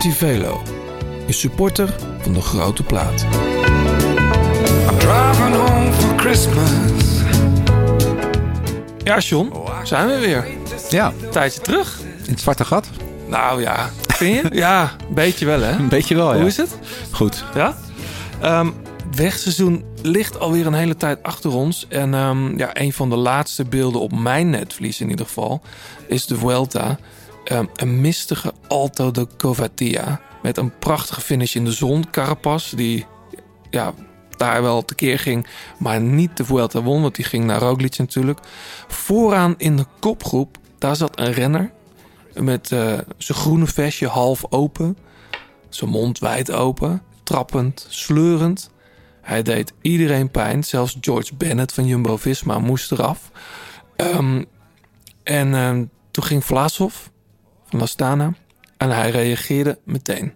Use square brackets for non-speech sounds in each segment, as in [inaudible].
Tivelo, je supporter van de grote plaat. I'm driving home for Christmas. Ja, John, zijn we weer. Ja, Een tijdje terug. in het zwarte gat. Nou ja, vind je? Ja, een beetje wel hè. [laughs] Een beetje wel, ja. Hoe is het? Goed. Ja? Ehm wegseizoen ligt alweer een hele tijd achter ons. En ehm, ja, een van de laatste beelden op mijn netvlies in ieder geval... is de Vuelta. Ehm, een mistige Alto de Covatia. Met een prachtige finish in de zon. Carapaz, die ja, daar wel tekeer ging... maar niet de Vuelta won, want die ging naar Roglic natuurlijk. Vooraan in de kopgroep, daar zat een renner... met eh, zijn groene vestje half open... zijn mond wijd open, trappend, sleurend. Hij deed iedereen pijn. Zelfs George Bennett van Jumbo-Visma moest eraf. Ehm, en ehm, toen ging Vlasov van en hij reageerde meteen.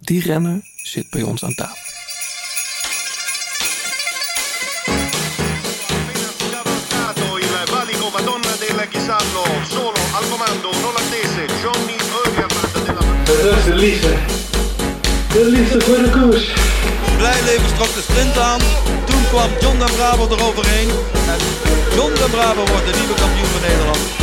Die renner zit bij ons aan tafel. cavalcato il valico Madonna del Chisallo, solo al comando non attese Johnny Eugerland della Dat is de liefde. De liefde voor de koers. Blijleven trok de sprint aan. Toen kwam John den Braber eroverheen. En John den Braber wordt de nieuwe kampioen van Nederland.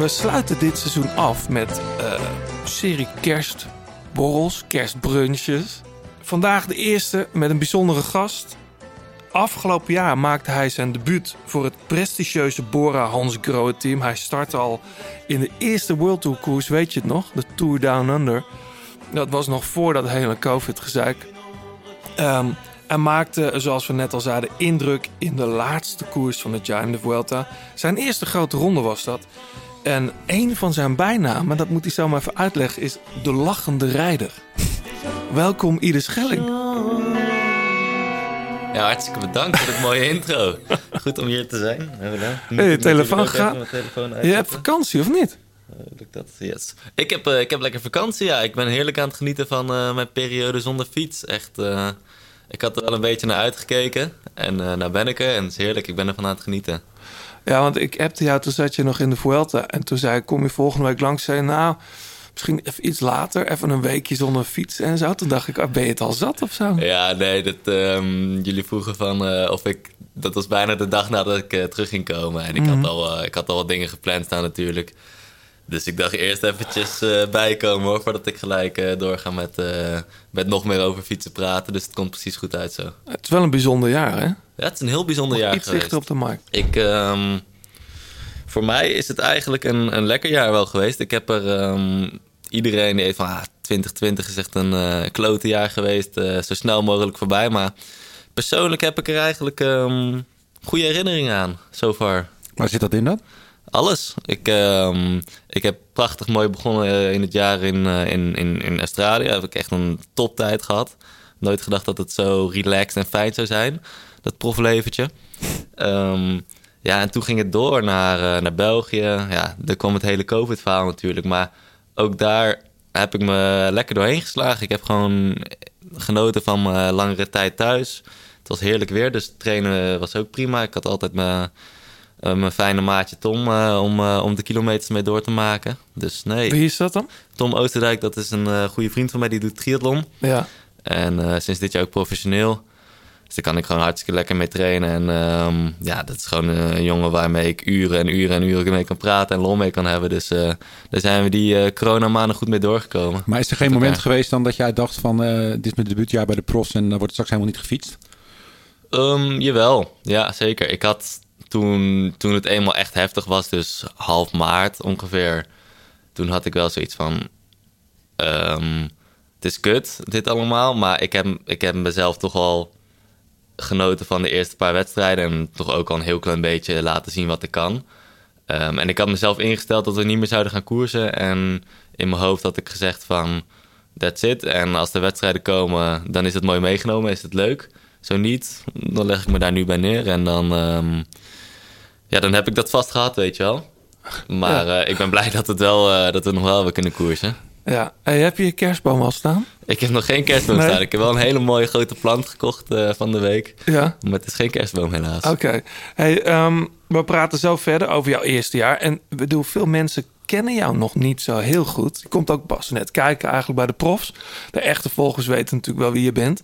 We sluiten dit seizoen af met een serie kerstborrels, kerstbrunches. Vandaag de eerste met een bijzondere gast. Afgelopen jaar maakte hij zijn debuut voor het prestigieuze Bora Hans Grohe team. Hij startte al in de eerste World Tour koers, weet je het nog? De Tour Down Under. Dat was nog voor dat hele COVID-gezeik. Ehm, hij maakte, zoals we net al zeiden, indruk in de laatste koers van het jaar in de Vuelta. Zijn eerste grote ronde was dat. En een van zijn bijnamen, dat moet hij zo maar even uitleggen, is de lachende rijder. Welkom Ieder Schelling. Ja, hartstikke bedankt voor dit mooie intro. Goed om hier te zijn. Hey, je telefoon gaat. Je hebt vakantie of niet? Eh, lukt dat? Yes. Ik heb, eh, ik heb lekker vakantie, ja. Ik ben heerlijk aan het genieten van eh, mijn periode zonder fiets. Echt, ik had er wel een beetje naar uitgekeken. En nou ben ik er en het is heerlijk. Ik ben ervan aan het genieten. Ja, want ik appte jou, toen zat je nog in de Vuelta. En toen zei ik, kom je volgende week langs? Zei nou, misschien even iets later. Even een weekje zonder fiets en zo. Toen dacht ik, ah, ben je het al zat of zo? Ja, nee, dat, ehm, jullie vroegen van eh, of ik... Dat was bijna de dag nadat ik eh, terug ging komen. En ik, Mhm. had al, eh, ik had al wat dingen gepland staan natuurlijk. Dus ik dacht eerst eventjes bijkomen hoor... voordat ik gelijk doorga met, met nog meer over fietsen praten. Dus het komt precies goed uit zo. Het is wel een bijzonder jaar, hè? Ja, het is een heel bijzonder jaar Iets geweest. dichter op de markt. Ik, ehm, voor mij is het eigenlijk een, een lekker jaar wel geweest. Ik heb er ehm, iedereen die heeft van ah, 2020 is echt een eh klote jaar geweest, eh, zo snel mogelijk voorbij. Maar persoonlijk heb ik er eigenlijk ehm, goede herinneringen aan, so far. Waar zit dat in dan? Alles. Ik, ik heb prachtig mooi begonnen eh, in het jaar in, in, in, in Australië. Heb ik echt een toptijd gehad. Nooit gedacht dat het zo relaxed en fijn zou zijn, dat profleventje. Ehm, ja, en toen ging het door naar, eh, naar België. Ja, daar kwam het hele COVID-verhaal natuurlijk. Maar ook daar heb ik me lekker doorheen geslagen. Ik heb gewoon genoten van mijn langere tijd thuis. Het was heerlijk weer, dus trainen was ook prima. Ik had altijd mijn, eh, mijn fijne maatje Tom eh, om, om de kilometers mee door te maken. Dus nee, Wie is dat dan? Tom Oosterdijk, dat is een goede vriend van mij, die doet triathlon. Ja. En sinds dit jaar ook professioneel. Dus daar kan ik gewoon hartstikke lekker mee trainen. En ehm, ja, dat is gewoon een jongen waarmee ik uren en uren en uren mee kan praten en lol mee kan hebben. Dus eh, daar zijn we die eh coronamaanden goed mee doorgekomen. Maar is er geen moment geweest dan dat jij dacht van... eh, dit is mijn debuutjaar bij de pros en dan wordt het straks helemaal niet gefietst? Ehm, jawel, ja zeker. Ik had toen, toen het eenmaal echt heftig was, dus half maart ongeveer, toen had ik wel zoiets van, ehm, het is kut dit allemaal, maar ik heb, ik heb mezelf toch al genoten van de eerste paar wedstrijden en toch ook al een heel klein beetje laten zien wat ik kan. Ehm, en ik had mezelf ingesteld dat we niet meer zouden gaan koersen en in mijn hoofd had ik gezegd van, that's it. En als de wedstrijden komen, dan is het mooi meegenomen, is het leuk. Zo niet, dan leg ik me daar nu bij neer. En dan, ehm, ja, dan heb ik dat vast gehad, weet je wel. Maar eh, ik ben blij dat, het wel, eh, dat we nog wel hebben kunnen koersen. Ja. Hey, heb je je kerstboom al staan? Ik heb nog geen kerstboom Nee. staan. Ik heb wel een hele mooie grote plant gekocht eh, van de week. Ja. Maar het is geen kerstboom helaas. Oké. Hey, ehm, we praten zo verder over jouw eerste jaar. En ik bedoel, veel mensen kennen jou nog niet zo heel goed. Je komt ook pas net kijken eigenlijk bij de profs. De echte volgers weten natuurlijk wel wie je bent.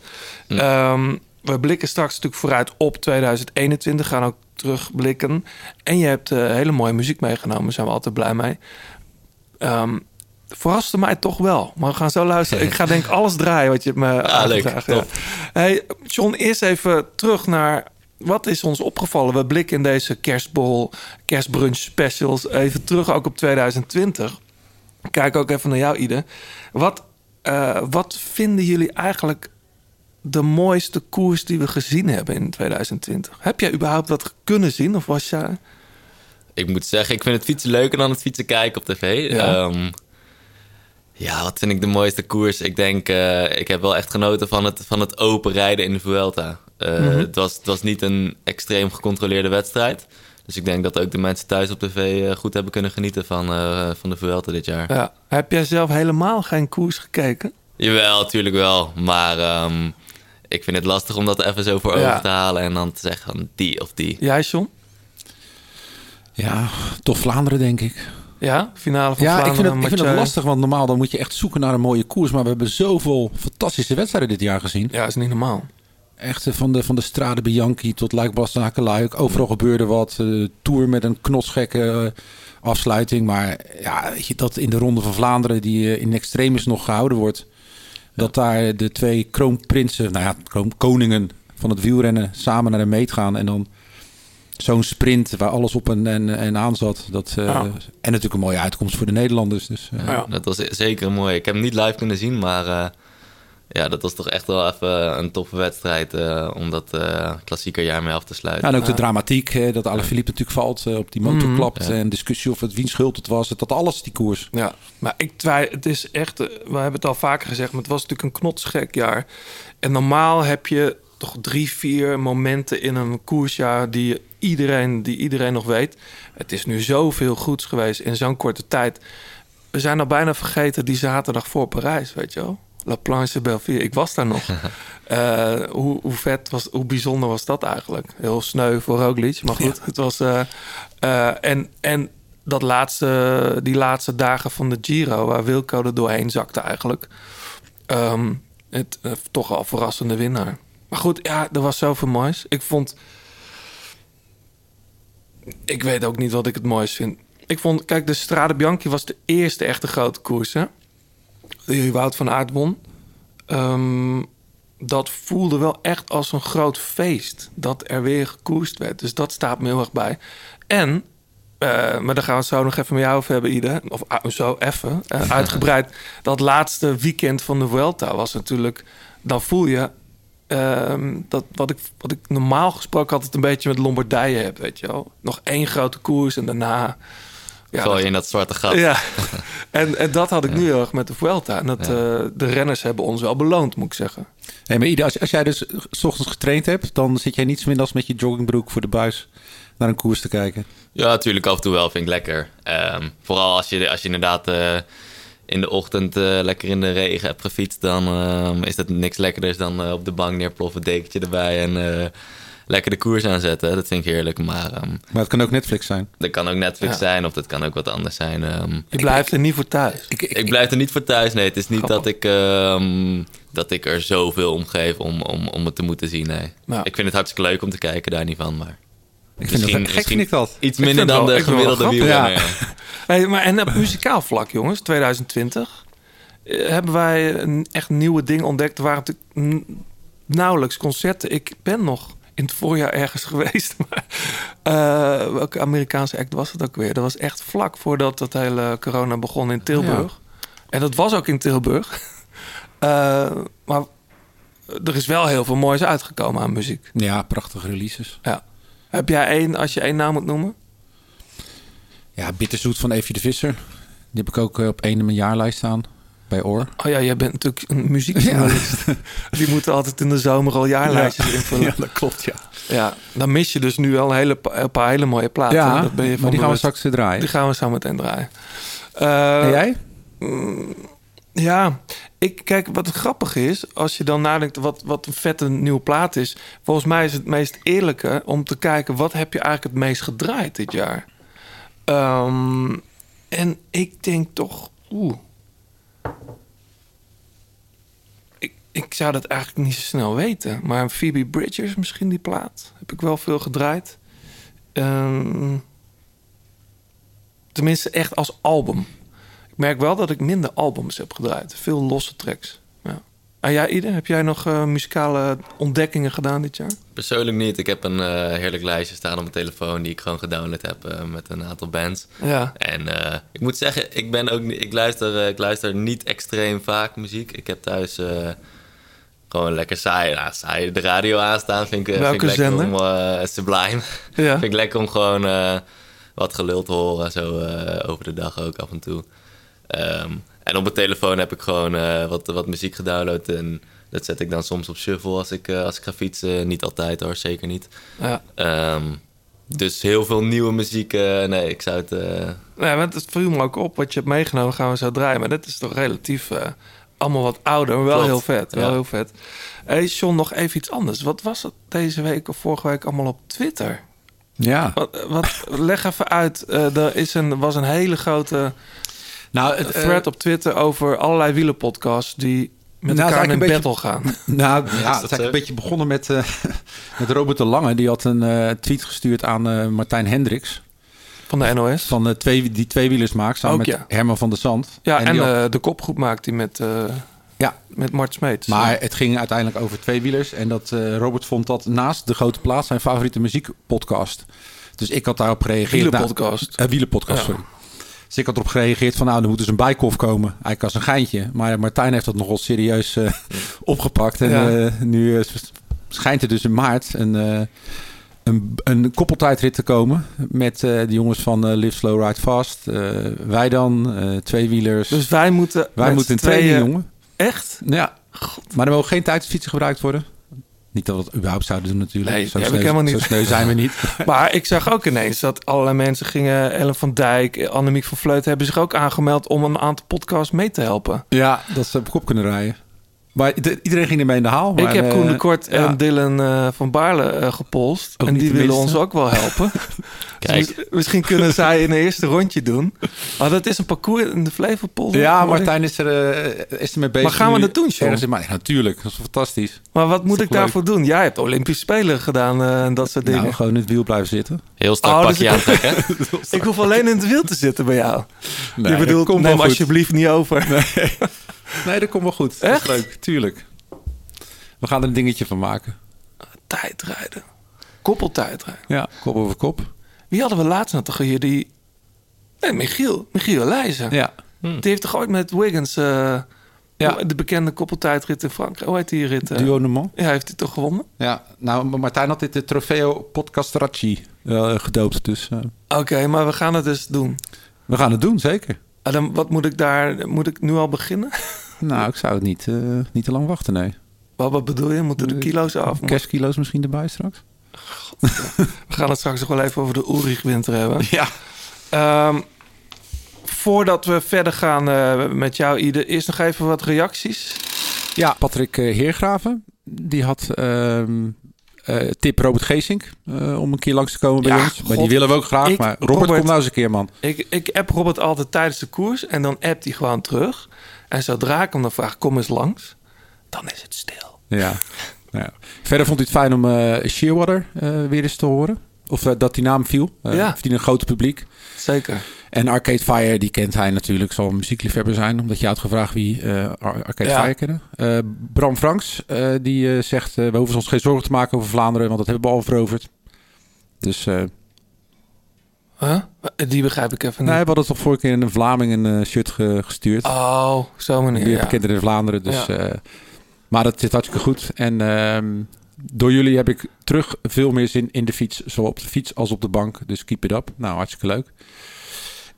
Ehm, we blikken straks natuurlijk vooruit op 2021. Gaan ook terugblikken. En je hebt eh, hele mooie muziek meegenomen. Daar zijn we altijd blij mee. Ehm verraste mij toch wel. Maar we gaan zo luisteren. Ik ga denk ik alles draaien wat je me leuk. aangedragen Top. Hey, John, eerst even terug naar... Wat is ons opgevallen? We blikken in deze kerstbol, kerstbrunch specials... even terug ook op 2020. Kijk ook even naar jou, Ide. Wat, eh, wat vinden jullie eigenlijk de mooiste koers die we gezien hebben in 2020? Heb jij überhaupt wat kunnen zien? Of was jij... Ik moet zeggen, ik vind het fietsen leuker dan het fietsen kijken op tv. Ja. Ja, ja wat vind ik de mooiste koers? Ik denk, eh, ik heb wel echt genoten van het, van het open rijden in de Vuelta. Eh, het, was, het was niet een extreem gecontroleerde wedstrijd. Dus ik denk dat ook de mensen thuis op tv eh, goed hebben kunnen genieten van, eh, van de Vuelta dit jaar. Ja. Heb jij zelf helemaal geen koers gekeken? Jawel, natuurlijk wel. Maar ehm, ik vind het lastig om dat even zo voor Ja. ogen te halen en dan te zeggen van die of die. Jij, John? Ja, toch Vlaanderen, denk ik. Ja? Finale van Ja, ik vind, Vlaanderen. het, ik vind het lastig, want normaal dan moet je echt zoeken naar een mooie koers. Maar we hebben zoveel fantastische wedstrijden dit jaar gezien. Ja, is niet normaal. Echt eh, van de, van de Strade Bianchi tot Luik Bastenaken Overal gebeurde wat. eh, tour met een knotsgekke eh, afsluiting. Maar ja, weet je, dat in de Ronde van Vlaanderen, die eh, in extremis nog gehouden wordt. Dat daar de twee kroonprinsen, nou ja, koningen van het wielrennen samen naar de meet gaan. En dan zo'n sprint waar alles op en, en, en aan zat. Dat, eh, Ja. En natuurlijk een mooie uitkomst voor de Nederlanders. Dus, eh, Ja. Dat was zeker mooi. Ik heb hem niet live kunnen zien, maar eh, ja, dat was toch echt wel even een toffe wedstrijd eh, om dat eh klassieker jaar mee af te sluiten. Ja, en ook de dramatiek, hè, dat Alaphilippe natuurlijk valt, op die motor Mhm. klapt. Ja. En discussie of het wiens schuld het was. Dat alles, die koers. Ja, maar ik twijfel. Het is echt. We hebben het al vaker gezegd, maar het was natuurlijk een knotsgek jaar. En normaal heb je toch drie, vier momenten in een koersjaar die iedereen, die iedereen nog weet. Het is nu zoveel goeds geweest in zo'n korte tijd. We zijn al bijna vergeten die zaterdag voor Parijs, weet je wel. La Planche Belleville. Ik was daar nog. [laughs] Eh, hoe, hoe vet was, hoe bijzonder was dat eigenlijk? Heel sneu voor Roglic, maar goed. Het was eh, eh, en en dat laatste, die laatste dagen van de Giro, waar Wilco er doorheen zakte eigenlijk. Ehm, het toch al verrassende winnaar. Maar goed, ja, er was zoveel moois. Ik vond. Ik weet ook niet wat ik het mooist vind. Ik vond, kijk, de Strade Bianchi was de eerste echte grote koers, hè? Die Wout van Aert won. Ehm, dat voelde wel echt als een groot feest. Dat er weer gekoerst werd. Dus dat staat me heel erg bij. En, eh, maar daar gaan we het zo nog even met jou over hebben, Ide. Of ah, zo even, eh, [laughs] uitgebreid. dat laatste weekend van de Vuelta was natuurlijk... Dan voel je ehm, dat wat ik, wat ik normaal gesproken altijd een beetje met Lombardije heb, weet je wel. Nog één grote koers en daarna... Ja, Val je in dat zwarte gat. ja, [laughs] en, en dat had ik nu heel erg met de Vuelta. En dat, eh, de renners hebben ons wel beloond, moet ik zeggen. Hey, maar Ida, als, als jij dus s ochtends getraind hebt, dan zit jij niets minder als met je joggingbroek voor de buis naar een koers te kijken. Ja, natuurlijk af en toe wel. Vind ik lekker. Ehm, vooral als je, als je inderdaad eh, in de ochtend eh, lekker in de regen hebt gefietst... dan ehm, is dat niks lekkerders dan eh, op de bank neerploffen, dekentje erbij... en eh, lekker de koers aanzetten. Dat vind ik heerlijk. Maar ehm, Maar het kan ook Netflix zijn. dat kan ook Netflix Ja. zijn of dat kan ook wat anders zijn. Ehm, Je blijft er niet voor thuis. Ik, ik, ik blijf er niet voor thuis. Nee, het is niet Grappig. dat ik, ehm, dat ik er zoveel om geef om, om, om het te moeten zien. Nee. Ja. Ik vind het hartstikke leuk om te kijken, daar niet van. Maar ik vind dat gek, vind ik dat. iets minder dan wel- de gemiddelde wielrenner. ja. [laughs] Hey, maar en op muzikaal vlak, jongens, 2020... eh, hebben wij een echt nieuwe dingen ontdekt. Er waren natuurlijk nauwelijks concerten. Ik ben nog in het voorjaar ergens [laughs] geweest. Maar, eh, welke Amerikaanse act was het ook weer? Dat was echt vlak voordat dat hele corona begon in Tilburg. En dat was ook in Tilburg. [laughs] Eh, maar er is wel heel veel moois uitgekomen aan muziek. Ja, prachtige releases. Ja. Heb jij één, als je één naam moet noemen? Ja, Bitterzoet van Evie de Visser. Die heb ik ook eh, op één in mijn jaarlijst staan. bij Oor. Oh ja, jij bent natuurlijk een [laughs] muziekjournalist. Die moeten altijd in de zomer al jaarlijstjes invullen. [laughs] Ja, dat klopt, ja. Ja, dan mis je dus nu al een, hele, een paar hele mooie platen. Ja, dat ben je maar van die gaan we straks eh, draaien. Die gaan we zo meteen draaien. Eh, en jij? Ja, ik, kijk, wat grappig is, als je dan nadenkt wat, wat een vette nieuwe plaat is. Volgens mij is het meest eerlijke om te kijken wat heb je eigenlijk het meest gedraaid dit jaar. Ehm, en ik denk toch, oeh. Ik, ik zou dat eigenlijk niet zo snel weten. Maar Phoebe Bridgers, misschien die plaat, heb ik wel veel gedraaid. Ehm, tenminste, echt als album. Ik merk wel dat ik minder albums heb gedraaid. Veel losse tracks. Ja. En jij, Ide, heb jij nog eh, muzikale ontdekkingen gedaan dit jaar? Persoonlijk niet. Ik heb een eh, heerlijk lijstje staan op mijn telefoon die ik gewoon gedownload heb eh, met een aantal bands. Ja. En ik moet zeggen, ik, ben ook, ik, luister, ik luister niet extreem vaak muziek. Ik heb thuis gewoon lekker saai, nou, saai de radio aanstaan. Vind ik, vind ik lekker zender? om Sublime. Ja. [laughs] vind ik lekker om gewoon wat gelul te horen, zo over de dag ook af en toe. Ehm, en op mijn telefoon heb ik gewoon eh, wat, wat muziek gedownload. En dat zet ik dan soms op shuffle als ik, eh, als ik ga fietsen. Niet altijd hoor, zeker niet. Ja. Ehm, dus heel veel nieuwe muziek. eh, nee, ik zou het. eh, Nee, want het viel me ook op wat je hebt meegenomen, gaan we zo draaien. Maar dat is toch relatief eh, allemaal wat ouder, maar wel Klopt. heel vet. Wel Ja. heel vet. Hey John, nog even iets anders. Wat was het deze week of vorige week allemaal op Twitter? Ja. Wat, wat, leg even uit. Eh, er is een, was een hele grote Nou, eh, thread op Twitter over allerlei wielenpodcasts die met Nou, elkaar het in eigenlijk battle gaan. [laughs] Nou ja, dat het is eigenlijk een beetje begonnen met, eh, [laughs] met Robert de Lange. Die had een eh, tweet gestuurd aan eh, Martijn Hendricks. Van de NOS. Van de twee, die tweewielers maakt samen Ook, met ja. Herman van der Zand. ja, en, had- eh, de kopgroep maakt die met, eh, ja, met Mart Smeets. maar het ging uiteindelijk over tweewielers. En dat eh, Robert vond dat naast De Grote Plaats zijn favoriete muziekpodcast. Dus ik had daarop gereageerd. Wielenpodcast. Nou, eh, wielenpodcast, Ja. sorry. Dus ik had erop gereageerd van nou, er moet dus een bijkof komen. Eigenlijk als een geintje. Maar Martijn heeft dat nogal serieus eh, [laughs] opgepakt. En Ja. eh, nu eh, schijnt er dus in maart een, een, een koppeltijdrit te komen. Met de jongens van Live Slow Ride Fast. wij dan, tweewielers. Dus wij moeten. wij moeten tweeën- training, jongen. Echt? Ja. Maar er mogen geen tijdsfietsen gebruikt worden. Niet dat we dat überhaupt zouden doen natuurlijk. Nee, zo, heb ik sneu, helemaal niet. zo sneu zijn we niet. [laughs] Maar ik zag ook ineens dat allerlei mensen gingen. Ellen van Dijk, Annemiek van Vleuten hebben zich ook aangemeld om een aantal podcasts mee te helpen. ja, dat ze op kop kunnen rijden. Maar iedereen ging ermee in de haal. Maar, ik heb Koen eh, de Kort ja. en Dylan eh, van Baarle eh, gepolst. Ook en die willen minste. ons ook wel helpen. [laughs] Kijk. Dus mis- misschien kunnen zij een eerste rondje doen. Maar dat is een parcours in de Flevopolder. Ja. Martijn is er, eh, is er mee bezig. Maar gaan we dat doen, in maart. Ja, natuurlijk, dat is fantastisch. Maar wat moet ik daarvoor doen? Jij hebt Olympische Spelen gedaan eh, en dat soort dingen. Nou, gewoon in het wiel blijven zitten. heel strak Oh, dus pakje ik- aantrekken. [laughs] ik hoef alleen in het wiel te zitten bij jou. Nee, je bedoelt, neem alsjeblieft niet over. Nee, dat komt wel goed. Dat Echt? is leuk, tuurlijk. We gaan er een dingetje van maken. Tijdrijden. Koppeltijdrijden. Ja, kop over kop. Wie hadden we laatst nog toch hier? Die... Nee, Michiel. Michiel Leijzen. Ja, Die heeft toch ooit met Wiggins... eh, Ja. de bekende koppeltijdrit in Frankrijk. Hoe heet die rit? eh? Duo de. Ja, heeft hij toch gewonnen? Ja, nou, Martijn had dit de Trofeo Podcastracci eh, gedoopt. Dus eh, Oké, maar we gaan het dus doen. we gaan het doen, zeker. Dan, wat moet ik daar... Moet ik nu al beginnen? [laughs] Nou, ik zou het niet, eh, niet te lang wachten, nee. wat, wat bedoel je? Moeten de kilo's af? Kerstkilo's misschien erbij straks? We gaan het straks nog wel even over de Ulrich Winter hebben. Ja. Ehm, voordat we verder gaan eh, met jou, Ide, eerst nog even wat reacties. Ja, Patrick eh, Heergraven, die had ehm, eh, tip Robert Geesink eh, om een keer langs te komen bij Ja, ons. Maar die willen we ook graag. Ik- maar Robert, Robert- kom nou eens een keer, man. Ik, ik app Robert altijd tijdens de koers en dan appt hij gewoon terug. En zodra ik hem dan vraag, kom eens langs, dan is het stil. Ja. ja. Verder vond hij het fijn om eh Shearwater weer eens te horen. Of dat die naam viel. Ja. Verdient een groot publiek. Zeker. En Arcade Fire, die kent hij natuurlijk. Zal een muziekliefhebber zijn. Omdat je had gevraagd wie eh, Ar- Arcade Ja. Fire kennen. Eh, Bram Franks, eh, die zegt... we hoeven ons geen zorgen te maken over Vlaanderen. Want dat hebben we al veroverd. Dus Huh? Die begrijp ik even niet. nee, we hadden toch vorige keer een Vlaming een shirt ge- gestuurd. Oh, zo meneer. die Ja. bekender in Vlaanderen. Dus, Ja. maar dat zit hartstikke goed. En ehm, door jullie heb ik terug veel meer zin in de fiets. Zowel op de fiets als op de bank. Dus keep it up. Nou, hartstikke leuk.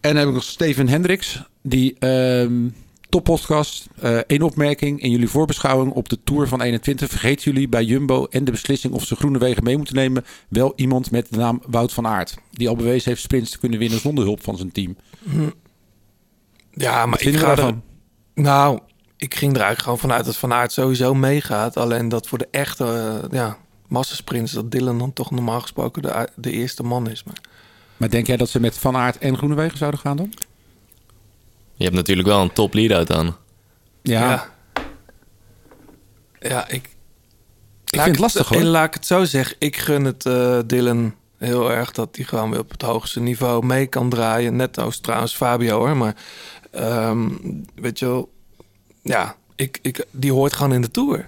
En dan heb ik nog Steven Hendricks. Die, ehm, Top podcast. Eén opmerking. In jullie voorbeschouwing op de Tour van 21 vergeten jullie bij Jumbo en de beslissing of ze groene wegen mee moeten nemen wel iemand met de naam Wout van Aert. Die al bewezen heeft sprints te kunnen winnen zonder hulp van zijn team. Ja, maar ik ga er... daarvan? Nou, ik ging er eigenlijk gewoon vanuit dat Van Aert sowieso meegaat. Alleen dat voor de echte eh, ja, massasprints... dat Dylan dan toch normaal gesproken de, de eerste man is. Maar, Maar denk jij dat ze met Van Aert en Groenewegen zouden gaan dan? Je hebt natuurlijk wel een top lead-out dan. Ja, ja. Ja, ik... ik vind het lastig hoor. Laat ik het zo zeggen. Ik gun het eh, Dylan heel erg dat hij gewoon weer op het hoogste niveau mee kan draaien. Net als trouwens Fabio hoor. Maar ehm, weet je wel... Ja, ik, ik, die hoort gewoon in de Tour.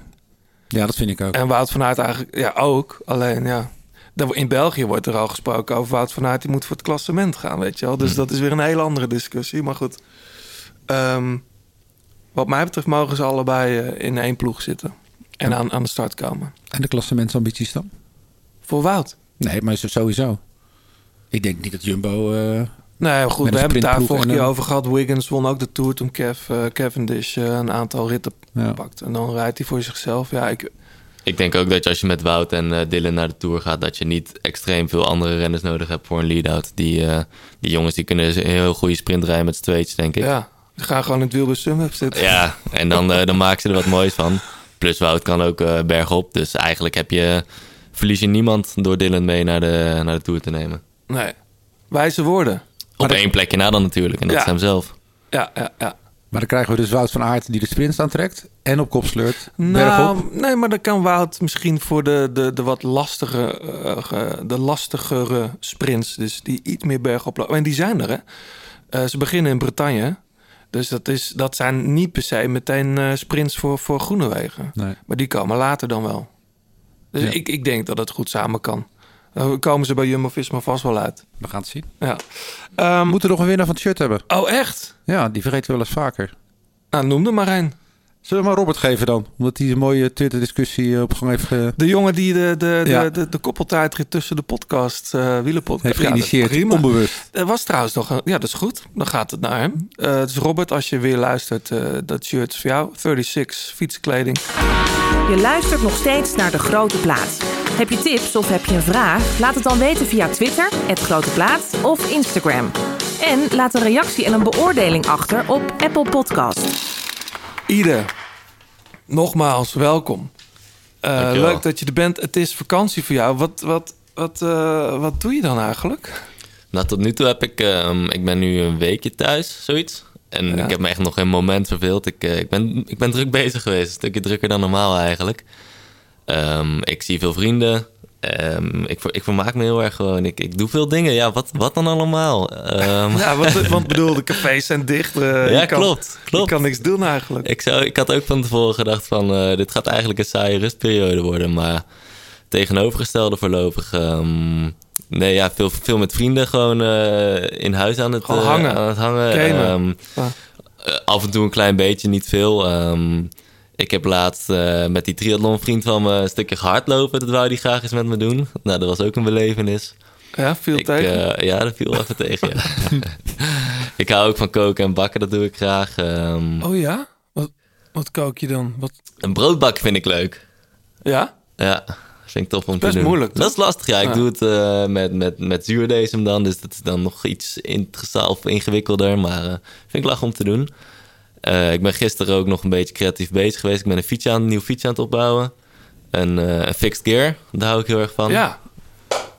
Ja, dat vind ik ook. En Wout van Aert eigenlijk ja, ook. Alleen ja, in België wordt er al gesproken over Wout van Aert. Die moet voor het klassement gaan, weet je wel. Dus dat is weer een hele andere discussie. Maar goed, Ehm, wat mij betreft mogen ze allebei eh, in één ploeg zitten. En aan, aan de start komen. En de klassementsambities dan? Voor Wout. Nee, maar sowieso. Ik denk niet dat Jumbo... eh, Nee, goed, we hebben het daar vorige keer over gehad. Wiggins won ook de Tour toen Kev, eh, Cavendish eh, een aantal ritten Ja. pakt. En dan rijdt hij voor zichzelf. Ja, ik, Ik denk ook dat je als je met Wout en eh, Dylan naar de Tour gaat... dat je niet extreem veel andere renners nodig hebt voor een lead-out. Die, eh, die jongens die kunnen een heel goede sprint rijden met z'n tweetjes, denk ik. ja, die gaan gewoon in het wiel bij Sunweb zitten. Ja, en dan, eh, dan maken ze er wat moois van. Plus Wout kan ook eh, bergop. Dus eigenlijk heb je, verlies je niemand door Dylan mee naar de, naar de Tour te nemen. Nee, wijze woorden. Op één plekje na dan natuurlijk. En dat Ja. is hem zelf. Ja, ja, ja. Maar dan krijgen we dus Wout van Aert die de sprints aantrekt. En op kop sleurt. Nou, bergop. nee, maar dan kan Wout misschien voor de, de, de wat lastige, eh, de lastigere sprints, dus die iets meer bergop lopen. En die zijn er, hè? Eh, ze beginnen in Bretagne. Dus dat, is, dat zijn niet per se meteen eh, sprints voor, voor Groenewegen. Nee. Maar die komen later dan wel. Dus Ja. ik, ik denk dat het goed samen kan. Dan komen ze bij Jumbo-Visma vast wel uit. We gaan het zien. Ja. We Ehm, moeten nog een winnaar van het shirt hebben. oh, echt? Ja, die vergeten we wel eens vaker. Nou, noem er maar een. Zullen we maar Robert geven dan? Omdat hij een mooie Twitter-discussie eh, op gang heeft ge... De jongen die de, de, de, Ja. de, de koppeltijdrit tussen de podcast, eh wielerpodcast... heeft Ja, geïnitieerd. prima. onbewust. Er was trouwens nog een... Ja, dat is goed. Dan gaat het naar hem. Eh dus Robert, als je weer luistert, dat shirt is voor jou. 36, fietskleding. Je luistert nog steeds naar De Grote Plaat. Heb je tips of heb je een vraag? Laat het dan weten via Twitter, het Grote Plaat of Instagram. En laat een reactie en een beoordeling achter op Apple Podcast. Ieder, nogmaals, welkom. Eh, leuk dat je er bent. Het is vakantie voor jou. Wat, wat, wat, eh, wat doe je dan eigenlijk? Nou, tot nu toe heb ik... ehm, ik ben nu een weekje thuis, zoiets. En Ja. ik heb me echt nog geen moment verveeld. Ik, eh, ik, ben, ik ben druk bezig geweest. Een stukje drukker dan normaal eigenlijk. Ehm, ik zie veel vrienden. Ehm, ik, ik vermaak me heel erg gewoon. Ik, ik doe veel dingen. Ja, wat, wat dan allemaal? Ehm, Ja, want, [laughs] want bedoel, de cafés zijn dicht. eh, ja, kan, klopt. klopt. Je kan niks doen eigenlijk. Ik, zou, ik had ook van tevoren gedacht van... eh, dit gaat eigenlijk een saaie rustperiode worden. Maar tegenovergestelde voorlopig... nee, ja, veel, veel met vrienden gewoon eh, in huis aan het, eh, hangen. aan het hangen. Ehm, eh, af en toe een klein beetje, niet veel. Ehm, ik heb laatst met die triathlonvriend van me een stukje gehardlopen. Dat wou hij graag eens met me doen. Nou, dat was ook een belevenis. Ja, viel Ik, tegen. eh, ja, dat viel even tegen, ja. [laughs] ik hou ook van koken en bakken, dat doe ik graag. Ehm, Oh ja? Wat, wat kook je dan? Wat? Een broodbakken vind ik leuk. Ja? Ja, vind ik tof om te Best doen. moeilijk, toch? Dat is lastig, ja. Ik Ja. doe het eh, met, met, met zuurdesem dan. Dus dat is dan nog iets interessant of ingewikkelder. Maar eh, vind ik lach om te doen. Eh, ik ben gisteren ook nog een beetje creatief bezig geweest. Ik ben een, fiets aan, een nieuw fiets aan het opbouwen. Een, een fixed gear, daar hou ik heel erg van. Ja.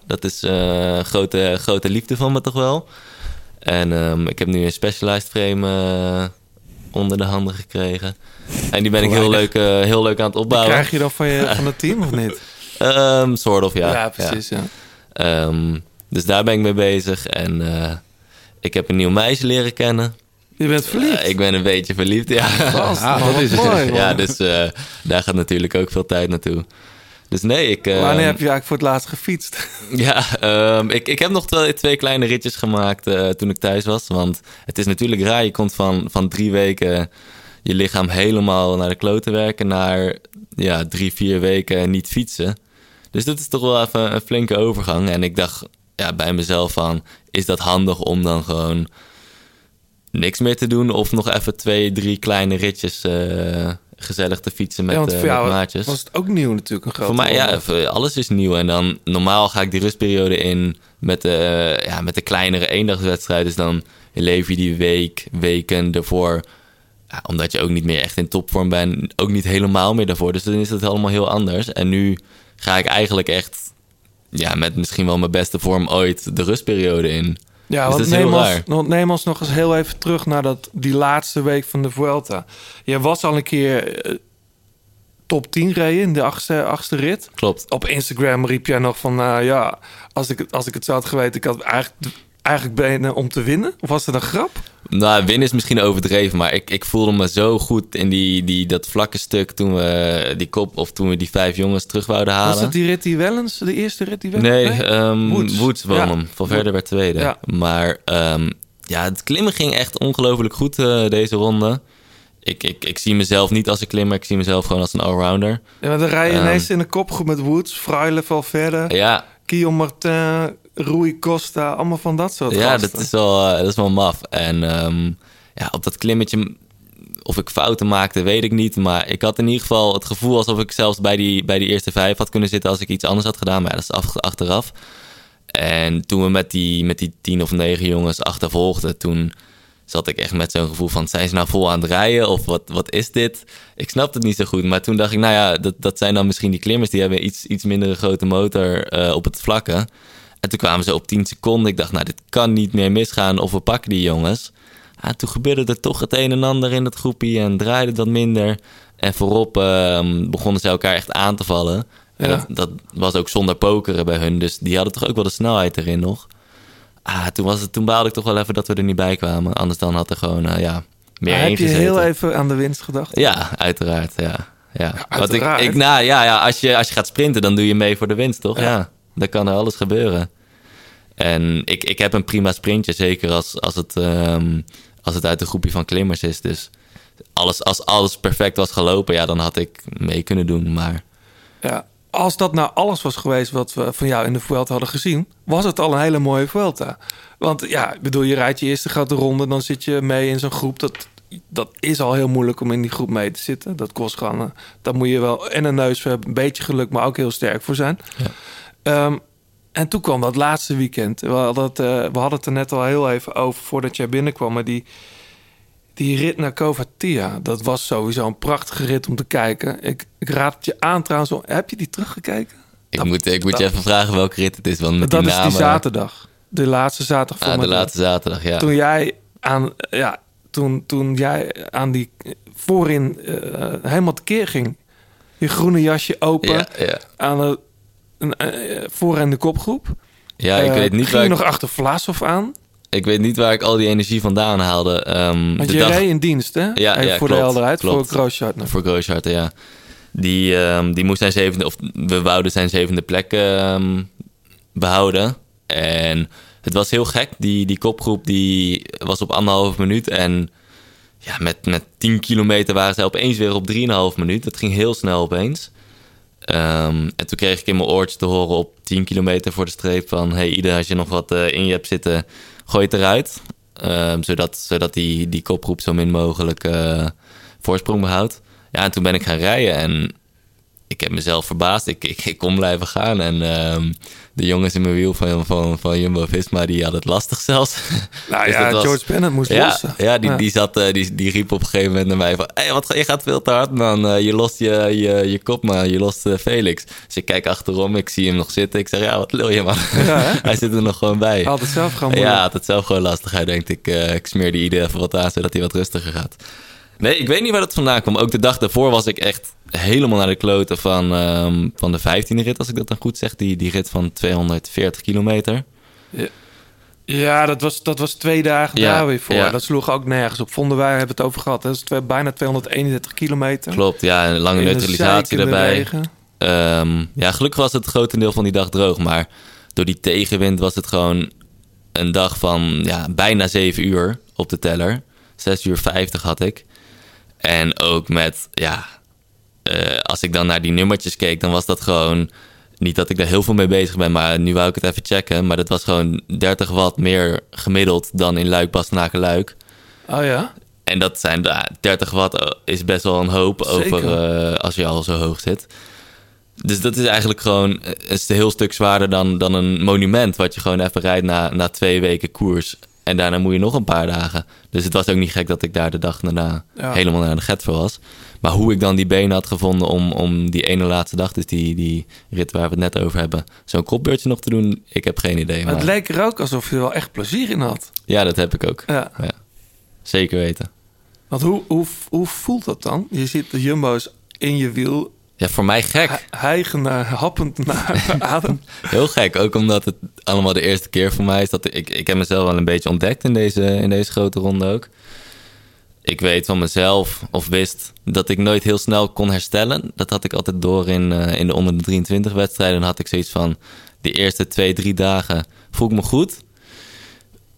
Dat is een grote, grote liefde van me toch wel. En ehm, ik heb nu een Specialized frame onder de handen gekregen. En die ben ik heel leuk, heel leuk aan het Die opbouwen. krijg je dan van, je, van het [laughs] team of niet? Ehm soort of, ja. Ja, precies. Ja. Ehm, dus daar ben ik mee bezig. En eh, ik heb een nieuw meisje leren kennen. Je bent verliefd. Eh, ik ben een beetje verliefd, ja. Vast, [laughs] Ah, dat is mooi, man. ja, dus eh, daar gaat natuurlijk ook veel tijd naartoe. Dus nee, ik... ehm, Wanneer heb je eigenlijk voor het laatst gefietst? [laughs] Ja, ik, ik heb nog twee, twee kleine ritjes gemaakt toen ik thuis was. Want het is natuurlijk raar. Je komt van, van drie weken je lichaam helemaal naar de kloten werken... naar ja, drie, vier weken niet fietsen. Dus dat is toch wel even een flinke overgang. En ik dacht ja, bij mezelf van... is dat handig om dan gewoon niks meer te doen of nog even twee, drie kleine ritjes eh, gezellig te fietsen met, ja, want eh, voor met jou maatjes. was het ook nieuw natuurlijk. Een grote Voor mij, ja, alles is nieuw. En dan normaal ga ik die rustperiode in met de, ja, met de kleinere eendagswedstrijden. Dus dan leef je die week, weken ervoor. Ja, omdat je ook niet meer echt in topvorm bent. Ook niet helemaal meer daarvoor. Dus dan is het allemaal heel anders. En nu ga ik eigenlijk echt ja, met misschien wel mijn beste vorm ooit de rustperiode in. Ja, Dus want is heel neem, ons, want neem ons nog eens heel even terug naar dat, die laatste week van de Vuelta. Je was al een keer eh, top 10 reden in de achtste, achtste rit. Klopt. Op Instagram riep jij nog van, nou ja, als ik, als ik het zo had geweten, ik had eigenlijk, eigenlijk benen om te winnen. Of was het een grap? Nou, winnen is misschien overdreven, maar ik, ik voelde me zo goed in die, die, dat vlakke stuk toen we die kop of toen we die vijf jongens terug wouden halen. Was het die rit die Wellens, de eerste rit die Wellens? Nee, ehm Woods. Woods, won Ja. hem. Van verder werd tweede. Ja. Maar ehm, ja, het klimmen ging echt ongelooflijk goed eh, deze ronde. Ik, ik, ik zie mezelf niet als een klimmer, ik zie mezelf gewoon als een allrounder. Ja, maar dan rij je Ehm. ineens in de kopgroep met Woods, Fraile, Valverde, Ja, Guillaume Martin, Rui Costa, allemaal van dat soort ja gasten. dat, is wel, eh, dat is wel maf. En ehm, ja, op dat klimmetje, of ik fouten maakte, weet ik niet. Maar ik had in ieder geval het gevoel alsof ik zelfs bij die, bij die eerste vijf had kunnen zitten als ik iets anders had gedaan. Maar ja, dat is af, achteraf. En toen we met die, met die tien of negen jongens achtervolgden, toen zat ik echt met zo'n gevoel van... zijn ze nou vol aan het rijden of wat, wat is dit? Ik snapte het niet zo goed. Maar toen dacht ik, nou ja, dat, dat zijn dan misschien die klimmers... die hebben iets, iets minder grote motor eh, op het vlakke. En toen kwamen ze op 10 seconden. Ik dacht, nou, dit kan niet meer misgaan of we pakken die jongens. Ja, toen gebeurde er toch het een en ander in dat groepje en draaide dat minder. En voorop ehm, begonnen ze elkaar echt aan te vallen. En dat, dat was ook zonder pokeren bij hun. Dus die hadden toch ook wel de snelheid erin nog. Ah, toen, was het, toen baalde ik toch wel even dat we er niet bij kwamen. Anders dan had er gewoon, eh, ja, meer Maar heb je heel even aan de winst gedacht? Ja, uiteraard, ja. ja. Want ik, uiteraard. ik, nou, ja, ja als, je, als je gaat sprinten, dan doe je mee voor de winst, toch? Ja. Ja, dan kan er alles gebeuren. En ik, ik heb een prima sprintje, zeker als, als, het, ehm, als het uit een groepje van klimmers is. Dus alles, als alles perfect was gelopen, ja, dan had ik mee kunnen doen. Maar Ja. Als dat nou alles was geweest wat we van jou in de Vuelta hadden gezien, was het al een hele mooie Vuelta. Want ja, ik bedoel, je rijdt je eerste grote ronde, dan zit je mee in zo'n groep. Dat, dat is al heel moeilijk om in die groep mee te zitten. Dat kost gewoon, daar moet je wel en een neus voor hebben, een beetje geluk, maar ook heel sterk voor zijn. Ehm, en toen kwam dat laatste weekend. We hadden, het, eh, we hadden het er net al heel even over voordat jij binnenkwam. Maar die, die rit naar Covatia, dat was sowieso een prachtige rit om te kijken. Ik, ik raad het je aan trouwens. om- Heb je die teruggekeken? ik Dat- moet, ik moet je even vragen welke rit het is. Want met dat die is die zaterdag. De laatste zaterdag Ah, voor de laatste zaterdag, ja. Toen jij aan, ja, toen, toen jij aan die voorin eh, helemaal tekeer ging. Je groene jasje open ja, ja. aan de een, eh, voor in de kopgroep. ja, ik Eh, weet niet ging waar je ik, nog achter Vlasov aan. ik weet niet waar ik al die energie vandaan haalde. Ehm, Want de je dag- reed in dienst, hè? Ja, ja, voor de helderheid, klopt. voor Grooschartner. Voor Grooschardt, ja. Die, ehm, die moest zijn zevende, of we wouden zijn zevende plek ehm, behouden. En het was heel gek. Die, die kopgroep die was op anderhalf minuut. En ja, met, met 10 kilometer waren ze opeens weer op 3,5 minuut. Dat ging heel snel opeens. Ehm, en toen kreeg ik in mijn oortje te horen op 10 kilometer voor de streep van... hey, ieder als je nog wat eh, in je hebt zitten, gooi het eruit. Ehm, zodat zodat die, die kopgroep zo min mogelijk eh, voorsprong behoudt. Ja, en toen ben ik gaan rijden en ik heb mezelf verbaasd. Ik, ik, ik kon blijven gaan. En ehm, de jongens in mijn wiel van, van, van Jumbo-Visma, die hadden het lastig zelfs. [laughs] Nou [laughs] Dus ja, was- George Bennett moest Ja, lossen. ja, die, Die, zat, eh, die, die riep op een gegeven moment naar mij van... Hey, wat, ga- je gaat veel te hard, man. Eh, je lost je, je, je kop, man. Je lost eh, Felix. Dus ik kijk achterom, ik zie hem nog zitten. Ik zeg, ja, wat lul je, man. Ja? [laughs] Hij zit er nog gewoon bij. Hij had het zelf gewoon Ja, moeilijk. had het zelf gewoon lastig. Hij denkt, ik, ik smeer die ieder even wat aan, zodat hij wat rustiger gaat. Nee, ik weet niet waar dat vandaan kwam. Ook de dag daarvoor was ik echt helemaal naar de kloten van, ehm, van de 15e rit, als ik dat dan goed zeg. Die, die rit van 240 kilometer. Ja, dat was, dat was twee dagen Ja, daar weer voor. ja. Dat sloeg ook nergens op. Vonden wij hebben het over gehad. hè. Dat is twee, bijna 231 kilometer. Klopt, ja, een lange neutralisatie daarbij. regen. Ehm, ja, gelukkig was het grotendeel van die dag droog. Maar door die tegenwind was het gewoon een dag van ja, bijna 7 uur op de teller. 6 uur 50 had ik. En ook met, ja, eh, als ik dan naar die nummertjes keek, dan was dat gewoon. Niet dat ik daar heel veel mee bezig ben, maar nu wou ik het even checken. Maar dat was gewoon 30 watt meer gemiddeld dan in Luik, Bastenaken, Luik. Oh ja? En dat zijn ja, 30 watt eh, is best wel een hoop Zeker. over eh, als je al zo hoog zit. Dus dat is eigenlijk gewoon is een heel stuk zwaarder dan, dan een monument. Wat je gewoon even rijdt na, na twee weken koers. En daarna moet je nog een paar dagen. Dus het was ook niet gek dat ik daar de dag daarna Ja. helemaal naar de get voor was. Maar hoe ik dan die benen had gevonden om, om die ene laatste dag, dus die, die rit waar we het net over hebben, zo'n kopbeurtje nog te doen, ik heb geen idee. Maar het leek er ook alsof je er wel echt plezier in had. ja, dat heb ik ook. Ja. Zeker weten. Want hoe, hoe, hoe voelt dat dan? Je ziet de jumbo's in je wiel, Ja, voor mij gek. hi- hijgen naar, happend naar [laughs] adem. Heel gek, ook omdat het allemaal de eerste keer voor mij is dat ik, ik heb mezelf wel een beetje ontdekt in deze, in deze grote ronde ook. Ik weet van mezelf, of wist, dat ik nooit heel snel kon herstellen. Dat had ik altijd door in, eh, in de onder de 23 wedstrijden. Dan had ik zoiets van, de eerste twee, drie dagen voel ik me goed.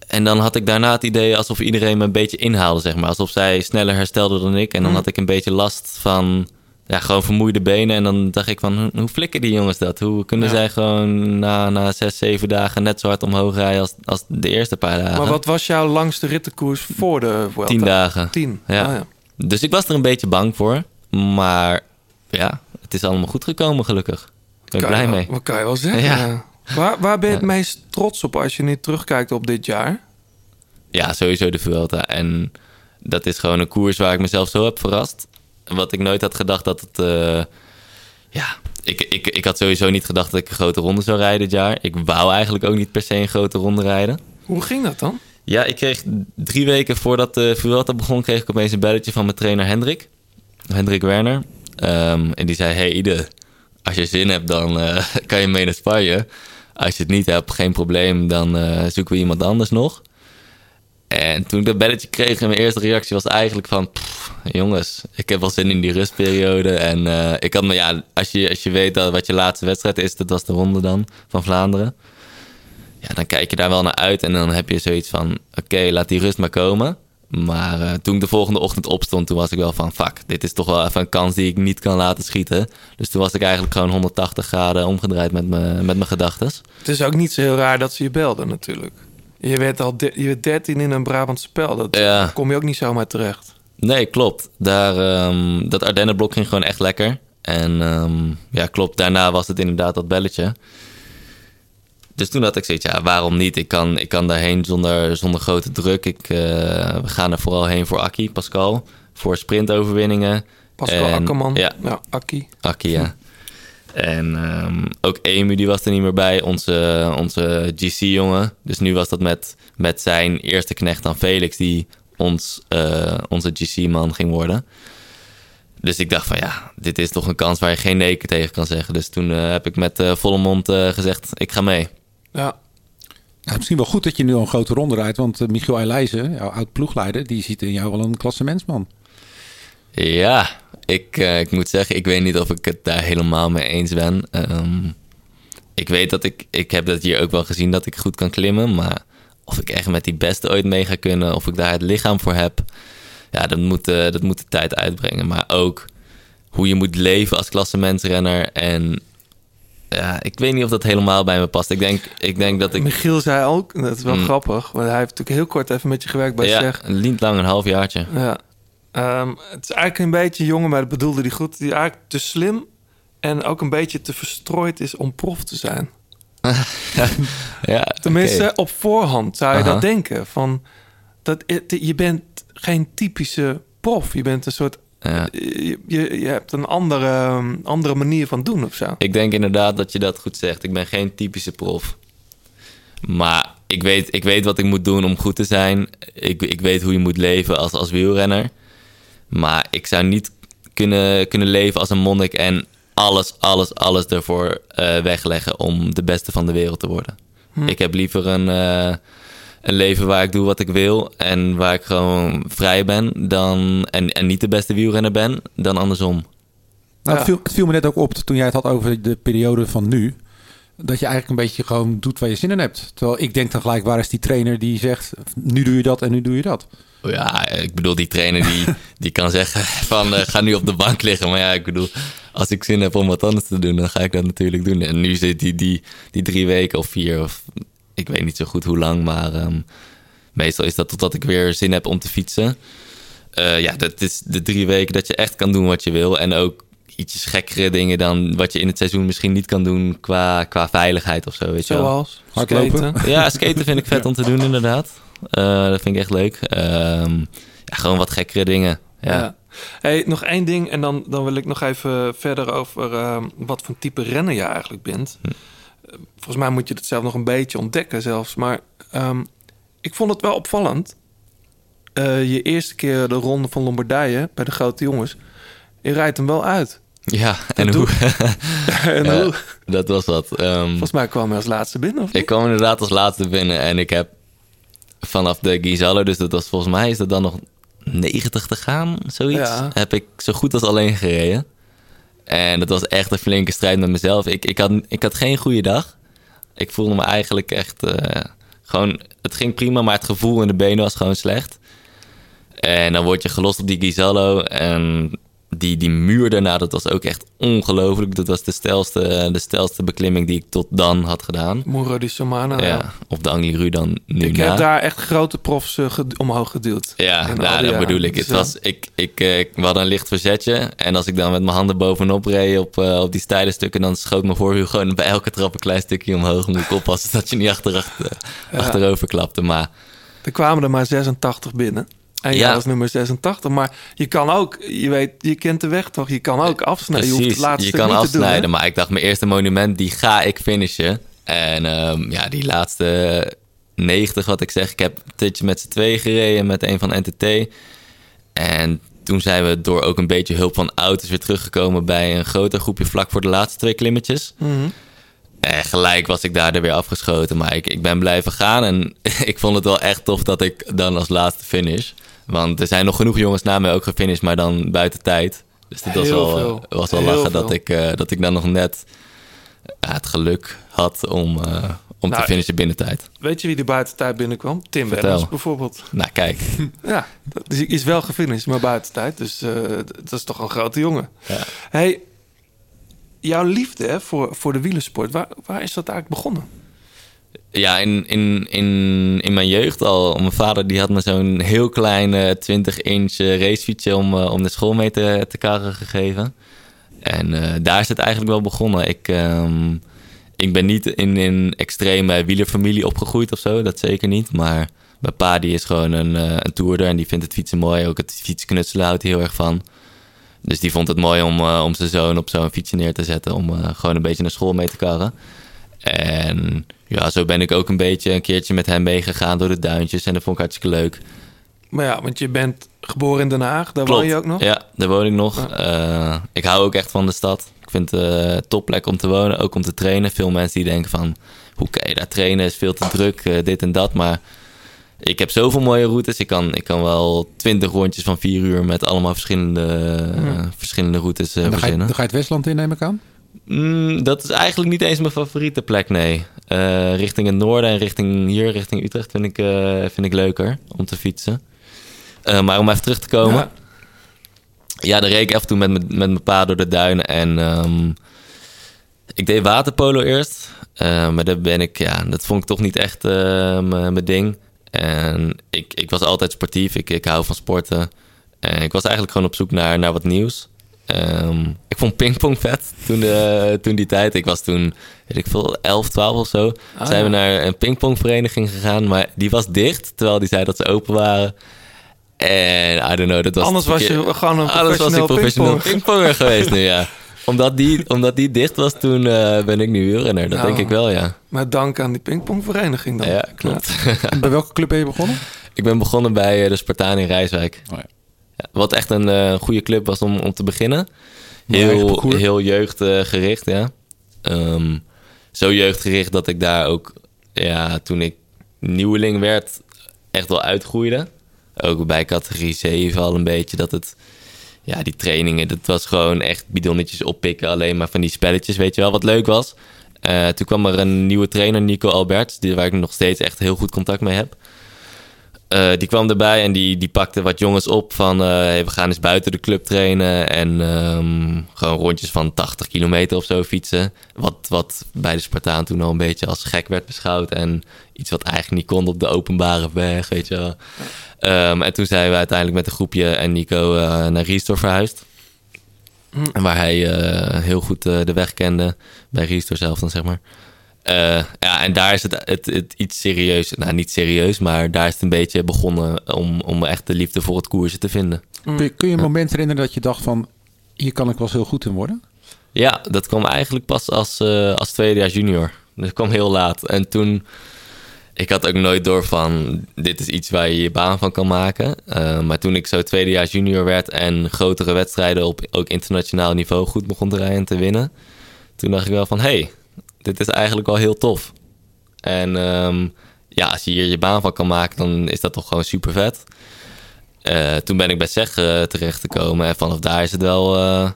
En dan had ik daarna het idee alsof iedereen me een beetje inhaalde, zeg maar. Alsof zij sneller herstelde dan ik. En dan Mm. had ik een beetje last van, ja, gewoon vermoeide benen. En dan dacht ik van, hoe, hoe flikken die jongens dat? Hoe kunnen Ja. zij gewoon na, na zes, zeven dagen net zo hard omhoog rijden als, als de eerste paar dagen? Maar wat was jouw langste rittenkoers voor de Vuelta? Tien dagen. Tien, Ja. Oh ja. Dus ik was er een beetje bang voor. Maar ja, het is allemaal goed gekomen gelukkig. Ik ben Kan blij je mee. Wat kan je wel zeggen? Ja. ja. Waar, waar ben je het meest trots op als je nu terugkijkt op dit jaar? Ja, sowieso de Vuelta. En dat is gewoon een koers waar ik mezelf zo heb verrast. Wat ik nooit had gedacht dat het... eh, ja, ik, ik, ik had sowieso niet gedacht dat ik een grote ronde zou rijden dit jaar. Ik wou eigenlijk ook niet per se een grote ronde rijden. Hoe ging dat dan? Ja, ik kreeg drie weken voordat de Vuelta begon... kreeg ik opeens een belletje van mijn trainer Hendrik. Hendrik Werner. Ehm, en die zei, hey Ide, als je zin hebt, dan eh, [laughs] kan je mee naar Spanje. Als je het niet hebt, geen probleem, dan eh, zoeken we iemand anders nog. En toen ik dat belletje kreeg, en mijn eerste reactie was eigenlijk van... "Pff, jongens, ik heb wel zin in die rustperiode. En eh, ik had me, ja, als je, als je weet dat wat je laatste wedstrijd is... dat was de ronde dan, van Vlaanderen. Ja, dan kijk je daar wel naar uit. En dan heb je zoiets van, oké, laat die rust maar komen. Maar eh, toen ik de volgende ochtend opstond, toen was ik wel van... fuck, dit is toch wel even een kans die ik niet kan laten schieten. Dus toen was ik eigenlijk gewoon 180 graden omgedraaid met, me, met mijn gedachten. Het is ook niet zo heel raar dat ze je belden natuurlijk. Je werd al de- je werd 13 in een Brabants spel. Dat Ja. kom je ook niet zomaar terecht. Nee, klopt. Daar, ehm, dat Ardennenblok ging gewoon echt lekker. En ehm, ja, klopt. Daarna was het inderdaad dat belletje. Dus toen had ik zoiets, ja, waarom niet? Ik kan, ik kan daarheen zonder, zonder grote druk. Ik, eh, we gaan er vooral heen voor Akki, Pascal. Voor sprintoverwinningen. Pascal En- Akkerman. Ja, ja Akkie. Akki, ja. En ehm, ook Emu, die was er niet meer bij. Onze, onze GC-jongen. Dus nu was dat met, met zijn eerste knecht dan Felix... die ons, eh, onze GC-man ging worden. Dus ik dacht van ja, dit is toch een kans waar je geen nee tegen kan zeggen. Dus toen eh, heb ik met eh, volle mond gezegd, ik ga mee. Ja. Nou, misschien wel goed dat je nu al een grote ronde rijdt. Want Michiel Eijlijzen, jouw oud-ploegleider, die ziet in jou wel een klassementsman. Ja, ik, eh, ik moet zeggen, ik weet niet of ik het daar helemaal mee eens ben. Ehm, ik weet dat ik, ik heb dat hier ook wel gezien dat ik goed kan klimmen. Maar of ik echt met die beste ooit mee ga kunnen, of ik daar het lichaam voor heb. Ja, dat moet, eh, dat moet de tijd uitbrengen. Maar ook hoe je moet leven als klassementsrenner. En ja, ik weet niet of dat helemaal bij me past. Ik denk, ik denk dat ik... Michiel zei ook, dat is wel Mm. grappig, want hij heeft natuurlijk heel kort even met je gewerkt bij ja, Zeg. niet lang, een half jaartje. Ja. Ehm, het is eigenlijk een beetje een jongen, maar dat bedoelde hij goed. Die eigenlijk te slim en ook een beetje te verstrooid is om prof te zijn. [laughs] Ja, Tenminste, op voorhand zou je dat denken. Van, dat, je bent geen typische prof. Je bent een soort... Ja. Je, je, je hebt een andere, andere manier van doen of zo. Ik denk inderdaad dat je dat goed zegt. Ik ben geen typische prof. Maar ik weet, ik weet wat ik moet doen om goed te zijn. Ik, ik weet hoe je moet leven als, als wielrenner. Maar ik zou niet kunnen, kunnen leven als een monnik en alles, alles, alles ervoor eh, wegleggen om de beste van de wereld te worden. Hm. Ik heb liever een, eh, een leven waar ik doe wat ik wil en waar ik gewoon vrij ben dan, en, en niet de beste wielrenner ben dan andersom. Nou, Ja. het, viel, het viel me net ook op toen jij het had over de periode van nu. Dat je eigenlijk een beetje gewoon doet waar je zin in hebt. Terwijl ik denk dan gelijk, waar is die trainer die zegt... nu doe je dat en nu doe je dat. Ja, ik bedoel, die trainer die, [laughs] die kan zeggen van eh, ga nu op de bank liggen. Maar ja, ik bedoel, als ik zin heb om wat anders te doen, dan ga ik dat natuurlijk doen. En nu zit die, die, die drie weken of vier, of ik weet niet zo goed hoe lang, maar ehm, meestal is dat totdat ik weer zin heb om te fietsen. Eh, ja, dat is de drie weken dat je echt kan doen wat je wil. En ook ietsjes gekkere dingen dan wat je in het seizoen misschien niet kan doen qua, qua veiligheid of zo. Weet je wel. Zoals Hardlopen? Ja, skaten vind ik vet [laughs] om te doen, inderdaad. Eh, dat vind ik echt leuk. Ehm, ja, gewoon wat gekkere dingen. Ja. Ja. Hey, nog één ding en dan, dan wil ik nog even verder over ehm, wat voor type renner je eigenlijk bent. Hm. Volgens mij moet je het zelf nog een beetje ontdekken zelfs. Maar ehm, ik vond het wel opvallend. Eh, je eerste keer de ronde van Lombardije bij de grote jongens. Je rijdt hem wel uit. Ja, en hoe? [laughs] en Ja, hoe- dat was wat. Volgens mij kwam hij als laatste binnen. Of niet? ik kwam inderdaad als laatste binnen en ik heb vanaf de Gizalo, dus dat was volgens mij is dat dan nog 90 te gaan, zoiets. Ja. Heb ik zo goed als alleen gereden. En dat was echt een flinke strijd met mezelf. Ik, ik, had, ik had geen goede dag. Ik voelde me eigenlijk echt eh, gewoon... Het ging prima, maar het gevoel in de benen was gewoon slecht. En dan word je gelost op die Gizalo. En die, die muur daarna, dat was ook echt ongelooflijk. Dat was de stelste, de stelste beklimming die ik tot dan had gedaan. Muro di Somana. ja. Op de Angliru dan nu Ik na. heb daar echt grote profs eh, ged- omhoog geduwd. Ja, nou, dat jaren. bedoel ik. Dus, Het eh, was, ik, ik, eh, ik, we hadden een licht verzetje. En als ik dan met mijn handen bovenop reed op, op die steile stukken... dan schoot mijn voorwiel gewoon bij elke trap een klein stukje omhoog. Moet ik oppassen [laughs] dat je niet achter, Ja. achterover klapte. Maar Er kwamen er maar 86 binnen. En Ja. was nummer 86. Maar je kan ook, je weet, je kent de weg toch? Je kan ook afsnijden. Je hoeft het laatste je kan niet te doen, afsnijden. hè? maar ik dacht, mijn eerste monument, die ga ik finishen. En ehm, ja, die laatste 90, wat ik zeg. Ik heb een tijdje met z'n twee gereden met een van NTT. En toen zijn we door ook een beetje hulp van auto's weer teruggekomen... bij een groter groepje vlak voor de laatste twee klimmetjes. Mhm. En gelijk was ik daar er weer afgeschoten. Maar ik, ik ben blijven gaan. En [laughs] ik vond het wel echt tof dat ik dan als laatste finish. Want er zijn nog genoeg jongens na mij ook gefinished, maar dan buiten tijd. Dus dat was Heel wel, veel. was wel Heel lachen veel. dat ik, eh, dat ik dan nog net ja, het geluk had om, eh, om Nou, te finishen binnen tijd. Weet je wie er buiten tijd binnenkwam? Tim. Wenners bijvoorbeeld. Nou, kijk. [laughs] Ja, hij is wel gefinished, maar buiten tijd. Dus eh, dat is toch een grote jongen. Ja. Hey, jouw liefde hè, voor, voor de wielersport, waar, waar is dat eigenlijk begonnen? Ja, in, in, in, in mijn jeugd al. Mijn vader die had me zo'n heel klein eh, 20-inch racefietsje om, eh, om de school mee te, te karren gegeven. En eh, daar is het eigenlijk wel begonnen. Ik, ehm, ik ben niet in een extreme wielerfamilie opgegroeid of zo, dat zeker niet. Maar mijn pa die is gewoon een, eh een toerder en die vindt het fietsen mooi. Ook het fietsknutselen houdt hij heel erg van. Dus die vond het mooi om, eh, om zijn zoon op zo'n fietsje neer te zetten. Om eh, gewoon een beetje naar school mee te karren. En ja, zo ben ik ook een beetje een keertje met hem meegegaan door de duintjes. En dat vond ik hartstikke leuk. Maar ja, want je bent geboren in Den Haag, daar woon je ook nog? Ja, daar woon ik nog. Eh, ik hou ook echt van de stad. Ik vind het een topplek om te wonen, ook om te trainen. Veel mensen die denken van, hoe kan je daar trainen? is veel te druk, eh, dit en dat. Maar ik heb zoveel mooie routes. Ik kan, ik kan wel twintig rondjes van vier uur met allemaal verschillende, eh, verschillende routes eh, dan, ga je, verzinnen. dan ga je het Westland in, neem ik aan? Mm, dat is eigenlijk niet eens mijn favoriete plek, nee. Eh, richting het noorden en richting hier, richting Utrecht, vind ik, eh, vind ik leuker om te fietsen. Eh, maar om even terug te komen. Ja. Ja, dan reed ik af en toe met, mijn- met mijn pa door de duinen. En ehm, ik deed waterpolo eerst. Maar dat ben ik, ja, dat vond ik toch niet echt mijn mijn ding. En ik, ik was altijd sportief. Ik, ik hou van sporten. En ik was eigenlijk gewoon op zoek naar, naar wat nieuws. Ehm, ik vond pingpong vet toen, de, toen die tijd. Ik was toen, weet ik veel, 11, 12 of zo. Ah, zijn we naar een pingpongvereniging gegaan. Maar die was dicht, terwijl die zei dat ze open waren. En I don't know, dat was... Anders was je gewoon een Anders was ik professioneel pingponger. geweest nu, ja. [laughs] Omdat die, omdat die dicht was, toen eh, ben ik nu wielrenner. Dat Nou. denk ik wel, ja. Maar dank aan die pingpongvereniging dan. Ja, klopt. Bij welke club ben je begonnen? [laughs] ik ben begonnen bij eh, de Spartaan in Rijswijk. Oh ja. Wat echt een eh, goede club was om, om te beginnen. Heel, heel jeugdgericht, ja. Ehm, zo jeugdgericht dat ik daar ook, ja, toen ik nieuweling werd, echt wel uitgroeide. Ook bij categorie 7 al een beetje dat het, ja, die trainingen, dat was gewoon echt bidonnetjes oppikken, alleen maar van die spelletjes, weet je wel, wat leuk was. Eh, toen kwam er een nieuwe trainer, Nico Alberts, die, waar ik nog steeds echt heel goed contact mee heb. Eh, die kwam erbij en die, die pakte wat jongens op van... eh, hey, we gaan eens buiten de club trainen en ehm, gewoon rondjes van 80 kilometer of zo fietsen. Wat, wat bij de Spartaan toen al een beetje als gek werd beschouwd. En iets wat eigenlijk niet kon op de openbare weg, weet je wel. Ehm, en toen zijn we uiteindelijk met een groepje en Nico eh, naar Riestor verhuisd. Waar hij heel goed de weg kende. Bij Riestor zelf dan, zeg maar. Eh, ja, en daar is het, het, het iets serieus. Nou, niet serieus, maar daar is het een beetje begonnen om, om echt de liefde voor het koersen te vinden. Kun je, kun je een moment herinneren dat je dacht van... hier kan ik wel eens heel goed in worden? Ja, dat kwam eigenlijk pas als, eh, als tweede jaar junior. Dat kwam heel laat. En toen, ik had ook nooit door van, dit is iets waar je je baan van kan maken. Eh, maar toen ik zo tweede jaar junior werd en grotere wedstrijden op ook internationaal niveau goed begon te rijden en te winnen. Toen dacht ik wel van, hey, dit is eigenlijk wel heel tof. En ehm, ja, als je hier je baan van kan maken, dan is dat toch gewoon super vet. Eh, toen ben ik bij SEG eh, terecht gekomen en vanaf daar is het wel eh,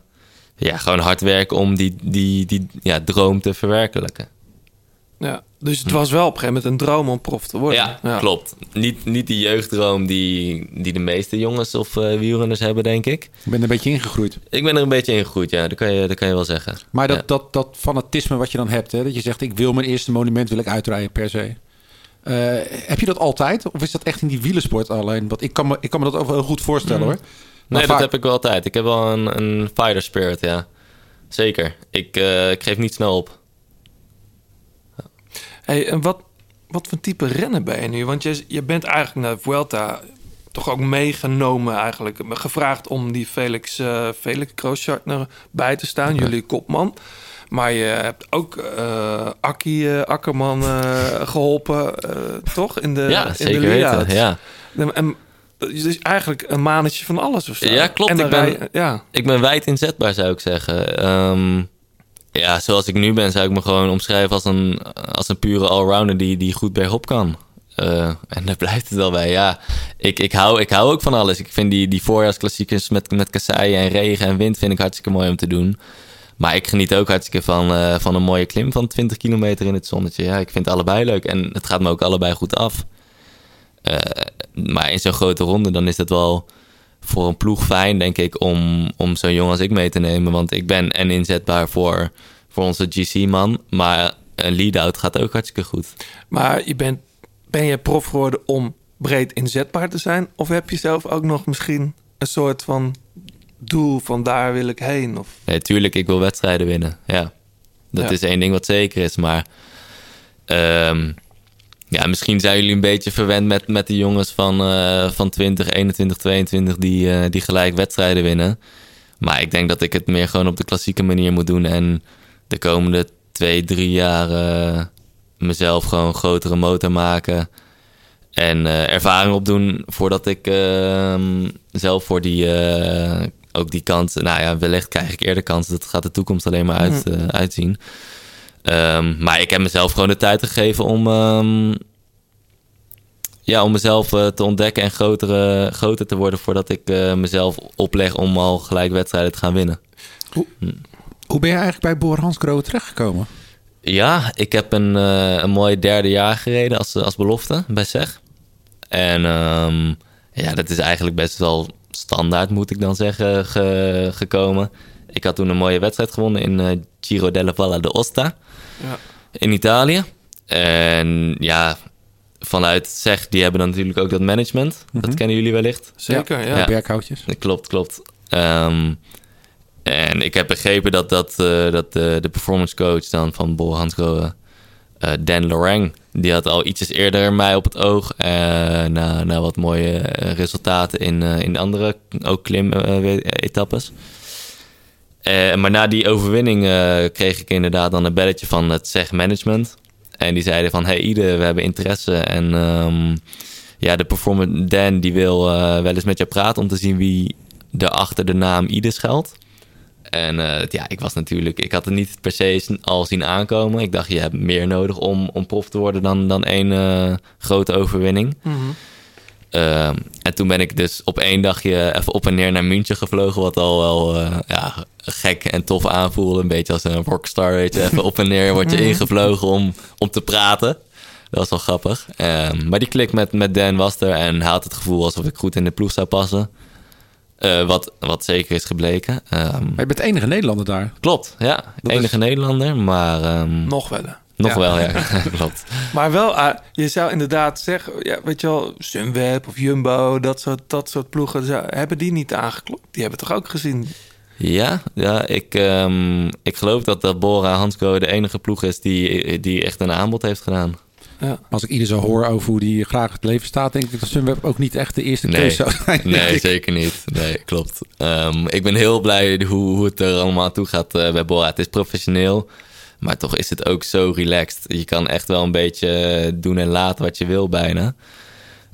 ja, gewoon hard werken om die, die, die ja, droom te verwerkelijken. Ja, dus het was wel op een gegeven moment een droom om prof te worden. Ja, klopt. Niet, niet die jeugddroom die, die de meeste jongens of uh, wielrenners hebben, denk ik. Ik ben er een beetje ingegroeid. Ik ben er een beetje ingegroeid, ja. Dat kan je, dat kan je wel zeggen. Maar dat, Ja. dat, dat fanatisme wat je dan hebt, hè, dat je zegt... ik wil mijn eerste monument wil ik uitrijden per se. Eh, heb je dat altijd? Of is dat echt in die wielersport alleen? Want ik kan me, ik kan me dat ook wel heel goed voorstellen, hoor. Maar Nee, vaak- dat heb ik wel altijd. Ik heb wel een, een fighter spirit, ja. Zeker. Ik, eh, ik geef niet snel op. Hey, en wat, wat voor type rennen ben je nu? Want je, je bent eigenlijk naar de Vuelta toch ook meegenomen eigenlijk. Gevraagd om die Felix, eh Felix Kroosjartner bij te staan, jullie kopman. Maar je hebt ook eh Akkie eh, Akkerman eh, [laughs] geholpen, eh, toch? In de, ja, in zeker de weten. Ja. En, dus eigenlijk een manetje van alles of zo. Ja, klopt. En Ik ben- ja. Ik ben wijd inzetbaar, zou ik zeggen. Ehm, ja, zoals ik nu ben, zou ik me gewoon omschrijven als een, als een pure allrounder die, die goed bergop kan. Eh, en daar [laughs] blijft het wel bij. Ja, ik, ik, hou, ik hou ook van alles. Ik vind die, die voorjaarsklassiekers met, met kasseien en regen en wind vind ik hartstikke mooi om te doen. Maar ik geniet ook hartstikke van, eh, van een mooie klim van 20 kilometer in het zonnetje. Ja, ik vind allebei leuk en het gaat me ook allebei goed af. Eh, maar in zo'n grote ronde, dan is het wel voor een ploeg fijn, denk ik, om, om zo'n jongen als ik mee te nemen. Want ik ben en inzetbaar voor, voor onze GC-man. Maar een lead-out gaat ook hartstikke goed. Maar je bent, ben je prof geworden om breed inzetbaar te zijn? Of heb je zelf ook nog misschien een soort van doel van daar wil ik heen? Of... Nee, tuurlijk, ik wil wedstrijden winnen. Ja, dat Ja. is één ding wat zeker is. Maar ehm, ja, misschien zijn jullie een beetje verwend met, met de jongens van, eh, van 20, 21, 22 die, eh, die gelijk wedstrijden winnen. Maar ik denk dat ik het meer gewoon op de klassieke manier moet doen. En de komende twee, drie jaar eh, mezelf gewoon een grotere motor maken. En ervaring opdoen voordat ik ehm, zelf voor die, ook die kans... Nou ja, wellicht krijg ik eerder kans. Dat gaat de toekomst alleen maar uit, uitzien. Ehm, maar ik heb mezelf gewoon de tijd gegeven om... ehm, ja, om mezelf eh, te ontdekken en groter, groter te worden... voordat ik eh, mezelf opleg om al gelijk wedstrijden te gaan winnen. Hoe ben je eigenlijk bij Boer Hans Groot terechtgekomen? Ja, ik heb een, eh, een mooi derde jaar gereden als, als belofte bij SEG. En ehm, ja, dat is eigenlijk best wel standaard, moet ik dan zeggen, ge- gekomen. Ik had toen een mooie wedstrijd gewonnen in Giro della Valle d'Osta Ja. in Italië. En ja, vanuit SEG, die hebben dan natuurlijk ook dat management. Dat kennen jullie wellicht. Zeker, ja. Ja. Berghoutjes. Klopt, klopt. Ehm, en ik heb begrepen dat, dat, eh, dat de, de performance coach dan van Bol Hansgrohe, eh Dan Lorang, die had al ietsjes eerder mij op het oog. eh, na, na wat mooie resultaten in, eh, in de andere, ook klim-etappes. Eh, maar na die overwinning eh, kreeg ik inderdaad dan een belletje van het SEG management. En die zeiden van, hey Ide, we hebben interesse. En ehm, ja, de performer Dan die wil eh, wel eens met je praten om te zien wie er achter de naam Ide schuilt. En ja, ik was natuurlijk, ik had het niet per se al zien aankomen. Ik dacht, je hebt meer nodig om, om prof te worden dan, dan één grote overwinning. Ehm, en toen ben ik dus op één dagje even op en neer naar München gevlogen. Wat al wel eh, ja, gek en tof aanvoelde. Een beetje als een rockstar, weet je. Even op en neer word je ingevlogen om, om te praten. Dat was wel grappig. Ehm, maar die klik met, met Dan was er en hij had het gevoel alsof ik goed in de ploeg zou passen. Eh, wat, wat zeker is gebleken. Ehm, Maar je bent de enige Nederlander daar. klopt, ja. Dat Enige Nederlander, maar ehm, Nog wel. Nog Ja. wel, ja. [laughs] klopt. Maar wel, ah, je zou inderdaad zeggen, ja, weet je wel, Sunweb of Jumbo, dat soort, dat soort ploegen, zou- hebben die niet aangeklopt? Die hebben toch ook gezien? Ja, ja ik, ehm, ik geloof dat, dat Bora Hansco de enige ploeg is die, die echt een aanbod heeft gedaan. Ja. Als ik ieder zo hoor over hoe die graag het leven staat, denk ik dat Sunweb ook niet echt de eerste Nee. keuze zou zijn. Nee, ik. zeker niet. Nee, klopt. Ehm, ik ben heel blij hoe, hoe het er allemaal toe gaat eh, bij Bora. Het is professioneel, maar toch is het ook zo relaxed. Je kan echt wel een beetje doen en laten wat je wil bijna.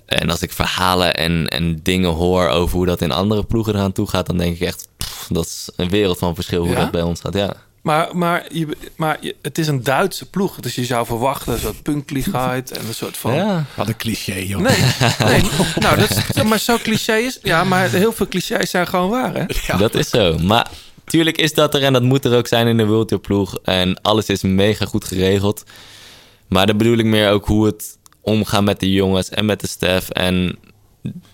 En als ik verhalen en, en dingen hoor over hoe dat in andere ploegen eraan toe gaat, dan denk ik echt, pff, dat is een wereld van verschil hoe Ja? dat bij ons gaat. Ja. Maar, maar, je, maar je- het is een Duitse ploeg, dus je zou verwachten een soort punkligheid en een soort van... ja. Wat een cliché, joh. Nee, [laughs] nee. nou, dat is, maar zo cliché is... Ja, maar heel veel clichés zijn gewoon waar, hè? Dat is zo. Maar tuurlijk is dat er en dat moet er ook zijn in de World Tour ploeg. En alles is mega goed geregeld. Maar dan bedoel ik meer ook hoe het omgaan met de jongens en met de staf. En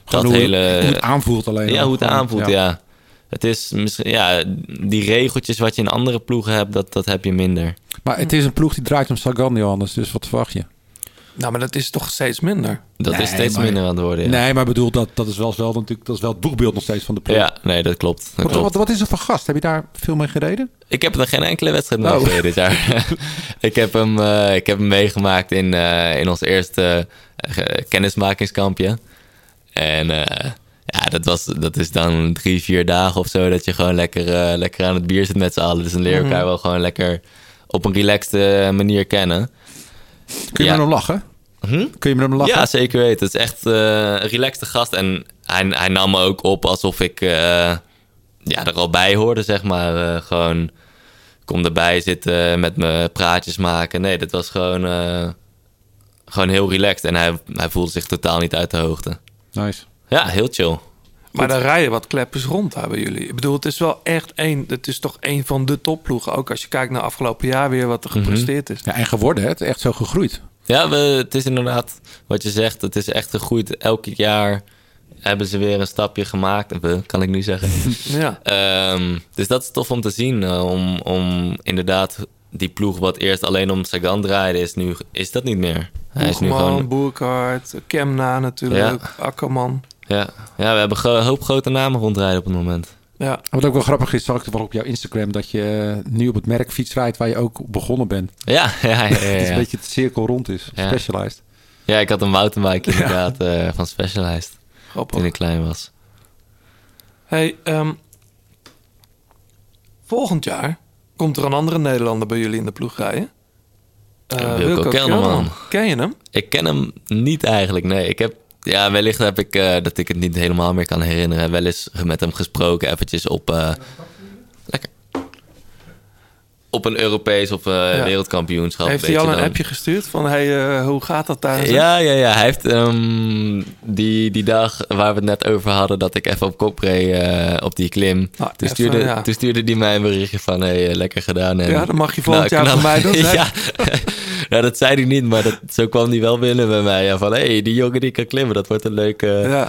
dat hoe, hele... hoe het aanvoelt alleen. ja, hoe het Gewoon, aanvoelt, ja. Het is misschien, ja, die regeltjes wat je in andere ploegen hebt, dat, dat heb je minder. Maar het is een ploeg die draait om Sagan, Johannes. Dus wat verwacht je? Nou, maar dat is toch steeds minder? Dat Nee, is steeds maar- minder aan het worden. Ja, Nee, maar bedoel, dat, dat is wel, wel natuurlijk dat is wel het boegbeeld nog steeds van de ploeg. ja nee, dat klopt. Dat Wat, klopt. wat, wat is er voor gast? Heb je daar veel mee gereden? Ik heb er geen enkele wedstrijd mee Oh. gereden dit jaar. [laughs] ik, heb hem, eh, ik heb hem meegemaakt in, eh, in ons eerste eh, kennismakingskampje. En eh, ja, dat, was, dat is dan drie, vier dagen of zo... dat je gewoon lekker, lekker aan het bier zit met z'n allen. Dus dan leer je elkaar wel gewoon lekker op een relaxte manier kennen. Kun je Ja. met hem lachen? Hm? Kun je met hem lachen? Ja, zeker weten. Het is echt eh, een relaxte gast. En hij, hij nam me ook op alsof ik eh, ja, er al bij hoorde, zeg maar. Eh, gewoon, kom erbij zitten, met me praatjes maken. Nee, dat was gewoon, eh, gewoon heel relaxed. En hij, hij voelde zich totaal niet uit de hoogte. Nice. Ja, heel chill. Maar daar rijden wat kleppers rond daar bij jullie. Ik bedoel, het is wel echt één... Het is toch één van de topploegen. Ook als je kijkt naar afgelopen jaar weer wat er Mhm. gepresteerd is. Ja, en geworden, hè? Het is echt zo gegroeid. Ja, we, het is inderdaad wat je zegt. Het is echt gegroeid. Elk jaar hebben ze weer een stapje gemaakt. Kan ik nu zeggen. [laughs] Ja. Ehm, dus dat is tof om te zien. eh, om, om inderdaad die ploeg wat eerst alleen om Sagan draaide, is nu is dat niet meer. Hij is nu gewoon. Boerkaart, Kemna natuurlijk, Akkerman. Ja, ja, we hebben een hoop grote namen rondrijden op het moment. Ja, Wat ook wel grappig is, zag ik wel op jouw Instagram... dat je eh, nu op het merk fiets rijdt waar je ook begonnen bent. Ja, ja, ja. [laughs] ja, Het is een beetje het cirkel rond is. Ja. Specialized. Ja, ik had een mountainbike [laughs] inderdaad eh, van Specialized grappig. toen ik klein was. Hey, ehm, volgend jaar komt er een andere Nederlander bij jullie in de ploeg rijden. Eh, Wilco Kelderman. Ken je hem? Ik ken hem niet eigenlijk, nee. Ik heb, ja, wellicht heb ik, eh, dat ik het niet helemaal meer kan herinneren, wel eens met hem gesproken, eventjes op, eh, op een Europees of eh, Ja. wereldkampioenschap. Heeft hij al een dan. appje gestuurd van hey, eh, hoe gaat dat daar? Ja, ja, ja. Hij heeft ehm, die, die dag waar we het net over hadden, dat ik even op kop reed eh, op die klim. Nou, toen, even, stuurde, ja. toen stuurde hij mij een berichtje van, hey, lekker gedaan. En, Ja, dat mag je volgend jaar knap- voor mij [laughs] doen, ja. [laughs] ja, dat zei hij niet, maar dat, zo kwam hij wel binnen bij mij. Ja, van, hey, die jongen die kan klimmen, dat wordt een leuke, Ja.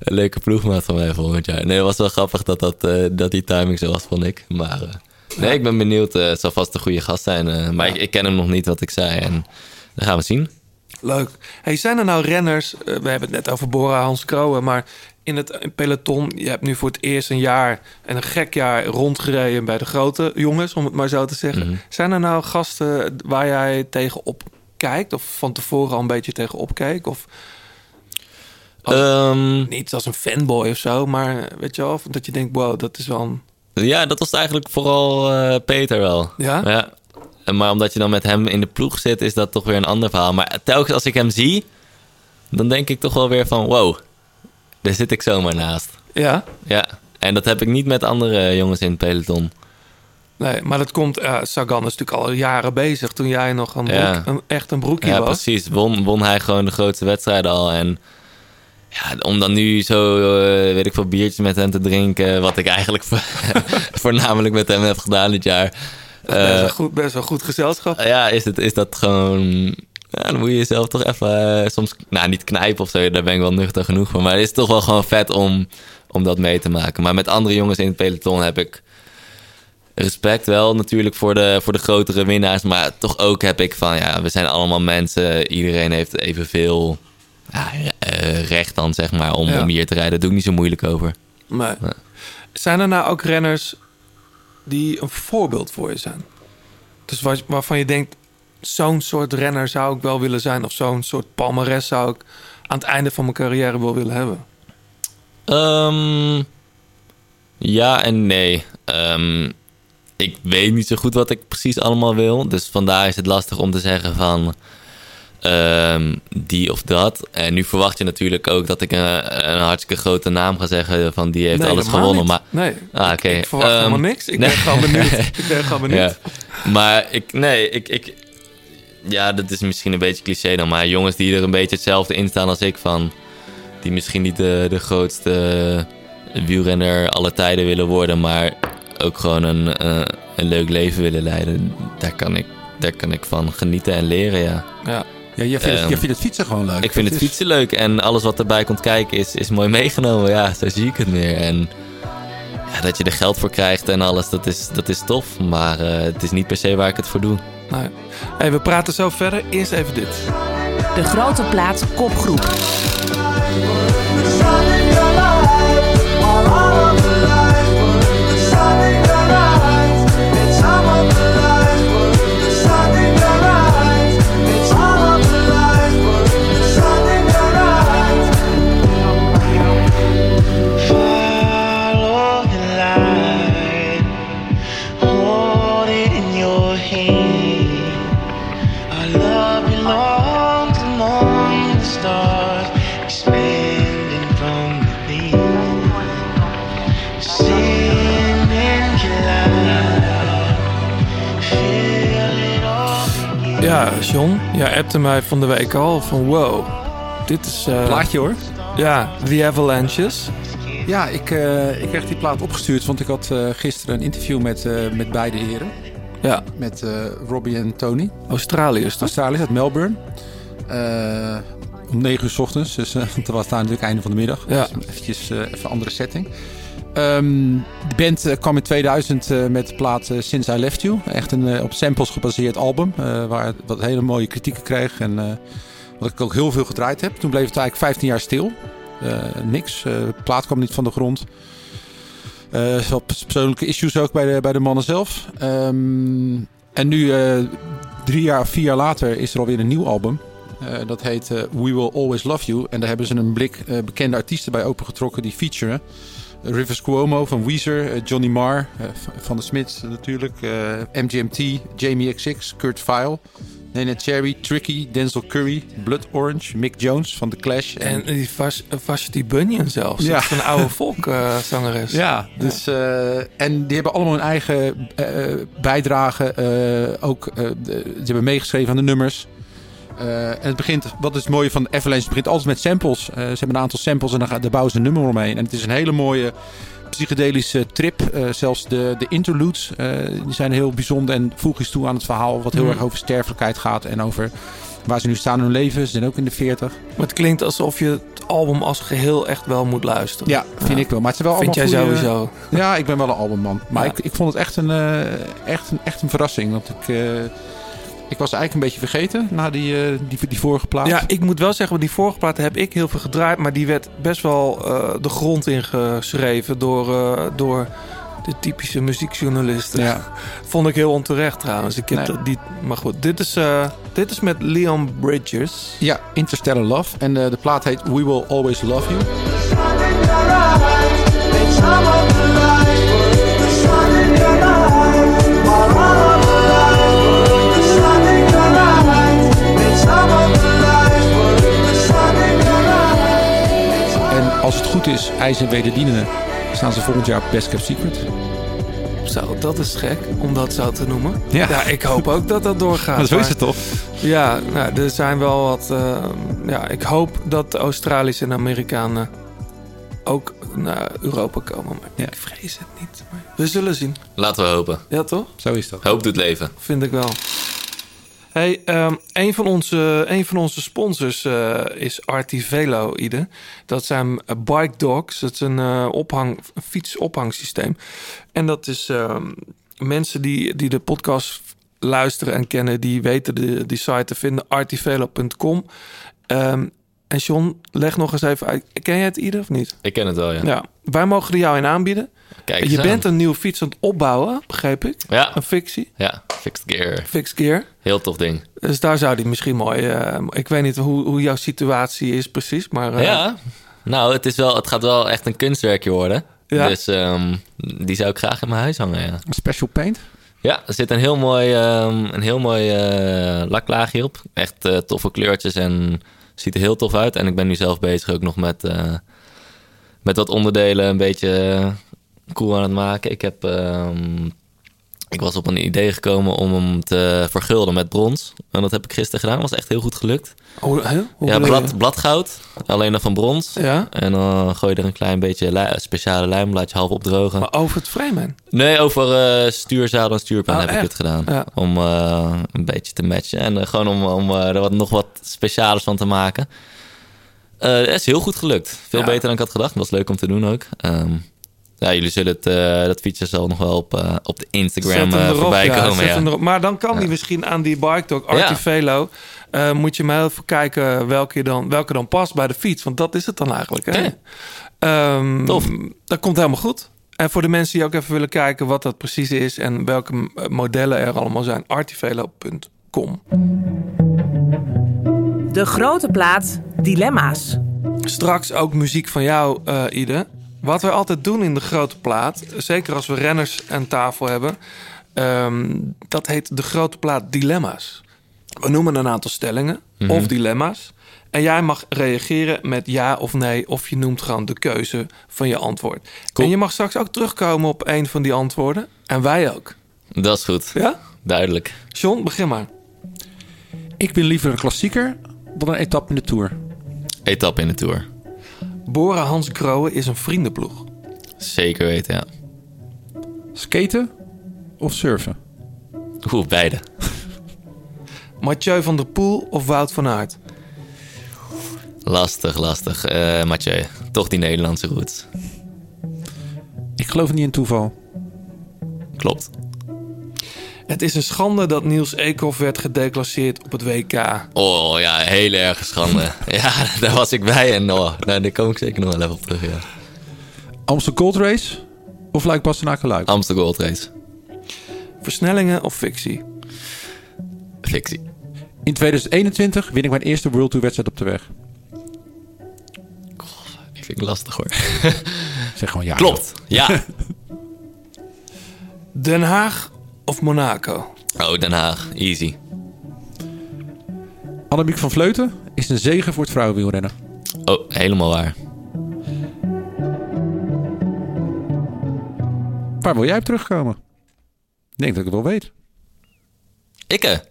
een leuke ploegmaat van mij volgend jaar. Nee, het was wel grappig dat, dat, dat die timing zo was, vond ik. Maar nee, ik ben benieuwd. eh, het zal vast een goede gast zijn. eh, maar ik, ik ken hem nog niet, wat ik zei. En dat gaan we zien. Leuk. Hey, zijn er nou renners? eh, we hebben het net over Bora Hans Kroon, maar in het peloton, je hebt nu voor het eerst een jaar en een gek jaar rondgereden bij de grote jongens, om het maar zo te zeggen. Mhm. Zijn er nou gasten waar jij tegenop kijkt of van tevoren al een beetje tegenop keek? Of Ehm, niet als een fanboy of zo, maar weet je wel, dat je denkt, wow, dat is wel een... Ja, dat was eigenlijk vooral eh, Peter wel. Ja? ja. Maar omdat je dan met hem in de ploeg zit, is dat toch weer een ander verhaal. Maar telkens als ik hem zie, dan denk ik toch wel weer van... Wow, daar zit ik zomaar naast. Ja? Ja, en dat heb ik niet met andere jongens in het peloton. Nee, maar dat komt, ja, Sagan is natuurlijk al jaren bezig toen jij nog een, broek, Ja. een echt een broekje Ja, was. precies. Won, won hij gewoon de grootste wedstrijden al. En ja, om dan nu zo, eh, weet ik veel, biertjes met hem te drinken... wat ik eigenlijk [laughs] voornamelijk met hem heb gedaan dit jaar... Best, eh, wel goed, best wel goed gezelschap. ja, is, het, is dat gewoon Ja, dan moet je jezelf toch even eh, soms, nou niet knijpen of zo, daar ben ik wel nuchter genoeg voor. Maar het is toch wel gewoon vet om, om dat mee te maken. Maar met andere jongens in het peloton heb ik respect wel natuurlijk voor de, voor de grotere winnaars. Maar toch ook heb ik van, ja, we zijn allemaal mensen. Iedereen heeft evenveel ja, eh, recht dan, zeg maar, om, Ja. om hier te rijden. Daar doe ik niet zo moeilijk over. Maar zijn er nou ook renners die een voorbeeld voor je zijn? Dus waar, waarvan je denkt, zo'n soort renner zou ik wel willen zijn... of zo'n soort palmares zou ik aan het einde van mijn carrière wel willen hebben? Ehm, ja en nee. Ehm, ik weet niet zo goed wat ik precies allemaal wil. Dus vandaar is het lastig om te zeggen van ehm, die of dat. En nu verwacht je natuurlijk ook dat ik een, een hartstikke grote naam ga zeggen van die heeft Nee, alles gewonnen. niet. Maar Nee, Ah, ik- verwacht Ehm, helemaal niks. Ik nee. ben gewoon benieuwd. [laughs] ik ben gewoon benieuwd. Ja. Maar ik, nee, ik, ik, ja, dat is misschien een beetje cliché dan. Maar jongens die er een beetje hetzelfde in staan als ik van, die misschien niet de, de grootste wielrenner aller tijden willen worden, maar ook gewoon een, eh, een leuk leven willen leiden. Daar kan ik, daar kan ik van genieten en leren, ja. Ja. Ja, jij, vindt het, Ehm, vindt het fietsen gewoon leuk. Ik vind het is- fietsen leuk en alles wat erbij komt kijken is, is mooi meegenomen. Ja, zo zie ik het meer. En ja, dat je er geld voor krijgt en alles, dat is, dat is tof. Maar eh, het is niet per se waar ik het voor doe. Nee. Hey, we praten zo verder. Eerst even dit. De grote plaat kopgroep. Mij van de week al van wow. Dit is... eh, Plaatje hoor. Ja, The Avalanches. Ja, ik, eh, ik kreeg die plaat opgestuurd, want ik had eh, gisteren een interview met, met beide heren. Ja, Met Robbie en Tony. Australiërs toch? Uit Melbourne. Om 9 uur s ochtends, dus [laughs] dat was daar natuurlijk einde van de middag. Ja. Dus eventjes, even een andere setting. Ehm, de band eh, kwam in 2000 eh, met de plaat eh, Since I Left You. Echt een op samples gebaseerd album, waar wat hele mooie kritieken kreeg. En wat ik ook heel veel gedraaid heb. Toen bleef het eigenlijk 15 jaar stil. Niks. De plaat kwam niet van de grond. Wel persoonlijke issues ook bij de, bij de mannen zelf. Ehm, en nu, drie jaar of vier jaar later, is er alweer een nieuw album. Dat heet We Will Always Love You. En daar hebben ze een blik bekende artiesten bij opengetrokken die featuren. Rivers Cuomo van Weezer, eh, Johnny Marr eh, van de Smiths natuurlijk, eh, MGMT, Jamie XX, Kurt Vile, Nene Cherry, Tricky, Denzel Curry, Blood Orange, Mick Jones van The Clash. En die Vas- Vashti Bunyan zelfs. Ja. Is een oude volkszangeres. Ja, dus, en die hebben allemaal hun eigen eh, bijdrage. ook, ze hebben meegeschreven aan de nummers. Eh, en het begint, wat is het mooie van Avalanche, het begint altijd met samples. Eh, ze hebben een aantal samples en dan gaat- daar bouwen ze een nummer omheen. En het is een hele mooie psychedelische trip. Eh, zelfs de, de interludes, die zijn heel bijzonder en voeg iets toe aan het verhaal. Wat heel Mm. erg over sterfelijkheid gaat en over waar ze nu staan in hun leven. Ze zijn ook in de 40. Maar het klinkt alsof je het album als geheel echt wel moet luisteren. Ja, vind ik wel. Maar het is wel Vind jij goede- sowieso. Ja, ik ben wel een albumman. Maar Ja. ik, ik vond het echt een, echt een, echt een verrassing. Want ik, ik was eigenlijk een beetje vergeten na die, eh, die, die vorige plaat. Ja, ik moet wel zeggen, die vorige plaat heb ik heel veel gedraaid. Maar die werd best wel eh, de grond ingeschreven door, eh, door de typische muziekjournalisten. Ja. [laughs] Vond ik heel onterecht trouwens. Ik heb Nee. dat die, maar goed, dit is, eh, dit is met Leon Bridges. Ja, Interstellar Love. En eh, de plaat heet We Will Always Love You. Als het goed is, IJs en Wederdienende, staan ze volgend jaar op Best Kept Secret. Zo, dat is gek om dat zo te noemen. Ja. ik hoop ook dat dat doorgaat. [laughs] Maar zo is het toch? Ja, nou, er zijn wel wat. eh, ja, ik hoop dat de Australische en Amerikanen ook naar Europa komen. Maar Ja. ik vrees het niet. Maar we zullen zien. Laten we hopen. Ja, toch? Zo is dat. Hoop doet leven. Vind ik wel. Hey, ehm, een, van onze, een van onze sponsors eh, is Artivelo, Ide. Dat zijn Bike Dogs. Dat is een eh, ophang, fietsophangsysteem. En dat is ehm, mensen die, die de podcast luisteren en kennen, die weten de, die site te vinden, artivelo.com. Ehm, en John, leg nog eens even uit. Ken jij het Ide of niet? Ik ken het wel, ja. Ja, wij mogen er jou in aanbieden. Kijk je aan. bent een nieuwe fiets aan het opbouwen, begreep ik. Ja. Een fictie, Ja, fixed gear. fixed gear. Heel tof ding. Dus daar zou die misschien mooi... eh, ik weet niet hoe, hoe jouw situatie is precies, maar... eh, ja. Nou, het, is wel, het gaat wel echt een kunstwerkje worden. Ja. Dus ehm, die zou ik graag in mijn huis hangen, ja. Special paint? Ja, er zit een heel mooi, ehm, een heel mooi eh, laklaagje op. Echt eh, toffe kleurtjes en ziet er heel tof uit. En ik ben nu zelf bezig ook nog met, eh, met wat onderdelen een beetje eh, cool aan het maken. Ik, heb, ehm, ik was op een idee gekomen om hem te vergulden met brons. En dat heb ik gisteren gedaan. Dat was echt heel goed gelukt. Hè? Hoe ja, blad, bladgoud. Alleen dan van brons. Ja, En dan gooi je er een klein beetje li- speciale lijm, laat je half opdrogen. maar over het framen. Nee, over eh stuurzaal en stuurpijn Oh, heb ik het gedaan. Ja. Om eh, een beetje te matchen. En eh, gewoon om, om eh, er wat, nog wat speciales van te maken. Eh, Het is heel goed gelukt. Veel Ja. beter dan ik had gedacht. was leuk om te doen ook. Ehm, ja, jullie zullen het, eh, dat feature zal nog wel op, eh, op de Instagram eh, erop, voorbij komen. Ja. Maar dan kan die misschien aan die bike talk, Artivelo. Eh, moet je maar even kijken welke, je dan, welke dan past bij de fiets. Want dat is het dan eigenlijk. Hè? Ehm, Tof. Dat komt helemaal goed. En voor de mensen die ook even willen kijken wat dat precies is... en welke eh, modellen er allemaal zijn, artivelo.com. De grote plaat Dilemma's. Straks ook muziek van jou, eh Ide. Wat we altijd doen in de grote plaat, zeker als we renners aan tafel hebben, ehm, dat heet de grote plaat dilemma's. We noemen een aantal stellingen of dilemma's. En jij mag reageren met ja of nee, of je noemt gewoon de keuze van je antwoord. Cool. En je mag straks ook terugkomen op een van die antwoorden. En wij ook. Dat is goed. Ja? Duidelijk. John, begin maar. Ik ben liever een klassieker dan een etappe in de Tour. Etappe in de Tour. Bora Hans Grohe is een vriendenploeg. Zeker weten, ja. Skaten of surfen? Oeh, beide. Mathieu van der Poel of Wout van Aert? Lastig, lastig. Eh Mathieu, toch die Nederlandse roots. Ik geloof niet in toeval. Klopt. Het is een schande dat Niels Eekhoff werd gedeclasseerd op het WK. Oh ja, hele erge schande. [laughs] ja, daar was ik bij en oh, nou, daar kom ik zeker nog wel even op terug. Ja. Amstel Gold Race of Luik Bastenaken Luik? Amsterdam Gold Race. Versnellingen of fictie? Fictie. In 2021 win ik mijn eerste World Tour wedstrijd op de weg. Die vind ik lastig hoor. Zeg gewoon ja. Klopt. Ja. [laughs] Den Haag of Monaco? Oh, Den Haag. Easy. Annemiek van Vleuten is een zegen voor het vrouwenwielrennen. Oh, helemaal waar. Waar wil jij op terugkomen? Ik denk dat ik het wel weet. Ikke.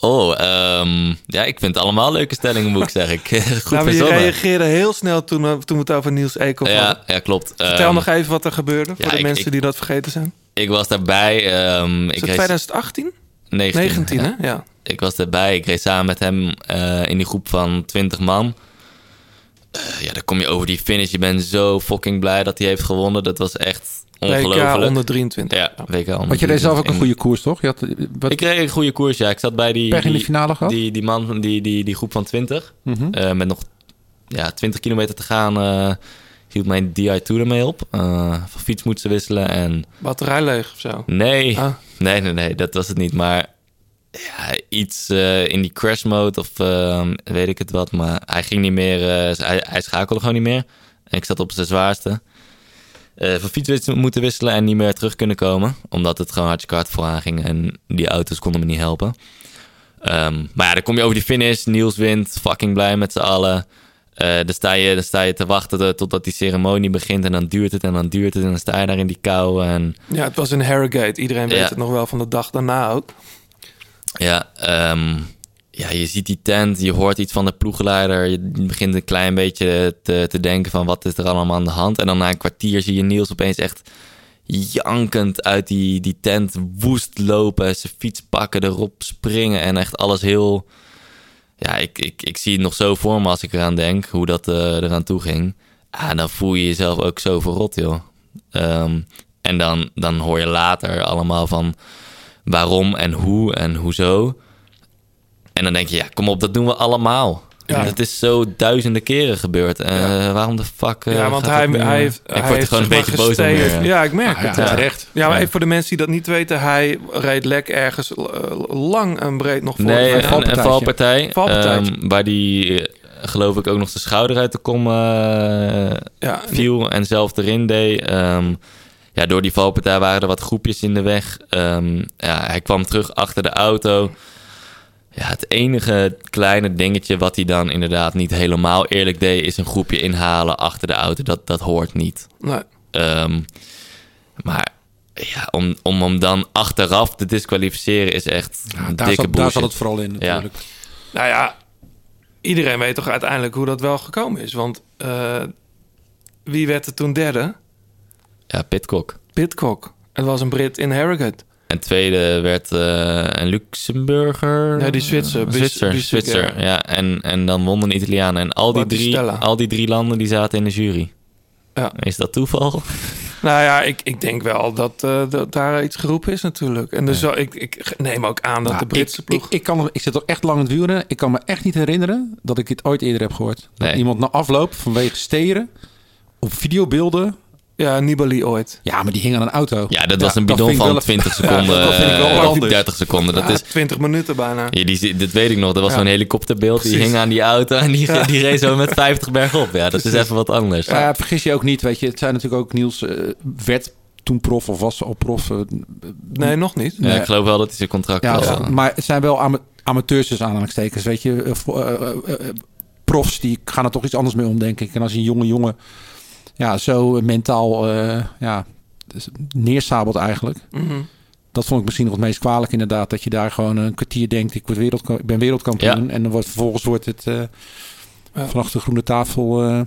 Oh, ehm, ja, ik vind het allemaal leuke stellingen, moet ik zeggen. Ik, [laughs] Goed nou, je reageerde heel snel toen, we- toen we het over Niels Eekhoff hadden. Ja, ja, klopt. Vertel Ehm, nog even wat er gebeurde voor de ik- mensen ik- die dat vergeten zijn. Ik was daarbij. ik Is het reed- 2018? 19, 19, ja. hè? Ja. Ik was erbij. Ik reed samen met hem eh, in die groep van 20 man. Eh, ja, dan kom je over die finish. Je bent zo fucking blij dat hij heeft gewonnen. Dat was echt WK ongelooflijk. onder 23. Ja, WK onder Want je reed zelf ook een 23. goede koers, toch? Je had, eh, wat, Ik reed een goede koers, ja. Ik zat bij die, Pech in de finale gehad? die, die man, die, die, die groep van 20. Mhm. Eh, met nog ja, 20 kilometer te gaan eh, hield mijn DI2 ermee op. Eh, van fiets moeten ze wisselen en... Batterij leeg of zo. Nee, Ah. nee, nee, nee, dat was het niet. Maar ja, iets eh, in die crash mode of weet ik het wat. Maar hij ging niet meer, eh, hij, hij schakelde gewoon niet meer. En ik zat op zijn zwaarste. Eh van fiets moeten wisselen en niet meer terug kunnen komen. Omdat het gewoon hartstikke hard vooraan ging en die auto's konden me niet helpen. Ehm, maar ja, dan kom je over die finish. Niels wint, fucking blij met z'n allen. Eh, dan, sta je, dan sta je te wachten tot- totdat die ceremonie begint. En dan duurt het en dan duurt het. En dan sta je daar in die kou. En Ja, het was in Harrogate. Iedereen weet Ja. het nog wel van de dag daarna ook. Ja, ehm, ja, je ziet die tent, je hoort iets van de ploegleider. Je begint een klein beetje te, te denken van wat is er allemaal aan de hand. En dan na een kwartier zie je Niels opeens echt jankend uit die, die tent woest lopen. Zijn fiets pakken, erop springen en echt alles heel... Ja, ik, ik, ik zie het nog zo voor me als ik eraan denk, hoe dat eh, eraan toe ging. Ah, dan voel je jezelf ook zo verrot, joh. Ehm, en dan, dan hoor je later allemaal van waarom en hoe en hoezo. En dan denk je, ja, kom op, dat doen we allemaal. Ja. Het is zo duizenden keren gebeurd. Eh, Waarom de fuck? eh, ja, want gaat hij, nu- hij heeft... Ik hij word er heeft, gewoon een beetje boos om weer. Ja, ik merk Nou het. ja, Ja, terecht. Ja, maar Ja. even voor de mensen die dat niet weten. Hij reed lek ergens eh, lang en breed nog voor. Nee, Ja. een, een valpartij. Ehm, waar die, eh, geloof ik, ook nog zijn schouder uit de kom eh, Ja, viel en zelf erin deed. Ehm, ja, door die valpartij waren er wat groepjes in de weg. Ehm, ja, hij kwam terug achter de auto. Ja, het enige kleine dingetje wat hij dan inderdaad niet helemaal eerlijk deed... is een groepje inhalen achter de auto. Dat, dat hoort niet. nee. Ehm, maar ja, om, om hem dan achteraf te disqualificeren is echt Ja, een daar, dikke zat, daar zat het vooral in natuurlijk. Nou ja, iedereen weet toch uiteindelijk hoe dat wel gekomen is. Want eh, wie werd er toen derde? Ja, Pitcock. Pitcock. Het was een Brit in Harrogate. En tweede werd eh, een Luxemburger. Nee, die Zwitser. Bis- Zwitser, Bis- Zwitser, ja. ja. En, en dan won een Italiaan. En al die, drie, al die drie landen die zaten in de jury. Ja. Is dat toeval? [laughs] Nou ja, ik, ik denk wel dat, eh, dat daar iets geroepen is natuurlijk. En dus zo, ik, ik neem ook aan dat Nou, de Britse ik, ploeg... Ik, ik, kan, ik zit al echt lang in het wielrennen. Ik kan me echt niet herinneren dat ik dit ooit eerder heb gehoord. Dat Nee. iemand na afloop vanwege steren op videobeelden. Ja, Nibali ooit. Ja, maar die hing aan een auto. Ja, dat was een bidon van wel- 20 seconden. Ja, dat vind ik wel eh, anders. 30 seconden. Dat Ja, is, 20 minuten bijna. ja, die, dat weet ik nog. Dat was Ja. zo'n helikopterbeeld. Die hing aan die auto en die, Ja. die reed zo met 50 bergop. Ja, dat is even wat anders. Ja, vergis je ook niet, weet je. Het zijn natuurlijk ook Niels eh, werd toen prof of was al prof. eh, Nee, nog niet. Ja, ik geloof wel dat hij zijn contract ja, wel... maar het zijn wel ama- amateurs dus aanhalingstekens, weet je. Profs die gaan er toch iets anders mee om, denk ik. En als je een jonge jongen ja, zo mentaal eh, ja, dus neersabelt eigenlijk. Mhm. Dat vond ik misschien nog het meest kwalijk inderdaad. Dat je daar gewoon een kwartier denkt, ik, word wereldka- ik ben wereldkampioen. En dan wordt, vervolgens wordt het eh, Ja. vanaf de groene tafel eh,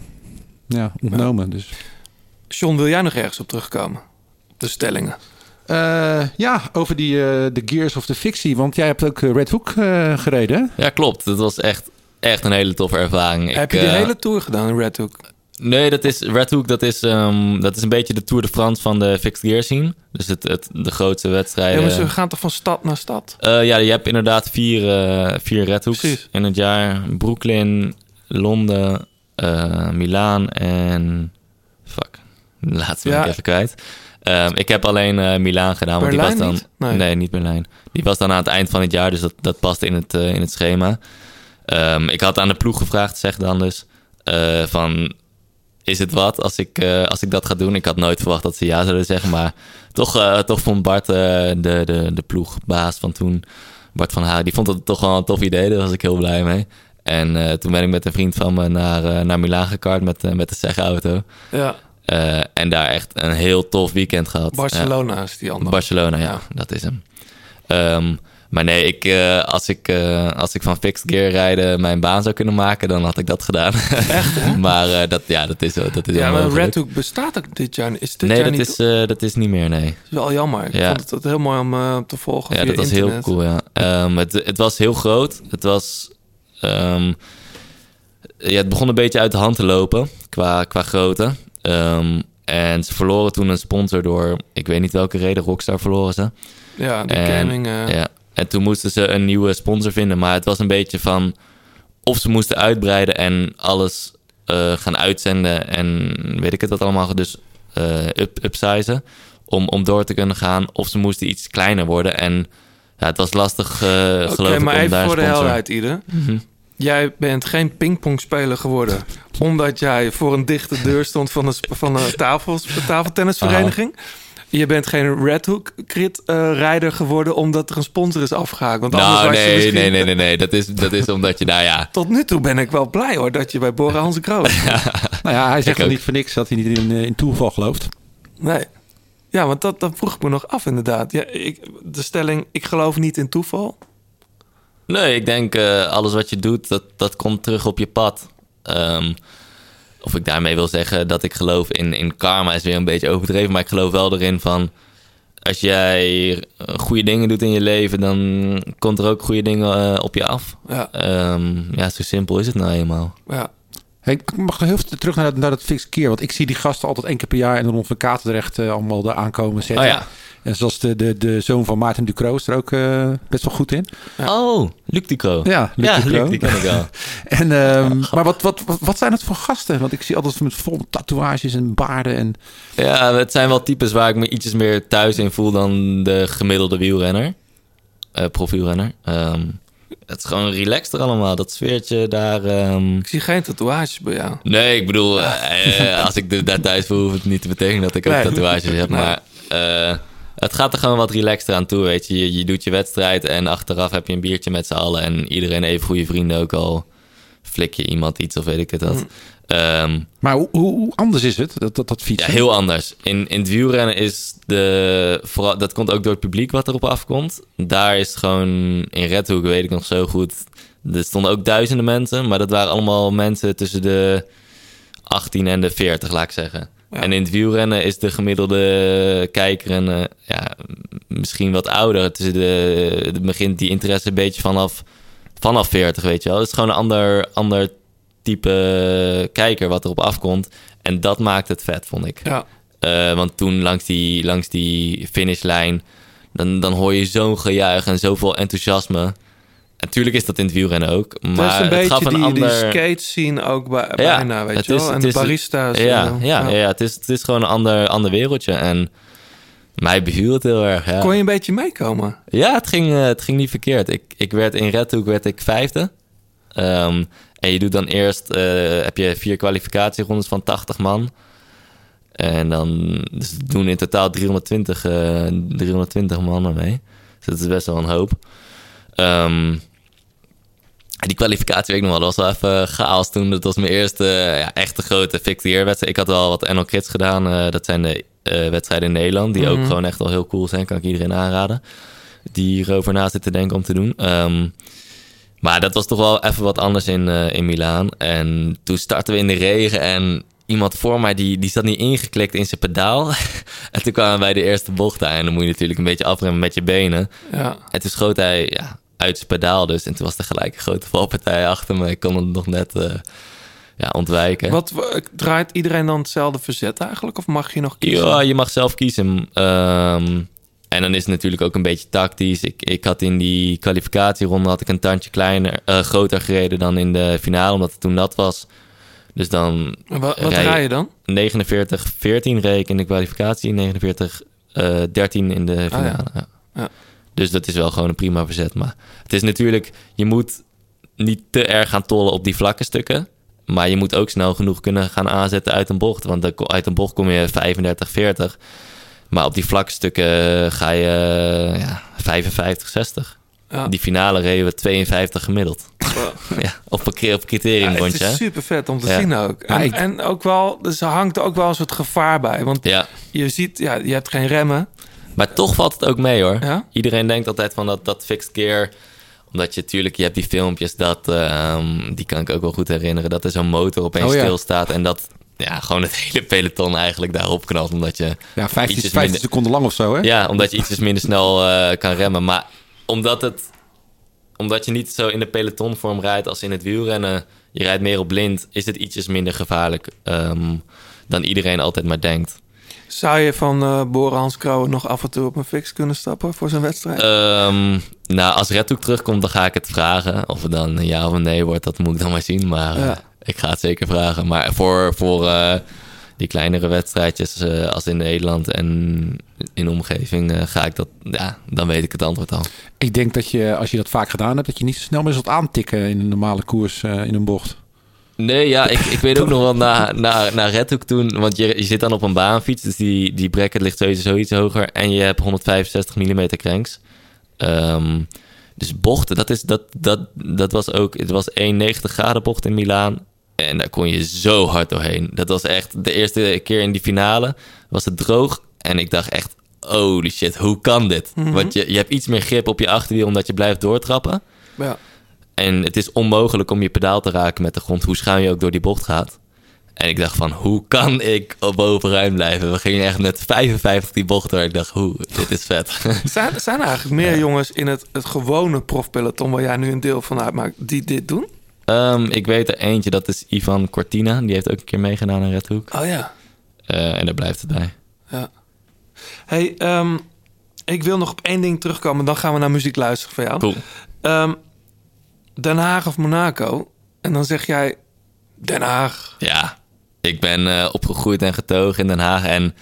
ja, ontnomen. Dus. John, wil jij nog ergens op terugkomen? De stellingen. Eh, ja, over die, eh, de Gears of the Fictie. Want jij hebt ook eh, Red Hook eh, gereden? Ja, klopt. Dat was echt, echt een hele toffe ervaring. Ik, Heb je die eh, hele tour gedaan in Red Hook? Nee, dat is, Red Hook dat is, ehm, dat is een beetje de Tour de France van de fixed gear scene. Dus het, het, de grootste Ja, wedstrijden. maar ze gaan toch van stad naar stad? Eh, ja, je hebt inderdaad vier, eh, vier Red Hooks Precies. in het jaar. Brooklyn, Londen, eh Milaan en... Fuck, laatste ben Ja. ik even kwijt. Ehm, ik heb alleen eh Milaan gedaan. Want die Berlijn was dan, niet? Nee. Nee. niet Berlijn. Die was dan aan het eind van het jaar, dus dat, dat past in het, in het schema. Ehm, ik had aan de ploeg gevraagd, zeg dan dus, van... Is het wat als ik, eh, als ik dat ga doen? Ik had nooit verwacht dat ze ja zouden zeggen. Maar toch, eh, toch vond Bart, eh, de, de, de ploegbaas van toen... Bart van Haar, die vond het toch wel een tof idee. Daar was ik heel blij mee. En toen ben ik met een vriend van me naar, naar Milaan gekart met, met de zegauto. Ja, en daar echt een heel tof weekend gehad. Barcelona is die andere. Barcelona, ja, Ja. dat is hem. Ehm, maar nee, ik, eh, als, ik, eh, als ik van fixed gear rijden mijn baan zou kunnen maken, dan had ik dat gedaan. Echt, hè? [laughs] maar eh, dat, ja, dat is, dat is Ja, maar. Red Hook bestaat ook dit jaar. Is dit Nee, jaar dat niet... is, dat is niet meer, nee. is wel jammer. Ik Ja. vond het, het heel mooi om te volgen Ja, dat was internet. heel cool, ja. Ehm, het, het was heel groot. Het was... ehm, ja, het begon een beetje uit de hand te lopen qua, qua grootte. Ehm, en ze verloren toen een sponsor door... Ik weet niet welke reden, Rockstar verloren ze. Ja, de En, gaming... ja. En toen moesten ze een nieuwe sponsor vinden. Maar het was een beetje van... Of ze moesten uitbreiden en alles eh, gaan uitzenden. En weet ik het wat allemaal. Dus eh up, upsizen. Om, om door te kunnen gaan. Of ze moesten iets kleiner worden. En ja, het was lastig Oké, geloof ik maar om even daar voor de helderheid, Ieder. Mhm. Jij bent geen pingpongspeler geworden... omdat jij voor een dichte deur stond van een, sp- van een tafels, [laughs] tafeltennisvereniging. Je bent geen Red Hook crit eh, rijder geworden... omdat er een sponsor is afgehaakt. Want anders Nou, was je nee, misschien- nee, nee, nee, nee. Dat is, dat is omdat je, nou ja... [laughs] Tot nu toe ben ik wel blij hoor... dat je bij Bora Hans Kroos [laughs] Nou ja, hij zegt er ook. niet voor niks dat hij niet in, eh, in toeval gelooft. Nee. Ja, want dat, dat vroeg ik me nog af inderdaad. Ja, ik, de stelling, ik geloof niet in toeval. Nee, ik denk eh, alles wat je doet, dat, dat komt terug op je pad. Ehm, of ik daarmee wil zeggen dat ik geloof in, in karma is weer een beetje overdreven. Maar ik geloof wel erin van... Als jij goede dingen doet in je leven, dan komt er ook goede dingen eh, op je af. Ja, Ehm, ja, zo simpel is het nou eenmaal. ja. Hey, ik mag nog heel terug naar dat, naar dat fixed keer. Want ik zie die gasten altijd één keer per jaar in de Rond van Katendrecht eh, allemaal daar aankomen zetten. Oh ja. En zoals de, de, de zoon van Maarten Ducro is er ook eh, best wel goed in. Oh, Luc Ducro. Ja, Luc ja, Ducro. Luc, die ken ik wel. [laughs] En, ehm, maar wat, wat, wat, wat zijn het voor gasten? Want ik zie altijd met vol tatoeages en baarden. En, Ja, het zijn wel types waar ik me ietsjes meer thuis in voel dan de gemiddelde wielrenner. Eh profielrenner. Ehm, het is gewoon relaxter allemaal, dat sfeertje daar. ehm. Ik zie geen tatoeages bij jou. Nee, ik bedoel, eh, eh, als ik de- daar thuis voel, hoeft het niet te betekenen dat ik ook Nee. tatoeages heb. Nee. Maar eh, het gaat er gewoon wat relaxter aan toe, weet je. je. Je doet je wedstrijd en achteraf heb je een biertje met z'n allen. En iedereen even goede vrienden ook al. Flik je iemand iets of weet ik het wat. Mm. Ehm, maar hoe, hoe, anders is het, dat, dat, dat ja, fietsen? heel anders. In, in het wielrennen is de... Vooral, dat komt ook door het publiek wat erop afkomt. Daar is gewoon... In Redhoek weet ik nog zo goed... Er stonden ook duizenden mensen. Maar dat waren allemaal mensen tussen de 18 en de 40, laat ik zeggen. Ja. En in het wielrennen is de gemiddelde kijker... En, eh, ja, misschien wat ouder. Tussen de, de begint die interesse een beetje vanaf, vanaf 40, weet je wel. Het is gewoon een ander, ander type kijker wat erop afkomt. En dat maakt het vet, vond ik. Ja, Eh, want toen langs die, langs die finishlijn, dan, dan hoor je zo'n gejuich en zoveel enthousiasme. Natuurlijk is dat in het wielrennen ook, het is maar een het gaf een die, ander... die skate scene ook bij, bijna, weet je wel. En de is- barista's. Ja, eh, ja, ja. het, is, het is gewoon een ander, ander wereldje. En mij beviel het heel erg. Ja, Kon je een beetje meekomen? ja het, ging, eh, het ging niet verkeerd. Ik, ik werd in Redhoek werd ik vijfde. Ehm, en je doet dan eerst, eh, heb je vier kwalificatierondes van 80 man. En dan dus doen in totaal 320, eh 320 mannen mee. Dus dat is best wel een hoop. Ehm, die kwalificatie weet ik nog wel, dat was wel even chaos toen. Dat was mijn eerste eh, ja, echte grote wedstrijd. Ik had wel wat NL Kids gedaan. eh, dat zijn de eh, wedstrijden in Nederland, die ook gewoon echt wel heel cool zijn. Kan ik iedereen aanraden. Die hierover na zit te denken om te doen. Ehm, maar dat was toch wel even wat anders in, eh, in Milaan. En toen startten we in de regen en iemand voor mij die, die zat niet ingeklikt in zijn pedaal. [laughs] en toen kwamen we bij de eerste bocht aan. En dan moet je natuurlijk een beetje afremmen met je benen. Ja. En toen schoot hij ja, uit zijn pedaal dus. En toen was er gelijk een grote valpartij achter me. Ik kon hem nog net eh, ja, ontwijken. Wat w- draait iedereen dan hetzelfde verzet eigenlijk? Of mag je nog kiezen? Ja, je mag zelf kiezen. Ehm, en dan is het natuurlijk ook een beetje tactisch. Ik, ik had in die kwalificatieronde had ik een tandje kleiner, eh, groter gereden dan in de finale, omdat het toen nat was. Dus dan Wat, wat rij- rij je dan? 49-14 reed ik in de kwalificatie, 49-13 in de finale. ja. ja. Ja. Dus dat is wel gewoon een prima verzet. Maar het is natuurlijk, je moet niet te erg gaan tollen op die vlakke stukken. Maar je moet ook snel genoeg kunnen gaan aanzetten uit een bocht. Want uit een bocht kom je 35, 40. Maar op die vlakke stukken ga je ja, 55, 60. Ja. Die finale reden we 52 gemiddeld. [laughs] ja, op een, cri- op een Ja, het hè? is super vet om te Ja. zien ook. En, Ja, ik- en ook wel, dus er hangt ook wel een soort gevaar bij. Want ja, je ziet, ja, je hebt geen remmen. maar toch valt het ook mee hoor. Ja? Iedereen denkt altijd van dat, dat fixed gear. Omdat je natuurlijk, je hebt die filmpjes, dat, ehm, die kan ik ook wel goed herinneren. Dat er zo'n motor opeens Oh ja. stilstaat. En dat ja, gewoon het [laughs] hele peloton eigenlijk daarop knalt. Omdat je, Ja, 15, Ietsjes 15 minder- seconden lang of zo, hè? ja, omdat je ietsjes minder snel eh, kan remmen. Maar omdat, het, omdat je niet zo in de pelotonvorm rijdt als in het wielrennen. Je rijdt meer op blind, is het ietsjes minder gevaarlijk ehm, dan iedereen altijd maar denkt. Zou je van eh Boren Hans Krauwen nog af en toe op een fix kunnen stappen voor zijn wedstrijd? Ehm, nou, als Redhoek terugkomt, dan ga ik het vragen. Of het dan een ja of een nee wordt, dat moet ik dan maar zien. Maar eh, Ja. Ik ga het zeker vragen. Maar voor, voor eh, die kleinere wedstrijdjes eh, als in Nederland en in de omgeving eh, ga ik dat... Ja, dan weet ik het antwoord al. Ik denk dat je, als je dat vaak gedaan hebt, dat je niet zo snel meer zult aantikken in een normale koers in een bocht. Nee, ja, ik, ik weet ook nog wel naar, naar, naar Redhoek toen. Want je, je zit dan op een baanfiets, dus die, die bracket ligt sowieso iets hoger. En je hebt 165 mm cranks. Ehm, dus bochten, dat, is, dat, dat, dat was ook... Het was 1,90 graden bocht in Milaan. En daar kon je zo hard doorheen. Dat was echt de eerste keer in die finale. Was het droog. En ik dacht echt, holy shit, hoe kan dit? Want je, je hebt iets meer grip op je achterwiel omdat je blijft doortrappen. ja. En het is onmogelijk om je pedaal te raken met de grond, hoe schuin je ook door die bocht gaat. En ik dacht van, hoe kan ik op bovenruim blijven? We gingen echt met 55 die bocht door. Ik dacht, hoe, dit is vet. [laughs] Zijn, zijn er eigenlijk meer jongens in het, het gewone profpeloton... waar jij nu een deel van uitmaakt, die dit doen? Ehm, ik weet er eentje, dat is Ivan Cortina. Die heeft ook een keer meegedaan aan Red Hook. Oh ja. Eh, en daar blijft het bij. ja. hey, ehm, ik wil nog op één ding terugkomen. Dan gaan we naar muziek luisteren van jou. Cool. Ehm, Den Haag of Monaco? En dan zeg jij Den Haag. Ja, ik ben eh, opgegroeid en getogen in Den Haag. En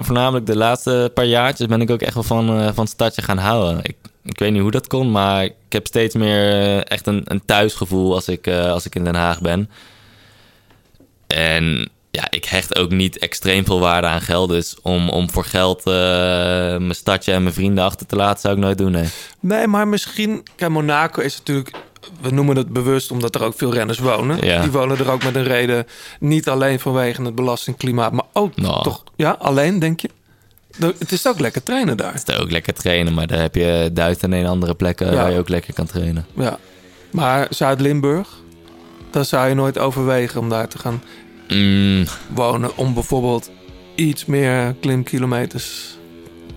voornamelijk de laatste paar jaartjes ben ik ook echt wel van, eh, van het stadje gaan houden. Ik, ik weet niet hoe dat komt, maar ik heb steeds meer eh, echt een, een thuisgevoel als ik, eh, als ik in Den Haag ben. En ja, ik hecht ook niet extreem veel waarde aan geld. Dus om, om voor geld eh, mijn stadje en mijn vrienden achter te laten, zou ik nooit doen. Nee. Nee, maar misschien... Kijk, Monaco is natuurlijk... We noemen het bewust omdat er ook veel renners wonen. Ja. Die wonen er ook met een reden. Niet alleen vanwege het belastingklimaat, maar ook Nou. toch... Ja, alleen denk je? Het is ook lekker trainen daar. Het is ook lekker trainen, maar daar heb je duizend en een andere plekken Ja. waar je ook lekker kan trainen. Ja. Maar Zuid-Limburg, daar zou je nooit overwegen om daar te gaan Mm, wonen. Om bijvoorbeeld iets meer klimkilometers,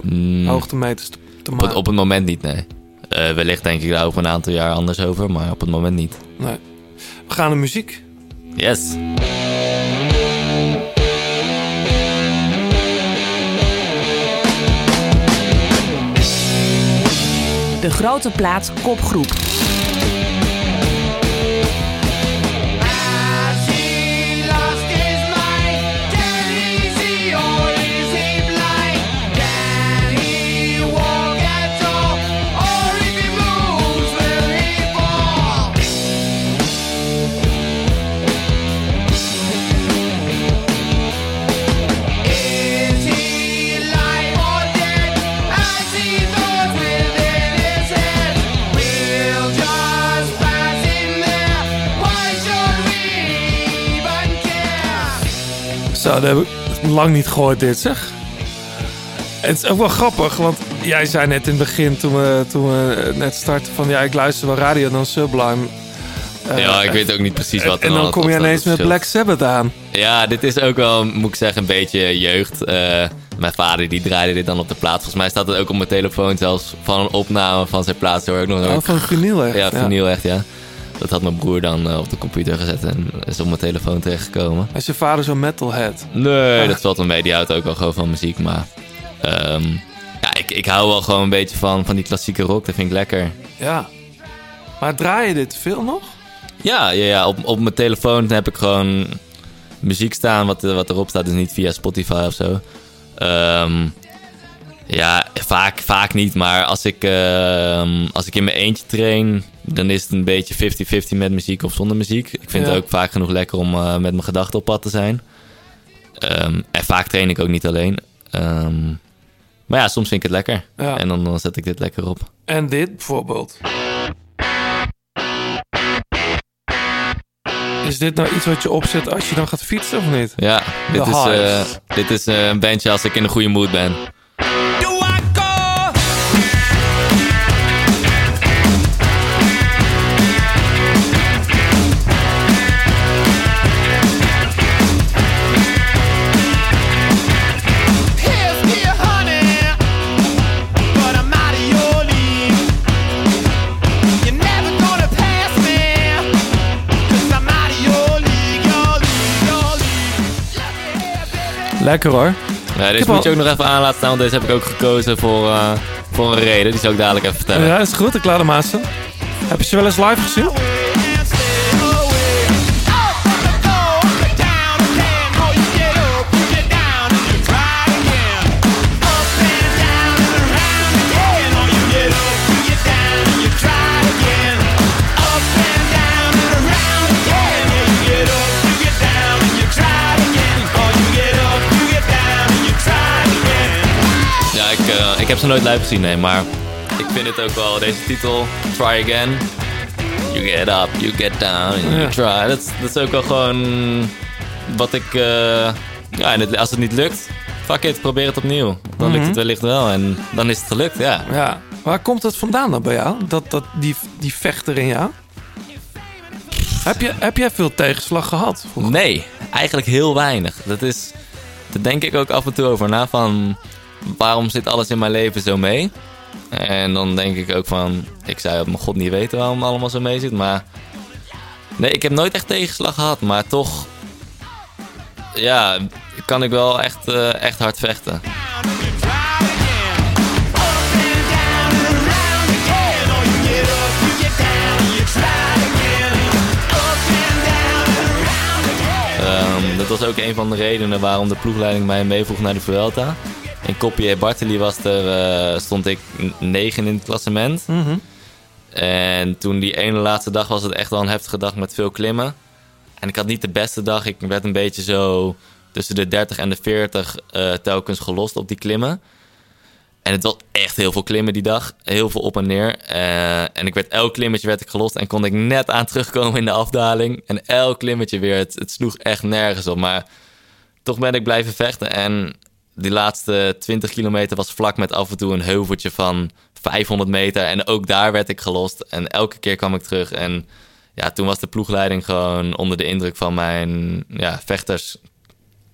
mm, hoogtemeters te, te op, maken. op het moment niet, nee. Eh, wellicht denk ik daar over een aantal jaar anders over, maar op het moment niet. Nee. We gaan naar muziek. Yes. De grote plaat kopgroep. Dat heb ik lang niet gehoord dit, zeg. Het is ook wel grappig, want jij zei net in het begin, toen we, toen we net startten, van ja, ik luister wel radio dan Sublime. Eh, ja, ik weet ook niet precies wat er En dan kom je ineens met Black Sabbath aan. Ja, dit is ook wel, moet ik zeggen, een beetje jeugd. Eh, mijn vader die draaide dit dan op de plaat. Volgens mij staat het ook op mijn telefoon zelfs van een opname van zijn plaats. Hoor ik nog Oh, van vinyl echt. Ja, vinyl echt, ja. Dat had mijn broer dan eh, op de computer gezet en is op mijn telefoon terechtgekomen. Is je vader zo'n metalhead? Nee, dat valt wel mee. Die houdt ook wel gewoon van muziek. Maar ehm, ja, ik, ik hou wel gewoon een beetje van, van die klassieke rock. Dat vind ik lekker. Ja. Maar draai je dit veel nog? Ja, ja, ja. Op, op mijn telefoon heb ik gewoon muziek staan wat, wat erop staat. Dus niet via Spotify of zo. Ehm, ja, vaak, vaak niet. Maar als ik, ehm, als ik in mijn eentje train, dan is het een beetje 50-50 met muziek of zonder muziek. Ik vind Ja. het ook vaak genoeg lekker om eh, met mijn gedachten op pad te zijn. Ehm, en vaak train ik ook niet alleen. Ehm, maar ja, soms vind ik het lekker. Ja. En dan, dan zet ik dit lekker op. En dit bijvoorbeeld. Is dit nou iets wat je opzet als je dan gaat fietsen of niet? Ja, dit De is, eh, dit is eh, een bandje als ik in een goede mood ben. Lekker hoor. Ja, deze moet al- je ook nog even aan laten staan, want deze heb ik ook gekozen voor, eh, voor een reden. Die zal ik dadelijk even vertellen. Ja, is goed. Ik laat hem aan staan. Heb je ze wel eens live gezien? Ze nooit live gezien, nee, maar ik vind het ook wel, deze titel, Try Again. You get up, you get down, you Ja. try. Dat, is- dat is ook wel gewoon wat ik, eh, ja, en het- als het niet lukt, fuck it, probeer het opnieuw. Dan lukt het wellicht wel en dan is het gelukt, ja. Ja. Waar komt het vandaan dan bij jou? Dat, dat, die, die vechter in jou? Heb, je, heb jij veel tegenslag gehad? vroeger? Nee, eigenlijk heel weinig. Dat is, daar denk ik ook af en toe over na van waarom zit alles in mijn leven zo mee? En dan denk ik ook van, ik zou op mijn god niet weten waarom het allemaal zo mee zit, maar nee, ik heb nooit echt tegenslag gehad, maar toch, ja, kan ik wel echt, eh, echt hard vechten. Ehm, dat was ook een van de redenen waarom de ploegleiding mij meevroeg naar de Vuelta. In Koppie en Bartoli was er, eh, stond ik negen in het klassement. Mhm. En toen die ene laatste dag was het echt wel een heftige dag met veel klimmen. En ik had niet de beste dag. Ik werd een beetje zo tussen de 30 en de 40 eh, telkens gelost op die klimmen. En het was echt heel veel klimmen die dag. Heel veel op en neer. Eh, en ik werd elk klimmetje werd ik gelost. En kon ik net aan terugkomen in de afdaling. En elk klimmetje weer. Het, het sloeg echt nergens op. Maar toch ben ik blijven vechten. En die laatste 20 kilometer was vlak met af en toe een heuveltje van 500 meter. En ook daar werd ik gelost. En elke keer kwam ik terug. En ja, toen was de ploegleiding gewoon onder de indruk van mijn ja, vechters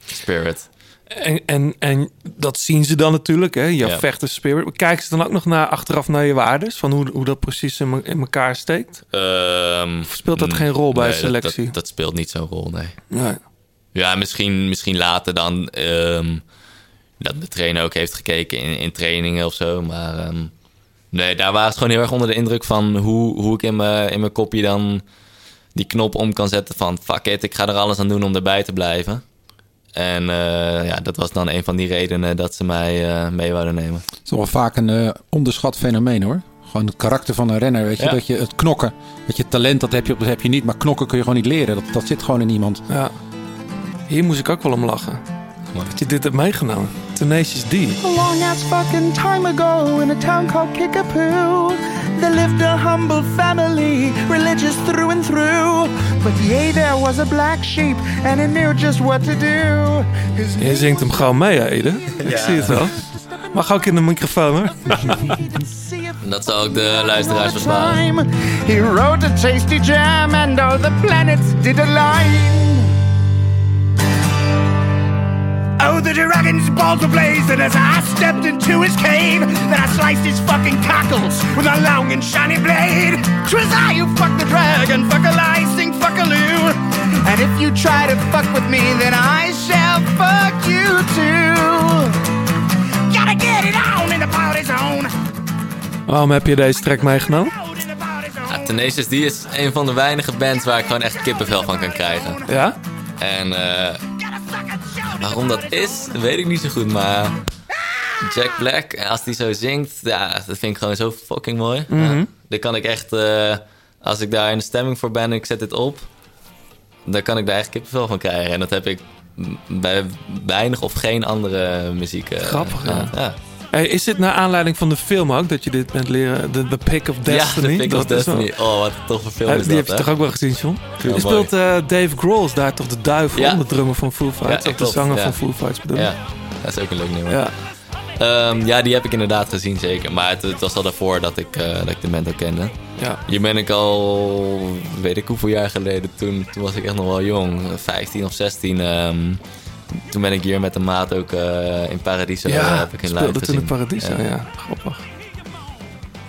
spirit. En, en, en dat zien ze dan natuurlijk, hè? Je Ja. vechters spirit. Kijken ze dan ook nog naar, achteraf naar je waardes? Van hoe, hoe dat precies in, in elkaar steekt? Ehm, speelt dat geen rol bij nee, dat- selectie? Dat, dat speelt niet zo'n rol, nee. Nee. Ja, misschien, misschien later dan ehm, dat de trainer ook heeft gekeken in, in trainingen of zo. Maar ehm, nee, daar waren ze gewoon heel erg onder de indruk van hoe, hoe ik in mijn, in mijn kopje dan die knop om kan zetten van fuck it, ik ga er alles aan doen om erbij te blijven. En eh, ja, dat was dan een van die redenen dat ze mij eh, mee wouden nemen. Het is wel vaak een eh, onderschat fenomeen hoor. Gewoon het karakter van een renner, weet je. Ja. Dat je het knokken, dat je talent, dat heb je, dat heb je niet. Maar knokken kun je gewoon niet leren. Dat, dat zit gewoon in iemand. Ja. Hier moest ik ook wel om lachen. Dat je dit hebt meegenomen. Tenacious D. A long ass fucking time ago in a town called Kickapoo, there lived a humble family, religious through and through. But yea, there was a black sheep, and he knew just what to do. His Je zingt hem gewoon mee, hè, Ede. Ik zie het wel. Mag ook in de microfoon, hoor. [laughs] Dat zal ook de luisteraars verstaan. time, he wrote a tasty jam, and all the planets did align. Oh, the dragon's balls were blazing as I stepped into his cave. Then I sliced his fucking cockles with a long and shiny blade. 'Twas I who fucked the dragon, fuck a lie, sing fuck a loo. And if you try to fuck with me, then I shall fuck you too. Gotta get it on in the party zone. Waarom heb je deze track meegenomen? Ja, Tenacious D is een van de weinige bands waar ik gewoon echt kippenvel van kan krijgen. Ja? En eh, waarom dat is, weet ik niet zo goed. Maar Jack Black, als die zo zingt, ja, dat vind ik gewoon zo fucking mooi. Ja, dit kan ik echt, eh, als ik daar in de stemming voor ben en ik zet dit op, dan kan ik daar echt kippenvel van krijgen. En dat heb ik bij weinig of geen andere muziek. eh, Grappig, ja. Hey, is dit naar aanleiding van de film ook, dat je dit bent leren? The, the Pick of Destiny? Ja, de Pick of Dat is wel- Destiny. Oh, wat een toffe film is die dat, heb je toch ook wel gezien, John? Ja, je speelt eh, Dave Grohl, daar toch de duivel, Ja. de drummer van Foo Fighters? Of de zanger van Foo Fighters bedoel ik. Ja, dat is ook een leuk nummer. Ja. Ehm, ja, die heb ik inderdaad gezien, zeker. Maar het, het was al daarvoor dat ik, eh, dat ik de ook kende. Ja. Hier ben ik al, weet ik hoeveel jaar geleden, toen, toen was ik echt nog wel jong, 15 of 16. ehm, toen ben ik hier met de maat ook eh, in Paradiso. eh, Ja, heb ik in speelde live in. Paradiso, ja. Grappig.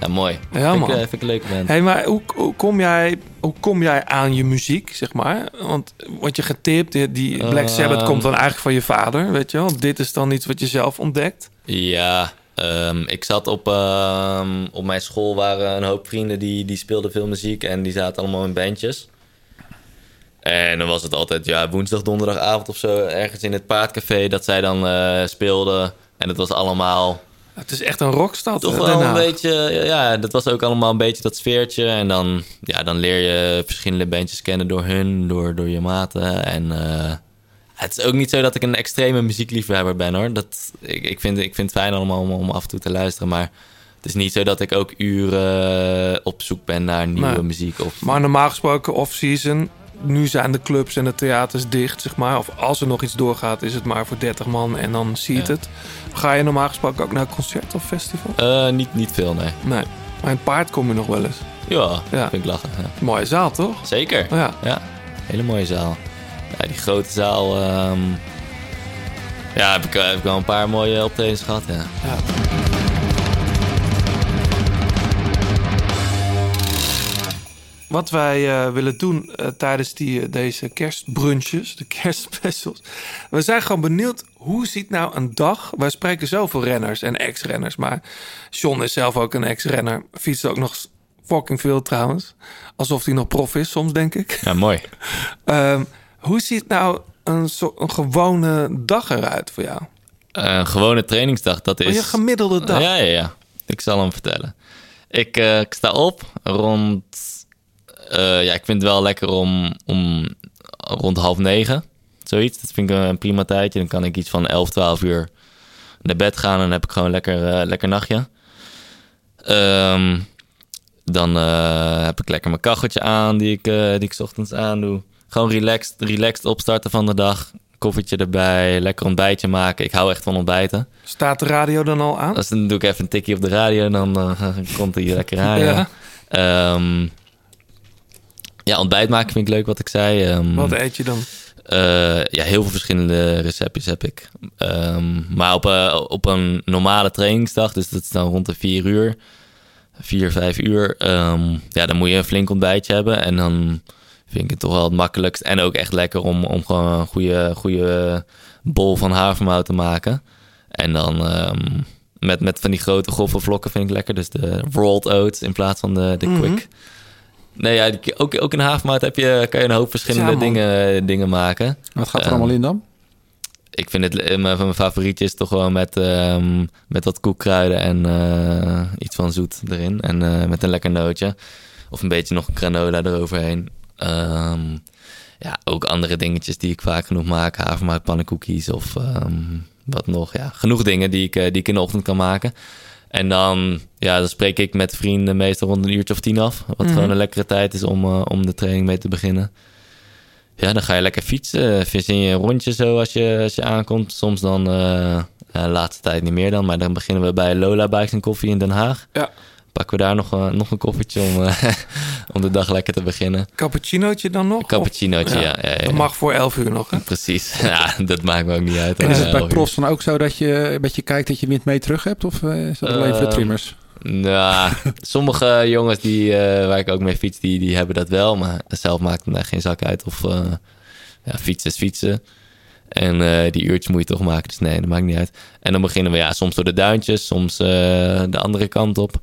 Ja, mooi. Ja, vind, man. Ik, eh, vind ik een leuke band. hey, maar hoe, hoe, kom jij, hoe kom jij aan je muziek, zeg maar? Want wat je getipt, die, die Black Sabbath Ehm. komt dan eigenlijk van je vader, weet je wel? Dit is dan iets wat je zelf ontdekt. Ja, ehm, ik zat op, ehm, op mijn school waren een hoop vrienden die, die speelden veel muziek en die zaten allemaal in bandjes. En dan was het altijd ja, woensdag, donderdagavond of zo ergens in het paardcafé dat zij dan eh, speelden. En het was allemaal Het is echt een rockstad. toch eh, wel een beetje, ja, dat was ook allemaal een beetje dat sfeertje. En dan, ja, dan leer je verschillende bandjes kennen door hun, door, door je maten. En eh, het is ook niet zo dat ik een extreme muziekliefhebber ben hoor. Dat, ik, ik, vind, ik vind het fijn allemaal om, om af en toe te luisteren. Maar het is niet zo dat ik ook uren op zoek ben naar nieuwe Nee. muziek. Of, Maar normaal gesproken off-season. Nu zijn de clubs en de theaters dicht, zeg maar. Of als er nog iets doorgaat, is het maar voor 30 man en dan ziet Ja. het. Ga je normaal gesproken ook naar een concert of festival? Eh, niet, niet veel, nee. Nee. Mijn paard kom je nog wel eens. Ja, Ja. vind ik lachen. Ja. Mooie zaal, toch? Zeker. Ja. Ja, hele mooie zaal. Ja, die grote zaal. ehm, ja, heb ik, heb ik wel een paar mooie optredens gehad. Ja. Wat wij eh, willen doen eh, tijdens die, eh, deze kerstbrunches, de [laughs] kerstspecials. We zijn gewoon benieuwd, hoe ziet nou een dag... Wij spreken zoveel renners en ex-renners, maar John is zelf ook een ex-renner. Fietst ook nog fucking veel trouwens. Alsof hij nog prof is soms, denk ik. ja, mooi. [laughs] Ehm, hoe ziet nou een, zo, een gewone dag eruit voor jou? Een gewone trainingsdag, dat Een is... je gemiddelde dag. Ja, ja, ja. Ik zal hem vertellen. Ik, ik sta op rond... eh, ja, ik vind het wel lekker om, om rond half negen. Zoiets. Dat vind ik een prima tijdje. Dan kan ik iets van 11, 12 uur naar bed gaan. En dan heb ik gewoon lekker, eh, lekker nachtje. Ehm, dan eh, heb ik lekker mijn kacheltje aan die ik, eh, die ik 's ochtends aandoe. Gewoon relaxed, relaxed opstarten van de dag. Koffietje erbij, lekker ontbijtje maken. Ik hou echt van ontbijten. Staat de radio dan al aan? Dus dan doe ik even een tikje op de radio en dan [laughs] komt hij lekker aan. Ja. Ja. Ja, ontbijt maken vind ik leuk, wat ik zei. Ehm, Wat eet je dan? eh, ja, heel veel verschillende receptjes heb ik. Ehm, maar op, eh, op een normale trainingsdag, dus dat is dan rond de vier uur, vier, vijf uur, ehm, ja, dan moet je een flink ontbijtje hebben. En dan vind ik het toch wel het makkelijkst en ook echt lekker om, om gewoon een goede, goede bol van havermout te maken. En dan met, met van die grote grove vlokken vind ik lekker. Dus de rolled oats in plaats van de, de Mhm. quick. Nee, ja, ook, ook in havermout heb je, kan je een hoop verschillende Ja, man. dingen, dingen maken. Wat gaat er Ehm, allemaal in dan? Ik vind het eh, mijn, mijn favorietje is toch gewoon met, ehm, met wat koekkruiden en eh, iets van zoet erin. En eh, met een lekker nootje. Of een beetje nog granola eroverheen. Ehm, ja, ook andere dingetjes die ik vaak genoeg maak. Havermout pannenkoekjes of ehm, wat nog. Ja, genoeg dingen die ik, eh, die ik in de ochtend kan maken. En dan, ja, dan spreek ik met vrienden meestal rond een uurtje of tien af. Wat Mhm. gewoon een lekkere tijd is om, eh, om de training mee te beginnen. Ja, dan ga je lekker fietsen. Verzin je een rondje zo als je, als je aankomt. Soms dan, eh, de laatste tijd niet meer dan. Maar dan beginnen we bij Lola Bikes en Koffie in Den Haag. Ja. Pakken we daar nog, nog een koffietje om, eh, [laughs] om de dag lekker te beginnen. Cappuccinootje dan nog? Cappuccinootje, ja. ja, ja, Dat mag voor 11 uur nog, hè? Precies. [laughs] Ja, dat maakt me ook niet uit. En is het bij profs dan ook zo dat je een beetje kijkt dat je wind mee terug hebt? Of eh, is dat alleen voor de Ehm, trimmers? Nou, [laughs] sommige jongens die, eh, waar ik ook mee fiets, die, die hebben dat wel. Maar zelf maakt het echt geen zak uit. Of eh, ja, fietsen is fietsen. En eh, die uurtjes moet je toch maken. Dus nee, dat maakt niet uit. En dan beginnen we ja, soms door de duintjes, soms de andere kant op.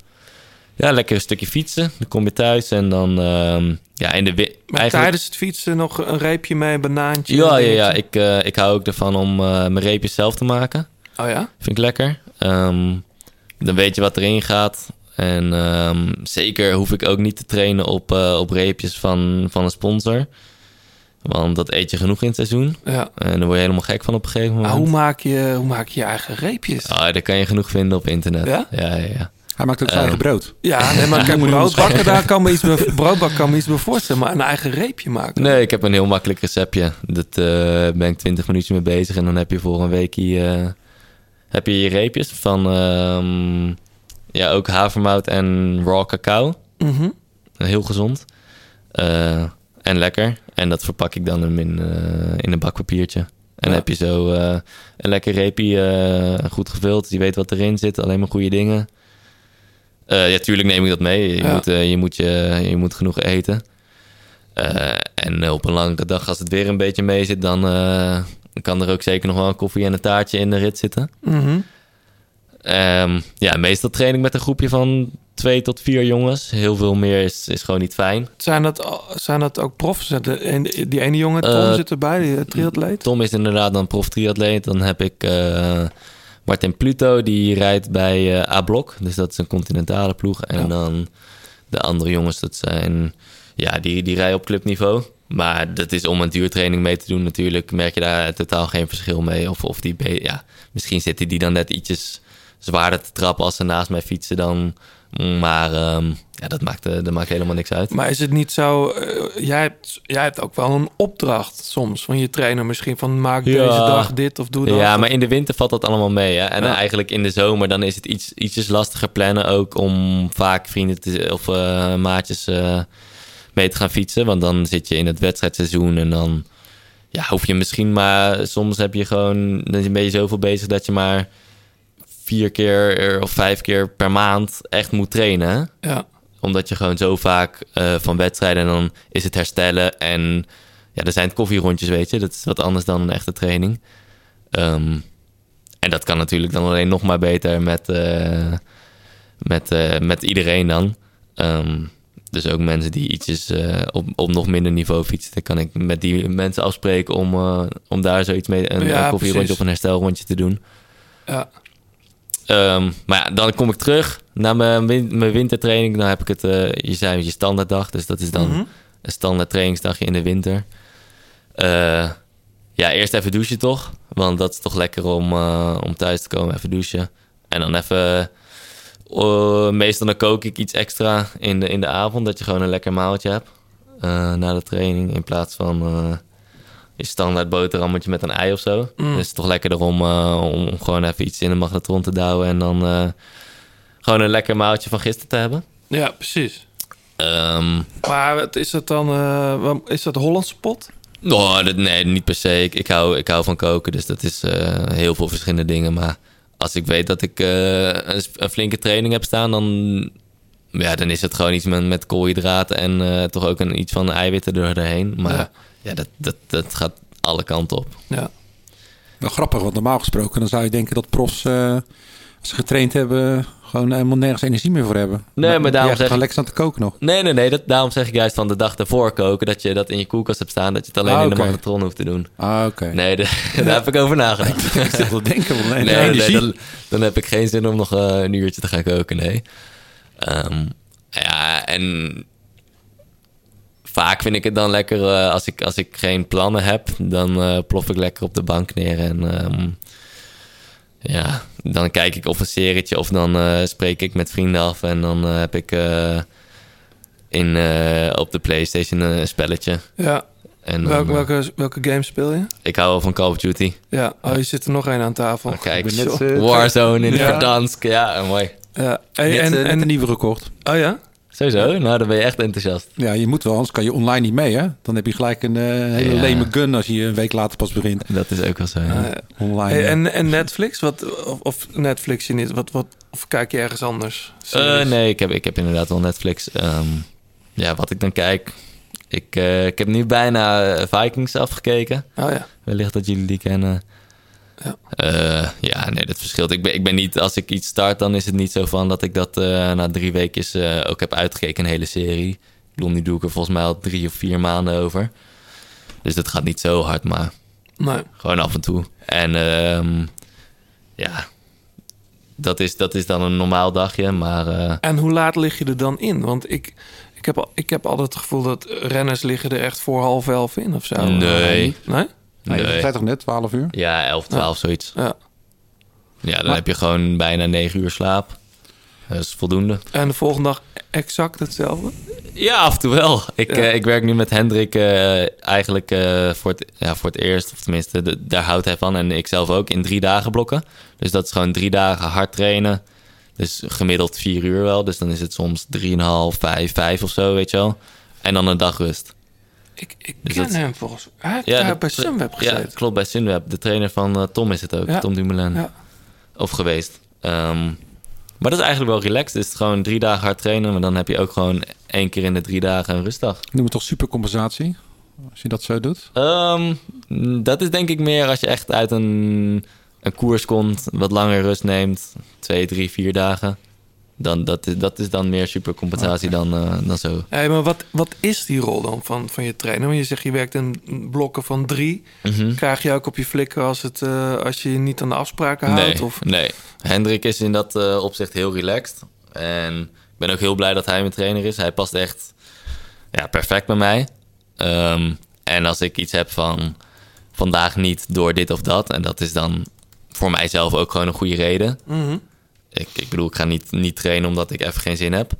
Ja, lekker een stukje fietsen. Dan kom je thuis en dan ehm, ja, in de Maar eigenlijk- tijdens het fietsen nog een reepje mee, een banaantje? Ja, ja, ja. Ik, ik hou ook ervan om mijn reepjes zelf te maken. Oh ja? Vind ik lekker. Ehm, dan weet je wat erin gaat. En ehm, zeker hoef ik ook niet te trainen op, eh, op reepjes van, van een sponsor. Want dat eet je genoeg in het seizoen. Ja. En daar word je helemaal gek van op een gegeven moment. Maar hoe maak, je, hoe maak je je eigen reepjes? Ah, daar kan je genoeg vinden op internet. Ja? Ja, ja, ja. Hij maakt ook zijn eigen Ehm, brood. Ja, nee, maar [laughs] kijk, broodbakken, daar kan me iets bij, broodbak kan me iets bij voorstellen. Maar een eigen reepje maken? Nee, ik heb een heel makkelijk receptje. Dat eh, ben ik 20 minuutjes mee bezig. En dan heb je voor een weekje eh, heb je je reepjes van ehm, ja, ook havermout en raw cacao. Mhm. Heel gezond. Eh, en lekker. En dat verpak ik dan hem in, eh, in een bakpapiertje. En Ja. heb je zo eh, een lekker reepje goed gevuld. Je weet wat erin zit. Alleen maar goede dingen. Ja, tuurlijk neem ik dat mee. Je, Ja. moet, je, moet, je, je moet genoeg eten. En op een langere dag, als het weer een beetje mee zit... dan kan er ook zeker nog wel een koffie en een taartje in de rit zitten. Mhm. Ehm, ja, meestal train ik met een groepje van twee tot vier jongens. Heel veel meer is, is gewoon niet fijn. Zijn, dat, zijn dat ook profs? De, en- die ene jongen, Tom, Eh, zit erbij, die eh, triatleet? Tom is inderdaad dan prof triatleet. Dan heb ik eh, Martin Pluto, die rijdt bij A-Blok. Dus dat is een continentale ploeg. En Ja. dan de andere jongens, dat zijn... Ja, die, die rijden op clubniveau. Maar dat is om een duurtraining mee te doen natuurlijk. Merk je daar totaal geen verschil mee. Of, of die... Ja, misschien zitten die dan net ietsjes zwaarder te trappen als ze naast mij fietsen dan. Maar ehm, ja, dat maakt, eh, dat maakt helemaal niks uit. Maar is het niet zo... eh, jij, hebt, jij hebt ook wel een opdracht soms van je trainer misschien... van maak Ja. deze dag dit of doe dat. Ja, maar in de winter valt dat allemaal mee. Hè? En Ja. eigenlijk in de zomer dan is het iets, ietsjes lastiger plannen ook om vaak vrienden te, of eh, maatjes mee te gaan fietsen. Want dan zit je in het wedstrijdseizoen en dan ja, hoef je misschien maar... Soms heb je gewoon, dan ben je zoveel bezig dat je maar vier keer of vijf keer per maand echt moet trainen. Ja. Omdat je gewoon zo vaak eh, van wedstrijden en dan is het herstellen. En ja, er zijn het koffierondjes, weet je. Dat is wat anders dan een echte training. Ehm, en dat kan natuurlijk dan alleen nog maar beter met, eh, met, eh, met iedereen dan. Ehm, dus ook mensen die ietsjes eh, op, op nog minder niveau fietsen. Dan kan ik met die mensen afspreken om, eh, om daar zoiets mee... een, Ja, een koffierondje of een herstelrondje te doen. Ja. Ehm, maar ja, dan kom ik terug naar mijn, win- mijn wintertraining. Dan heb ik het, eh, je zei je standaarddag, dus dat is dan Mhm. een standaard trainingsdagje in de winter. Ja, eerst even douchen toch? Want dat is toch lekker om, om thuis te komen, even douchen. En dan even, eh, meestal dan kook ik iets extra in de, in de avond, dat je gewoon een lekker maaltje hebt eh, na de training. In plaats van eh, je standaard boterhammetje met een ei of zo. Mm. Dus het is toch lekkerder om, om, gewoon even iets in de magnetron te douwen en dan gewoon een lekker maaltje van gisteren te hebben. ja, precies. Ehm, Maar wat is dat dan... is dat Hollandse pot? Oh, dat, nee, niet per se. Ik, ik, hou, ik hou van koken, dus dat is heel veel verschillende dingen. Maar als ik weet dat ik eh, een, een flinke training heb staan, dan, ja, dan is het gewoon iets met, met koolhydraten en eh, toch ook een, iets van eiwitten er doorheen. Maar Ja. ja, dat, dat, dat gaat alle kanten op. Ja. Wel grappig, want normaal gesproken dan zou je denken dat profs, eh, ze getraind hebben, gewoon helemaal nergens energie meer voor hebben. Nee, maar daarom zeg ik- lekker staan te koken nog. Nee, nee, nee. Dat, daarom zeg ik juist van de dag ervoor koken, dat je dat in je koelkast hebt staan, dat je het alleen Ah, in de magnetron hoeft te doen. Ah, oké. Nee, de- [laughs] daar heb ik over nagedacht. [laughs] ik zit wel denken, want nee, nee, nee, energie. dan, dan heb ik geen zin om nog eh, een uurtje te gaan koken, nee. Ehm, ja, en vaak vind ik het dan lekker eh, als, ik, als ik geen plannen heb, dan eh, plof ik lekker op de bank neer en ehm, ja, dan kijk ik of een serietje of dan eh, spreek ik met vrienden af en dan eh, heb ik eh, in, eh, op de PlayStation een spelletje. Ja. En dan, Welke, welke, welke game speel je? ik hou wel van Call of Duty. Ja, oh, je zit er nog één aan tafel. Kijk, Zo. Warzone in Ja. Verdansk. Ja, mooi. Ja. Hey, Net, en, net en, een nieuwe gekocht. oh ja? Sowieso, nou dan ben je echt enthousiast. Ja, je moet wel, anders kan je online niet mee, hè? Dan heb je gelijk een eh, hele Ja. leme gun als je een week later pas begint. Dat is ook wel zo. ja. Eh, Online. hey, en, en Netflix? Wat, of, of Netflix je niet? Wat, wat, of kijk je ergens anders? Eh, nee, ik heb, ik heb inderdaad wel Netflix. Ehm, ja, wat ik dan kijk. Ik, eh, ik heb nu bijna Vikings afgekeken. Oh ja. Wellicht dat jullie die kennen. Ja. Eh, ja, nee, dat verschilt. Ik ben, ik ben niet, als ik iets start, dan is het niet zo van dat ik dat eh, na drie weken eh, ook heb uitgekeken, een hele serie. Ik bedoel, nu doe ik er volgens mij al drie of vier maanden over. Dus dat gaat niet zo hard, maar Nee. Gewoon af en toe. En ehm, ja, dat is, dat is dan een normaal dagje. Maar En hoe laat lig je er dan in? Want ik, ik, heb, al- ik heb altijd het gevoel dat renners liggen er echt voor half elf in of zo. Nee. Nee? Nee, nee. je zei toch net, 12 uur? ja, 11, 12, zoiets. Ja. Ja, dan Maar- heb je gewoon bijna 9 uur slaap. Dat is voldoende. En de volgende dag exact hetzelfde? Ja, af en toe wel. Ik, Ja. eh, ik werk nu met Hendrik eh, eigenlijk eh, voor, het, ja, voor het eerst. Of tenminste, de- daar houdt hij van. En ik zelf ook in drie dagen blokken. Dus dat is gewoon drie dagen hard trainen. Dus gemiddeld vier uur wel. Dus dan is het soms drieënhalf, vijf, vijf of zo, weet je wel. En dan een dag rust. Ik, ik Dus ken dat- hem volgens mij. Hij heeft daar dat- bij Sunweb gezeten. Ja, klopt, bij Sunweb. De trainer van eh, Tom is het ook, Ja. Tom Dumoulin. Ja. Of geweest. Ehm, maar dat is eigenlijk wel relaxed. Het is gewoon drie dagen hard trainen, maar dan heb je ook gewoon één keer in de drie dagen een rustdag. Noem het toch supercompensatie? Als je dat zo doet. Ehm, dat is denk ik meer als je echt uit een, een koers komt, wat langer rust neemt, twee, drie, vier dagen. Dan, dat, is, dat is dan meer supercompensatie dan, eh, dan zo. Hey, maar wat, wat is die rol dan van, van je trainer? Want je zegt je werkt in blokken van drie. Mhm. Krijg je ook op je flikken als, het, eh, als je je niet aan de afspraken houdt? Nee, Of... nee. Hendrik is in dat eh, opzicht heel relaxed. En ik ben ook heel blij dat hij mijn trainer is. Hij past echt ja, perfect bij mij. Ehm, en als ik iets heb van vandaag niet door dit of dat... en dat is dan voor mijzelf ook gewoon een goede reden... Mhm. Ik, ik bedoel, ik ga niet, niet trainen omdat ik even geen zin heb.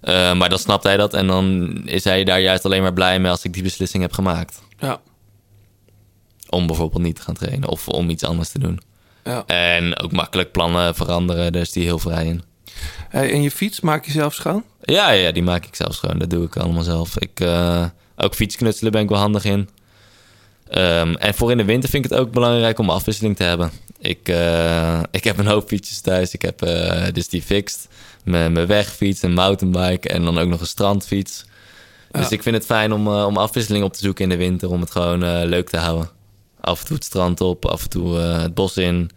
Eh, maar dan snapt hij dat en dan is hij daar juist alleen maar blij mee als ik die beslissing heb gemaakt. Ja. Om bijvoorbeeld niet te gaan trainen of om iets anders te doen. Ja. En ook makkelijk plannen veranderen, daar is die heel vrij in. Hey, en je fiets maak je zelf schoon? Ja, ja, die maak ik zelf schoon. Dat doe ik allemaal zelf. Ik, eh, ook fietsknutselen ben ik wel handig in. Ehm, en voor in de winter vind ik het ook belangrijk om afwisseling te hebben. Ik, eh, [laughs] ik heb een hoop fietsjes thuis. Ik heb eh, dus die fixed, mijn mijn wegfiets, een mountainbike en dan ook nog een strandfiets. Dus Ja. ik vind het fijn om, eh, om afwisseling op te zoeken in de winter, om het gewoon leuk te houden. Af en toe het strand op, af en toe het bos in.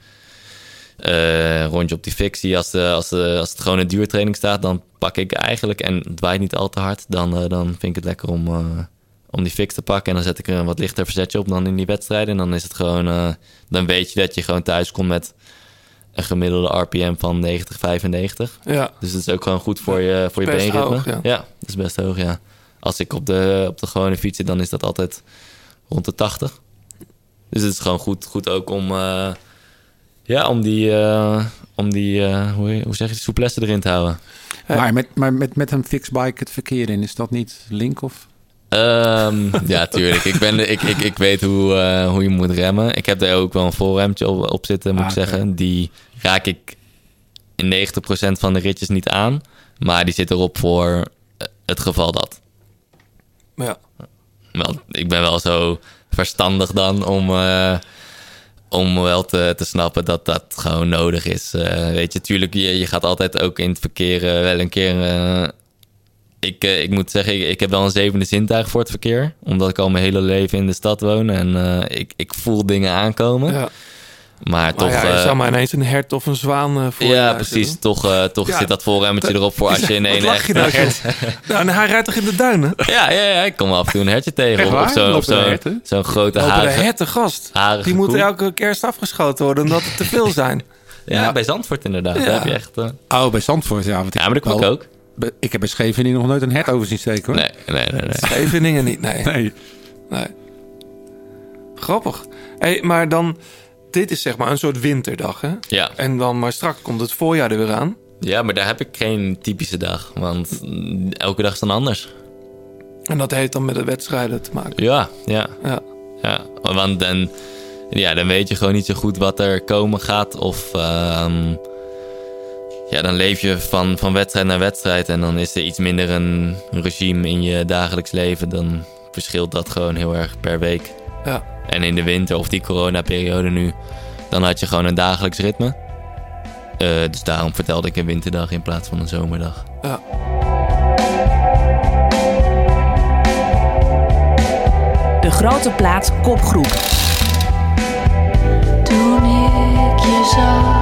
Rondje op die fictie. Als, de, als, de, als het gewoon een duurtraining staat, dan pak ik eigenlijk, en het waait niet al te hard, dan, dan vind ik het lekker om, om die fix te pakken. En dan zet ik er een wat lichter verzetje op dan in die wedstrijden. En dan is het gewoon, eh, dan weet je dat je gewoon thuis komt met een gemiddelde RPM van 90, 95. Ja. Dus het is ook gewoon goed voor je, voor je Best beenritme. hoog, ja. ja, dat is best hoog, ja. Als ik op de, op de gewone fiets zit, dan is dat altijd rond de 80. Dus het is gewoon goed, goed ook om, eh, ja, om die, eh, om die eh, hoe, hoe zeg je, het, souplesse erin te houden. Maar, met, maar met, met een fixbike het verkeer in, is dat niet link of? Ehm, ja, tuurlijk. Ik, ben, ik, ik, ik weet hoe, eh, hoe je moet remmen. Ik heb daar ook wel een voorremtje op, op zitten, moet Ah, ik zeggen. Die raak ik in 90% van de ritjes niet aan. Maar die zit erop voor eh, het geval dat. Ja. Wel, ik ben wel zo verstandig dan om, eh, om wel te, te snappen dat dat gewoon nodig is. Weet je, tuurlijk, je, je gaat altijd ook in het verkeer wel een keer... ik, eh, ik moet zeggen, ik, ik heb wel een zevende zintuig voor het verkeer. Omdat ik al mijn hele leven in de stad woon. En eh, ik, ik voel dingen aankomen. ja. Maar Maar toch... ja, je eh, zou maar ineens een hert of een zwaan eh, voor je ja, precies. doen. Toch, eh, toch Ja, zit dat voorremmetje erop voor als [laughs] je in lach echt... je [laughs] nou? Nou, en hij rijdt toch in de duinen? [laughs] ja, ja, ja, ik kom af en toe een hertje tegen. Echt Of, zo- zo'n herten? zo'n grote harige... herten, gast. harige Die moeten elke kerst afgeschoten worden omdat het te veel zijn. Ja, bij Zandvoort inderdaad. Daar heb je echt... eh, Oh, bij Zandvoort, ja. Want Ja, maar dat ik wel- ook. Ik heb bij Scheveningen nog nooit een hert over zien steken, hoor. Nee, nee, nee. nee. Scheveningen niet, nee. Nee. nee. Grappig. Hey, maar dan, dit is zeg maar een soort winterdag, hè? Ja. En dan, maar straks komt het voorjaar er weer aan. ja, maar daar heb ik geen typische dag. Want elke dag is dan anders. En dat heeft dan met de wedstrijden te maken. Ja, ja, Ja. ja. Want dan, ja, dan weet je gewoon niet zo goed wat er komen gaat. Of ehm, ja, dan leef je van, van wedstrijd naar wedstrijd. En dan is er iets minder een regime in je dagelijks leven. Dan verschilt dat gewoon heel erg per week. Ja. En in de winter of die coronaperiode nu, dan had je gewoon een dagelijks ritme. Eh, dus daarom vertelde ik een winterdag in plaats van een zomerdag. ja. De grote plaats kopgroep. Toen ik je zag,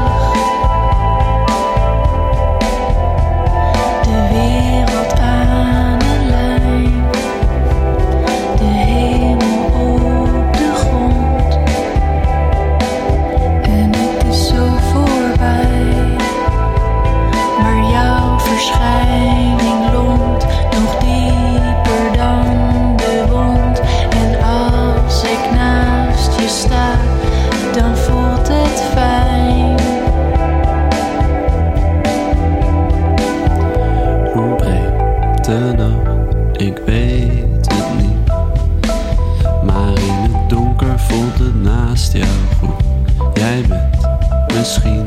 misschien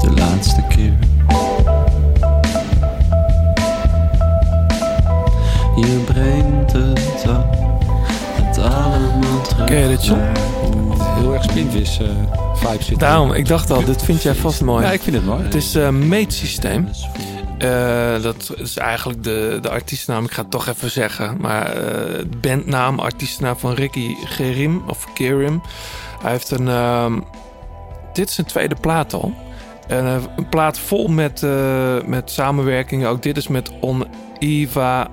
de laatste keer. Je brengt het op, het allemaal terug. Ken je dit, John? Heel erg spinvis eh vibe zit. Daarom, ik dacht al, dit vind jij vast mooi. Ja, ik vind het mooi. Het is een meetsysteem. Eh, dat is eigenlijk de, de artiestennaam. Ik ga het toch even zeggen. Maar eh bandnaam, artiestennaam van Ricky Gerim. Of Gerim. Hij heeft een... ehm, dit is zijn tweede plaat al. En, eh, een plaat vol met, eh, met samenwerkingen. Ook dit is met On Eva.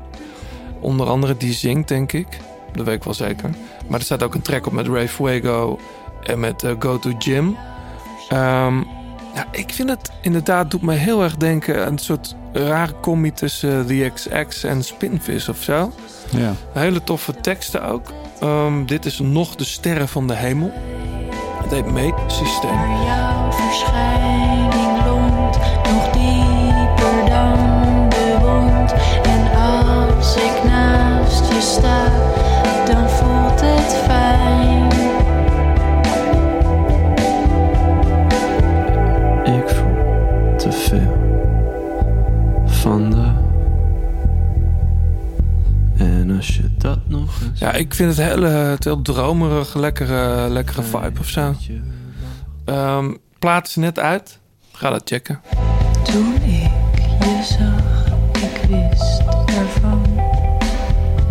Onder andere die zingt, denk ik. Dat weet ik wel zeker. Maar er staat ook een track op met Ray Fuego. En met eh, Go To Gym. Ehm, ja, ik vind het inderdaad, doet me heel erg denken aan een soort rare combi tussen The XX en Spinvis of zo. Ja. Hele toffe teksten ook. Ehm, dit is nog de sterren van de hemel. Het heet Meetsysteem. Maar jouw verschijning En als je dat nog eens. Ja, ik vind het heel, het heel dromerig, lekkere, lekkere vibe of zo. Ehm plaat is net uit. Ga dat checken. Toen ik je zag, ik wist ervan.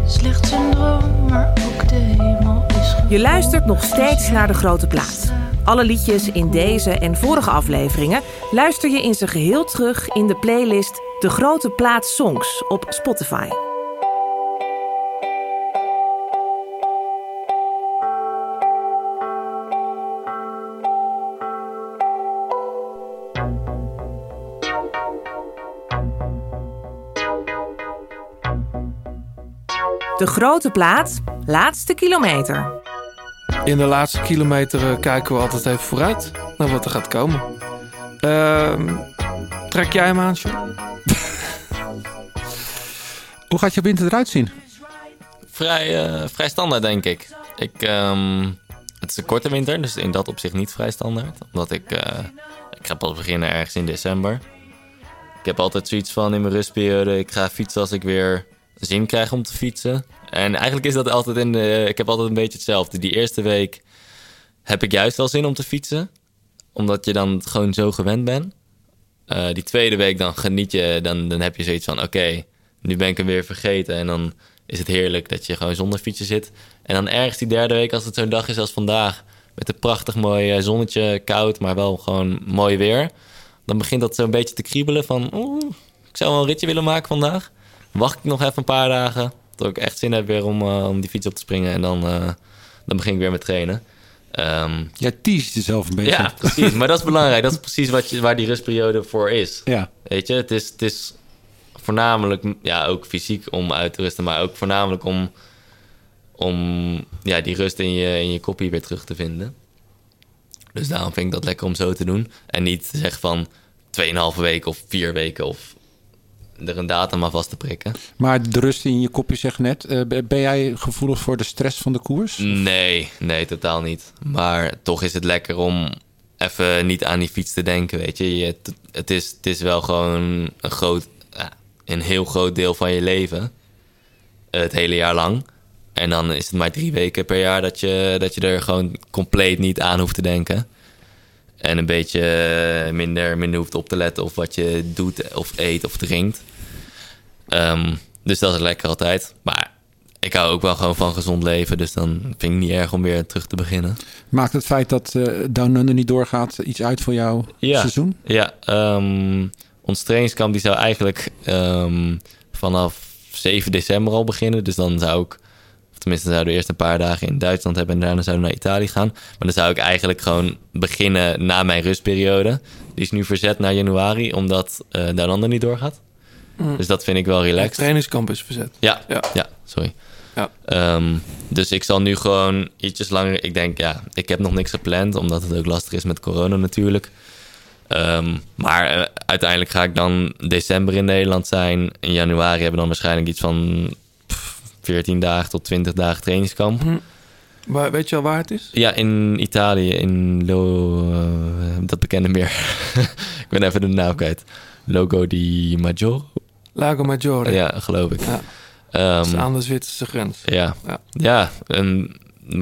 Slechts een droom, maar ook de hemel is Je luistert nog steeds naar De Grote Plaat. Alle liedjes in deze en vorige afleveringen luister je in zijn geheel terug in de playlist De Grote Plaat Songs op Spotify. De Grote Plaat, laatste kilometer. In de laatste kilometer eh, kijken we altijd even vooruit naar wat er gaat komen. Ehm, trek jij hem aan, John? [laughs] Hoe gaat je winter eruit zien? Vrij, eh, vrij standaard, denk ik. ik ehm, het is een korte winter, dus in dat opzicht niet vrij standaard. Omdat ik... eh, ik ga pas beginnen ergens in december. Ik heb altijd zoiets van in mijn rustperiode... ik ga fietsen als ik weer zin krijg om te fietsen. En eigenlijk is dat altijd in de... Ik heb altijd een beetje hetzelfde. Die eerste week heb ik juist wel zin om te fietsen. Omdat je dan gewoon zo gewend bent. Eh, die tweede week dan geniet je, dan, dan heb je zoiets van: oké, nu ben ik hem weer vergeten. En dan is het heerlijk dat je gewoon zonder fietsen zit. En dan ergens die derde week, als het zo'n dag is als vandaag, met een prachtig mooi eh, zonnetje, koud, maar wel gewoon mooi weer. Dan begint dat zo'n beetje te kriebelen van: oeh, ik zou wel een ritje willen maken vandaag. Wacht ik nog even een paar dagen, tot ik echt zin heb weer om, eh, om die fiets op te springen. En dan, eh, dan begin ik weer met trainen. Ehm, Jij teast jezelf een beetje. ja, precies. Maar dat is belangrijk. Dat is precies wat je, waar die rustperiode voor is. Ja. Weet je, het is, het is voornamelijk, ja, ook fysiek om uit te rusten, maar ook voornamelijk om, om ja, die rust in je, in je koppie weer terug te vinden. Dus daarom vind ik dat lekker om zo te doen. En niet te zeggen van 2,5 weken of vier weken of er een datum aan vast te prikken. Maar de rust in je kopje zegt net. eh, ben jij gevoelig voor de stress van de koers? Nee, nee, totaal niet. Maar toch is het lekker om even niet aan die fiets te denken, weet je. je het, het, is, het is wel gewoon een, groot, ja, een heel groot deel van je leven. eh, Het hele jaar lang. En dan is het maar drie weken per jaar dat je, dat je er gewoon compleet niet aan hoeft te denken. En een beetje eh, minder, minder hoeft op te letten op wat je doet of eet of drinkt. Ehm, dus dat is lekker altijd. Maar ik hou ook wel gewoon van gezond leven. Dus dan vind ik niet erg om weer terug te beginnen. Maakt het feit dat eh Down Under niet doorgaat iets uit voor jouw Ja. seizoen? Ja, ehm, ons trainingskamp die zou eigenlijk ehm, vanaf 7 december al beginnen. Dus dan zou ik, of tenminste zouden we eerst een paar dagen in Duitsland hebben en daarna zouden we naar Italië gaan. Maar dan zou ik eigenlijk gewoon beginnen na mijn rustperiode. Die is nu verzet naar januari, omdat eh Down Under niet doorgaat. Mm. Dus dat vind ik wel Het relaxed. trainingskamp is verzet. Ja, Ja. ja. sorry. Ja. Ehm, dus ik zal nu gewoon ietsjes langer... Ik denk, ja, ik heb nog niks gepland... omdat het ook lastig is met corona natuurlijk. Ehm, maar eh, uiteindelijk ga ik dan december in Nederland zijn. In januari hebben we dan waarschijnlijk iets van... pff, 14 dagen tot 20 dagen trainingskamp. Maar weet je al waar het is? Ja, in Italië, in Lo... eh, dat bekende meer. [laughs] ik ben even de naam kwijt. Logo di Maggiore? Lago Maggiore. Ja, geloof ik. Ja. Is aan de Zwitserse grens. ja. Ja. Ja, en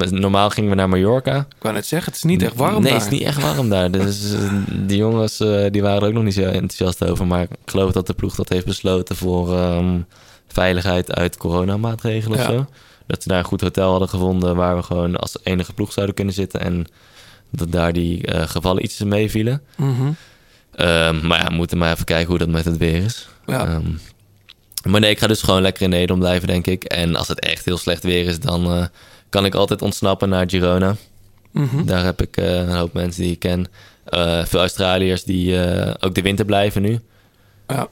normaal gingen we naar Mallorca. Ik wou net zeggen, het is niet echt warm Nee, daar. het is niet echt warm daar. Dus [laughs] eh, die jongens eh, die waren er ook nog niet zo enthousiast over. Maar ik geloof dat de ploeg dat heeft besloten voor ehm, veiligheid uit coronamaatregelen Ja. of zo. Dat ze daar een goed hotel hadden gevonden waar we gewoon als enige ploeg zouden kunnen zitten. En dat daar die eh, gevallen iets meevielen. Mhm. Ehm, maar ja, we moeten maar even kijken hoe dat met het weer is. Ja. Ehm, maar nee, ik ga dus gewoon lekker in Nederland blijven, denk ik. En als het echt heel slecht weer is, dan eh, kan ik altijd ontsnappen naar Girona. Mhm. Daar heb ik eh, een hoop mensen die ik ken. Eh, veel Australiërs die ook de winter blijven nu. Ja.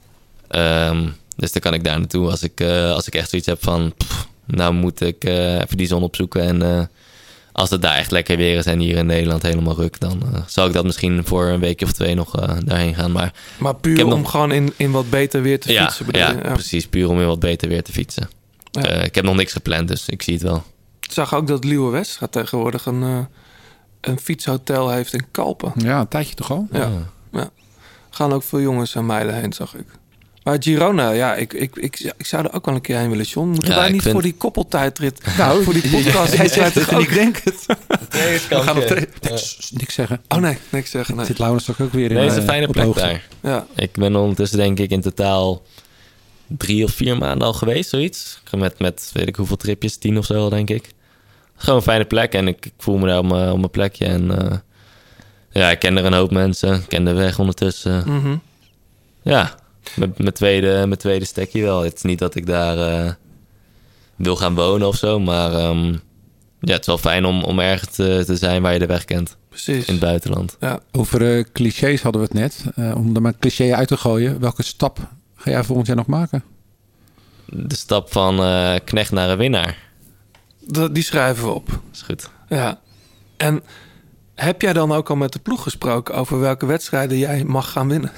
Ehm, dus dan kan ik daar naartoe als ik, als ik echt zoiets heb van... pff, nou moet ik even die zon opzoeken en als het daar echt lekker weer is en hier in Nederland helemaal ruk, dan eh, zou ik dat misschien voor een weekje of twee nog eh, daarheen gaan. Maar Maar puur om nog- gewoon in, in wat beter weer te ja, fietsen. bedoel ja, precies. Puur om weer wat beter weer te fietsen. Ja. Eh, ik heb nog niks gepland, dus ik zie het wel. Ik zag ook dat Liewe Westra tegenwoordig een, eh, een fietshotel heeft in Kalpen. Ja, een tijdje toch al? Ja. ja. Gaan ook veel jongens en meiden heen, zag ik. Maar Girona, ja, ik, ik, ik, ik zou er ook wel een keer heen willen, John. Moeten Ja, wij niet vind- voor die koppeltijdrit, Nou, voor die [laughs] podcast... Hij zegt het en ik denk het. We gaan op Niks zeggen. Oh nee, niks zeggen. Nee. Zit Laurens toch ook weer in Nee, is eh, een fijne op plek hoogte? daar. Ja. Ik ben ondertussen denk ik in totaal drie of vier maanden al geweest, zoiets. Met, met weet ik hoeveel tripjes, tien of zo al, denk ik. Gewoon een fijne plek en ik, ik voel me daar op mijn, op mijn plekje. En eh, ja, ik ken er een hoop mensen. Ik ken de weg ondertussen. Mhm. Ja, mijn tweede, mijn tweede stekje wel. Het is niet dat ik daar eh, wil gaan wonen of zo, maar ehm, ja, het is wel fijn om, om ergens te, te zijn waar je de weg kent. Precies. In het buitenland. Ja. Over eh, clichés hadden we het net. Eh, om er maar een cliché uit te gooien. Welke stap ga jij volgend jaar nog maken? De stap van knecht naar een winnaar. Dat, die schrijven we op. Is goed. Ja. En heb jij dan ook al met de ploeg gesproken over welke wedstrijden jij mag gaan winnen?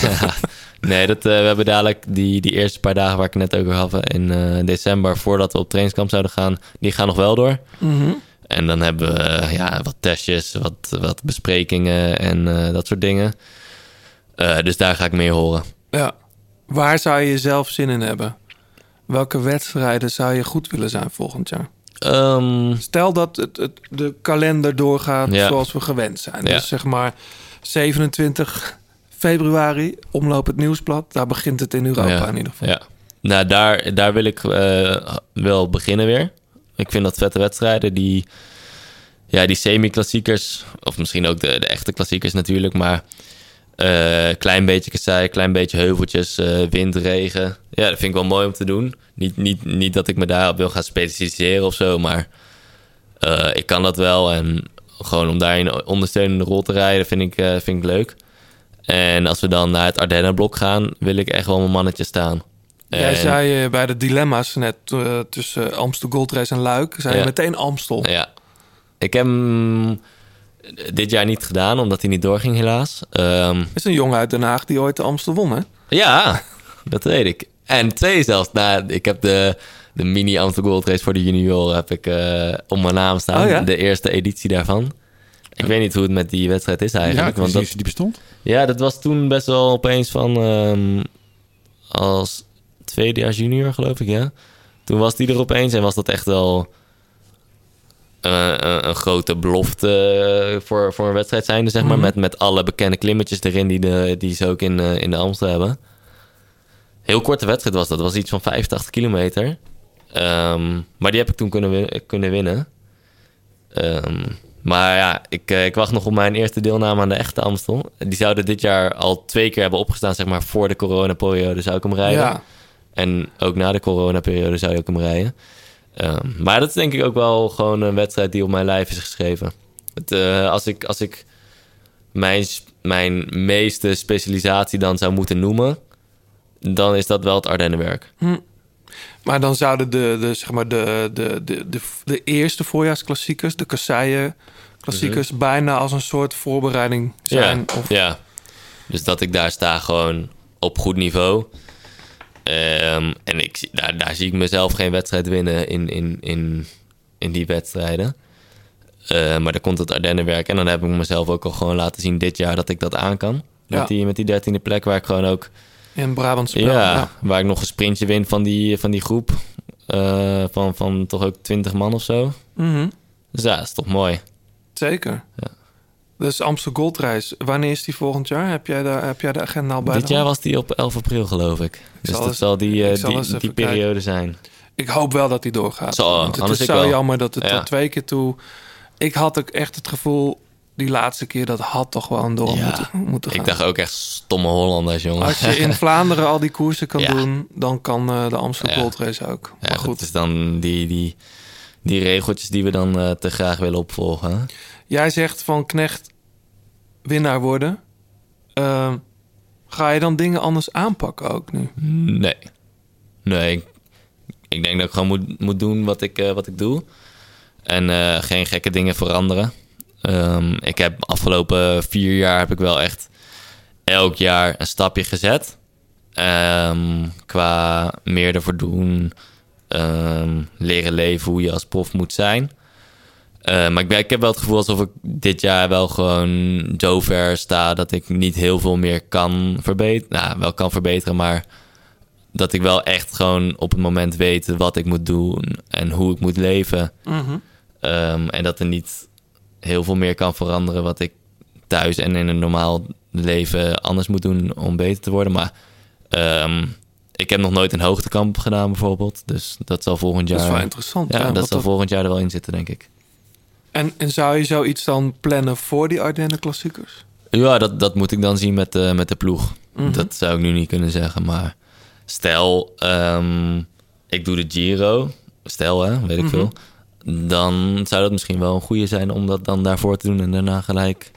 Ja. [laughs] [laughs] Nee, dat, eh, we hebben dadelijk die, die eerste paar dagen waar ik net over had in eh, december, voordat we op trainingskamp zouden gaan, die gaan nog wel door. Mhm. En dan hebben we eh, ja, wat testjes, wat, wat besprekingen en dat soort dingen. Dus daar ga ik meer horen. Ja. Waar zou je zelf zin in hebben? Welke wedstrijden zou je goed willen zijn volgend jaar? Ehm, Stel dat het, het, de kalender doorgaat Ja. zoals we gewend zijn. Ja. Dus zeg maar 27 februari, omloop het nieuwsblad. Daar begint het in Europa ja, in ieder geval. Ja. Nou, daar, daar wil ik eh, wel beginnen weer. Ik vind dat vette wedstrijden. Die, ja, die semi-klassiekers, of misschien ook de, de echte klassiekers natuurlijk, maar eh klein beetje kassei, klein beetje heuveltjes, eh, wind, regen. Ja, dat vind ik wel mooi om te doen. Niet, niet, niet dat ik me daarop wil gaan specialiseren of zo, maar eh, ik kan dat wel. En gewoon om daar een ondersteunende rol te rijden, vind ik, vind ik leuk. En als we dan naar het Ardennenblok gaan, wil ik echt wel mijn mannetje staan. Jij En- zei bij de dilemma's net tussen Amstel Gold Race en Luik, zei je meteen Amstel. Ja. Ik heb dit jaar niet gedaan, omdat hij niet doorging helaas. Ehm, is een jongen uit Den Haag die ooit de Amstel won, hè? ja, dat weet ik. En twee zelfs. Nou, ik heb de, de mini Amstel Gold Race voor de junioren heb ik eh op mijn naam staan. Oh ja? De eerste editie daarvan. Ik weet niet hoe het met die wedstrijd is eigenlijk. Ja, want dat, die bestond. ja, dat was toen best wel opeens van... ehm, als tweedejaars junior, geloof ik, ja. Toen was die er opeens en was dat echt wel... eh, een, een grote belofte eh, voor, voor een wedstrijd zijnde, zeg maar. Mhm. Met, met alle bekende klimmetjes erin die, de, die ze ook in, eh, in de Amstel hebben. Heel korte wedstrijd was dat. Dat was iets van 85 kilometer. Ehm, maar die heb ik toen kunnen, win- kunnen winnen. Ehm, maar ja, ik, eh, ik wacht nog op mijn eerste deelname aan de echte Amstel. Die zouden dit jaar al twee keer hebben opgestaan, zeg maar, voor de coronaperiode zou ik hem rijden. Ja. En ook na de coronaperiode zou je ook hem rijden. Ehm, maar dat is denk ik ook wel gewoon een wedstrijd die op mijn lijf is geschreven. Het, eh, als ik, als ik mijn, mijn meeste specialisatie dan zou moeten noemen, dan is dat wel het Ardennenwerk. Hm. Maar dan zouden de, de, zeg maar de, de, de, de, de eerste voorjaarsklassiekers, de kasseien klassiekers, bijna als een soort voorbereiding zijn. Ja, Of, ja. Dus dat ik daar sta gewoon op goed niveau. Ehm, en ik, daar, daar zie ik mezelf geen wedstrijd winnen in, in, in, in die wedstrijden. Eh, maar dan komt het Ardennenwerk. En dan heb ik mezelf ook al gewoon laten zien dit jaar dat ik dat aan kan. Met, Ja. die, met die dertiende plek waar ik gewoon ook... In Brabant. Ja, Ja. waar ik nog een sprintje win van die, van die groep. eh, van, van toch ook 20 man of zo. Mhm. Dus ja, dat is toch mooi. Zeker. Dus Amstel Gold Race, wanneer is die volgend jaar? Heb jij de, heb jij de agenda al bij Dit jaar was die op 11 april, geloof ik. Dus dat eens- zal die, eh, die, die periode kijken. zijn. Ik hoop wel dat die doorgaat. Want het is zo wel. jammer dat het Ja. tot twee keer toe... Ik had ook echt het gevoel, die laatste keer, dat had toch wel een door Ja, moeten, moeten gaan. Ik dacht ook echt stomme Hollanders, jongen. Als je in [laughs] Vlaanderen al die koersen kan Ja. doen, dan kan eh, de Amstel Ja. Gold Race ook. ja, Maar goed. goed, is dan die, die, die regeltjes die we dan eh, te graag willen opvolgen. hè? jij zegt van Knecht winnaar worden. Ehm, ga je dan dingen anders aanpakken ook nu? Nee. Nee, ik, ik denk dat ik gewoon moet, moet doen wat ik, eh, wat ik doe. En eh, geen gekke dingen veranderen. Ehm, ik heb afgelopen vier jaar heb ik wel echt elk jaar een stapje gezet. Ehm, qua meer ervoor doen. ehm, leren leven hoe je als prof moet zijn. Eh, maar ik, ben, ik heb wel het gevoel alsof ik dit jaar wel gewoon zo ver sta dat ik niet heel veel meer kan verbeteren. Nou, wel kan verbeteren, maar dat ik wel echt gewoon op het moment weet wat ik moet doen en hoe ik moet leven. Mhm. Ehm, en dat er niet heel veel meer kan veranderen wat ik thuis en in een normaal leven anders moet doen om beter te worden. Maar ehm, ik heb nog nooit een hoogtekamp gedaan bijvoorbeeld. Dus dat zal volgend jaar... Dat is wel interessant, Ja, ja, dat zal volgend jaar er wel in zitten, denk ik. En, en zou je zoiets dan plannen voor die Ardennen klassiekers? Ja, dat, dat moet ik dan zien met, de met de ploeg. Mhm. Dat zou ik nu niet kunnen zeggen. Maar stel, ehm, ik doe de Giro. Stel, hè, weet ik Mhm. veel. Dan zou dat misschien wel een goede zijn om dat dan daarvoor te doen... en daarna gelijk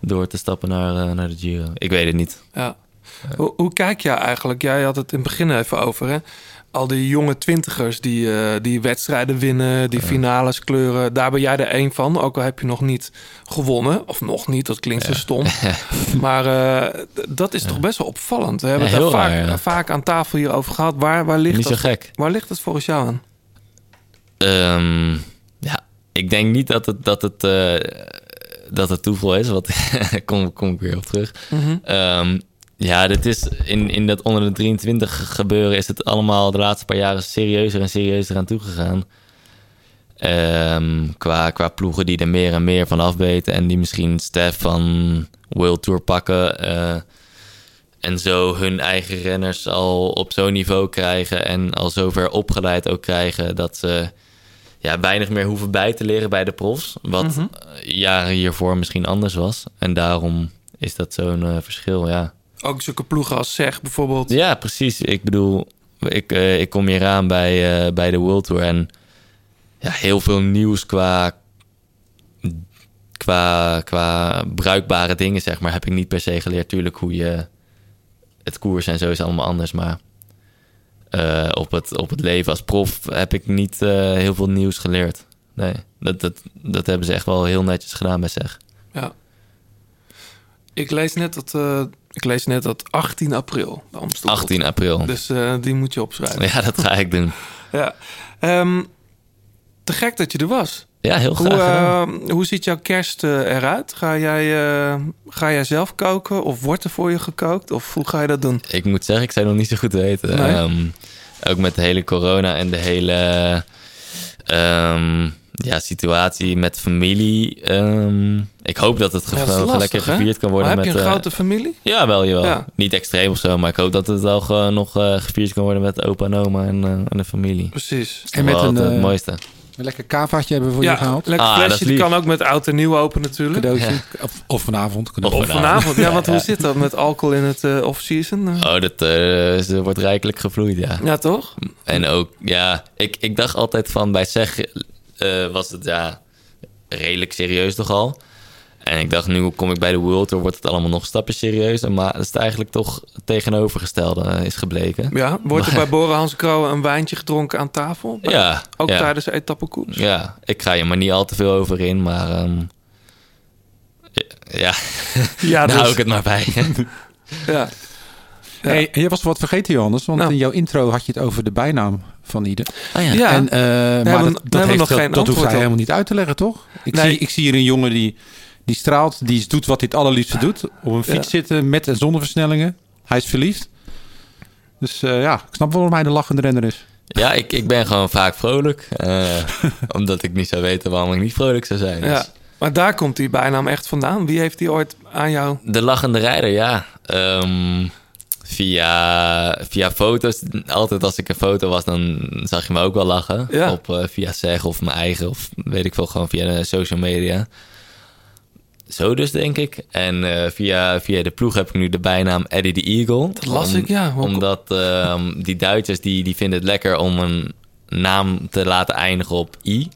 door te stappen naar, eh, naar de Giro. Ik weet het niet. Ja. Hoe, hoe kijk jij eigenlijk? Jij had het in het begin even over, hè? Al die jonge twintigers die, eh, die wedstrijden winnen, die finales kleuren. Daar ben jij er één van, ook al heb je nog niet gewonnen. Of nog niet, dat klinkt zo stom. [laughs] Maar eh, dat is toch best wel opvallend. We hebben Ja, het daar vaak, vaak aan tafel hierover gehad. Waar, waar, ligt Niet zo gek. waar ligt het volgens jou aan? Ehm, ja, ik denk niet dat het, dat het, eh, dat het toeval is. Wat [laughs] kom, kom ik weer op terug. Mhm. Ehm, ja, dit is in, in dat onder de 23 gebeuren is het allemaal de laatste paar jaren serieuzer en serieuzer aan toegegaan. Ehm, qua, qua ploegen die er meer en meer van afweten en die misschien Stef van World Tour pakken. eh, en zo hun eigen renners al op zo'n niveau krijgen en al zover opgeleid ook krijgen dat ze ja, weinig meer hoeven bij te leren bij de profs. Wat Mhm. eh, jaren hiervoor misschien anders was. En daarom is dat zo'n eh, verschil, ja. Ook zulke ploegen als zeg bijvoorbeeld. Ja, precies. Ik bedoel, ik, eh, ik kom hier aan bij, eh, bij de World Tour en ja, heel veel nieuws qua, qua, qua bruikbare dingen, zeg maar, heb ik niet per se geleerd. Tuurlijk hoe je het koers en zo is allemaal anders, maar eh, op, het, op het leven als prof heb ik niet heel veel nieuws geleerd. Nee, dat, dat, dat hebben ze echt wel heel netjes gedaan bij zeg. Ja. Ik lees net dat, ik lees net dat 18 april. de Amstel 18 april. Dus eh, die moet je opschrijven. Ja, dat ga ik doen. [laughs] Ja. Ehm, te gek dat je er was. Ja, heel Hoe, graag gedaan. eh, hoe ziet jouw kerst eh, eruit? Ga jij, ga jij zelf koken of wordt er voor je gekookt? Of hoe ga je dat doen? Ik moet zeggen, ik zou nog niet zo goed weten. Nee? Ehm, ook met de hele corona en de hele ehm, ja, situatie met familie. ehm, ik hoop dat het Ja, dat is gewoon lastig, lekker hè? gevierd kan worden. Maar heb met, je een eh, grote familie? Ja, wel, jawel. Ja. Niet extreem of zo, maar ik hoop dat het wel gewoon nog eh, gevierd kan worden met opa en oma en, eh, en de familie. Precies. En met een, het, mooiste. Een lekker kavaatje hebben we voor Ja, je gehaald. lekker Ah, flesje. Die kan ook met oud en nieuw open natuurlijk. Cadeautje. Ja. Of, of vanavond. Of cadeautje. Of vanavond. Ja, [laughs] want hoe zit dat met alcohol in het eh, off-season? Oh, dat eh, ze wordt rijkelijk gevloeid, ja. Ja, toch? En ook, ja, ik, ik dacht altijd van bij zeg eh, was het ja redelijk serieus toch al. En ik dacht, nu kom ik bij de World Tour, wordt het allemaal nog stappen serieuzer. Maar dat is eigenlijk toch het tegenovergestelde eh, is gebleken. Ja, wordt er Maar- bij Boren Hans een wijntje gedronken aan tafel? Bij- Ja, Ook ja. tijdens de etappekoers? Ja, ik ga je maar niet al te veel over in, maar ehm, ja, Ja, [laughs] daar dus- hou ik het maar bij. [laughs] Ja. Hey, jij was wat vergeten, Johannes. Want Nou. in jouw intro had je het over de bijnaam van Ieder. Ah ja. Ja. En, eh, maar hebben- dat, dat, hebben we heeft, nog dat, geen dat hoeft hij helemaal niet uit te leggen, toch? Ik, Nee. zie, ik zie hier een jongen die, die straalt, die doet wat hij het allerliefste doet. Op een fiets Ja. zitten met en zonder versnellingen. Hij is verliefd. Dus eh, ja, ik snap wel waarom hij de lachende renner is. Ja, ik, ik ben gewoon vaak vrolijk. eh, [laughs] omdat ik niet zou weten waarom ik niet vrolijk zou zijn. Ja. Dus Maar daar komt die bijnaam echt vandaan. Wie heeft die ooit aan jou? De lachende rijder, ja. Ehm, via, via foto's. Altijd als ik een foto was, dan zag je me ook wel lachen. Ja. Op, eh, via zeg of mijn eigen, of weet ik veel, gewoon via de social media. Zo dus, denk ik. En eh, via, via de ploeg heb ik nu de bijnaam Eddie the Eagle. Dat las ik, ja. Omdat ehm, die Duitsers, die, die vinden het lekker om een naam te laten eindigen op I.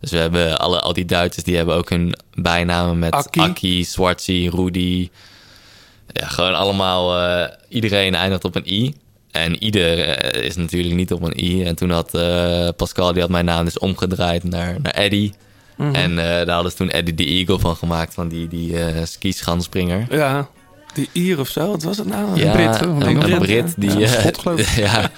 Dus we hebben alle, al die Duitsers, die hebben ook hun bijnamen met Akki. Akki, Swartzy, Rudy. Ja, gewoon allemaal, eh, iedereen eindigt op een I. En ieder eh, is natuurlijk niet op een I. En toen had eh, Pascal, die had mijn naam dus omgedraaid naar, naar Eddie. Mhm. En eh, daar hadden ze toen Eddie the Eagle van gemaakt, van die, die eh skischansspringer. Ja, die Ier of zo, wat was het nou? Ja, Brit, hè? een, een Brit. Die, Ja, eh, Schot, [laughs] geloof ik. ja,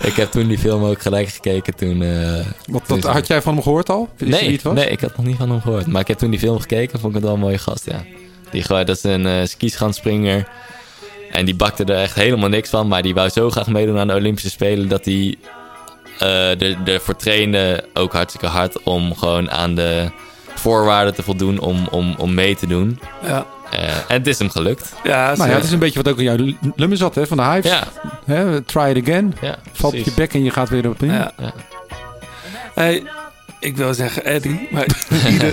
ik heb toen die film ook gelijk gekeken toen... eh, Wat, toen dat, had jij van hem gehoord al? Wist Nee, nee, ik had nog niet van hem gehoord. Maar ik heb toen die film gekeken, vond ik het wel een mooie gast, ja. Die, gewoon- dat is een eh skischansspringer. En die bakte er echt helemaal niks van. Maar die wou zo graag meedoen aan de Olympische Spelen... dat hij eh er- ervoor trainde, ook hartstikke hard... om gewoon aan de voorwaarden te voldoen om, om, om mee te doen. Ja. Eh, en het is hem gelukt. Ja, Nou ja, het is een beetje wat ook in jouw nummer zat, hè? Van de Hives. Ja. Hè, try it again. Ja, Valt op je bek en je gaat weer opnieuw. Ja. Ja. Hey, ik wil zeggen Eddie, maar [laughs] [laughs]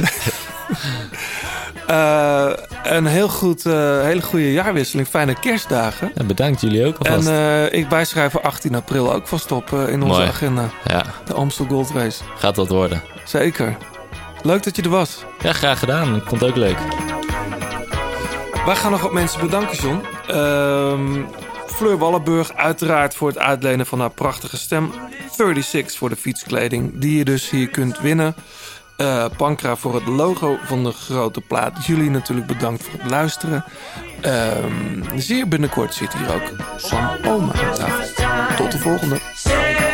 Eh, een heel goed, eh, hele goede jaarwisseling. Fijne kerstdagen. Bedankt jullie ook alvast. En eh, ik, wij schrijven 18 april ook vast op in onze Mooi. agenda. ja, De Amstel Gold Race. gaat wat worden. Zeker. Leuk dat je er was. Ja, graag gedaan. Ik vond het ook leuk. Wij gaan nog wat mensen bedanken, John. Ehm Fleur Wallenburg uiteraard voor het uitlenen van haar prachtige stem. 36 voor de fietskleding, die je dus hier kunt winnen. Eh Pankra voor het logo van de grote plaat. Jullie natuurlijk bedankt voor het luisteren. Ehm, zeer binnenkort zit hier ook Sam Oma tafel. Tot de volgende.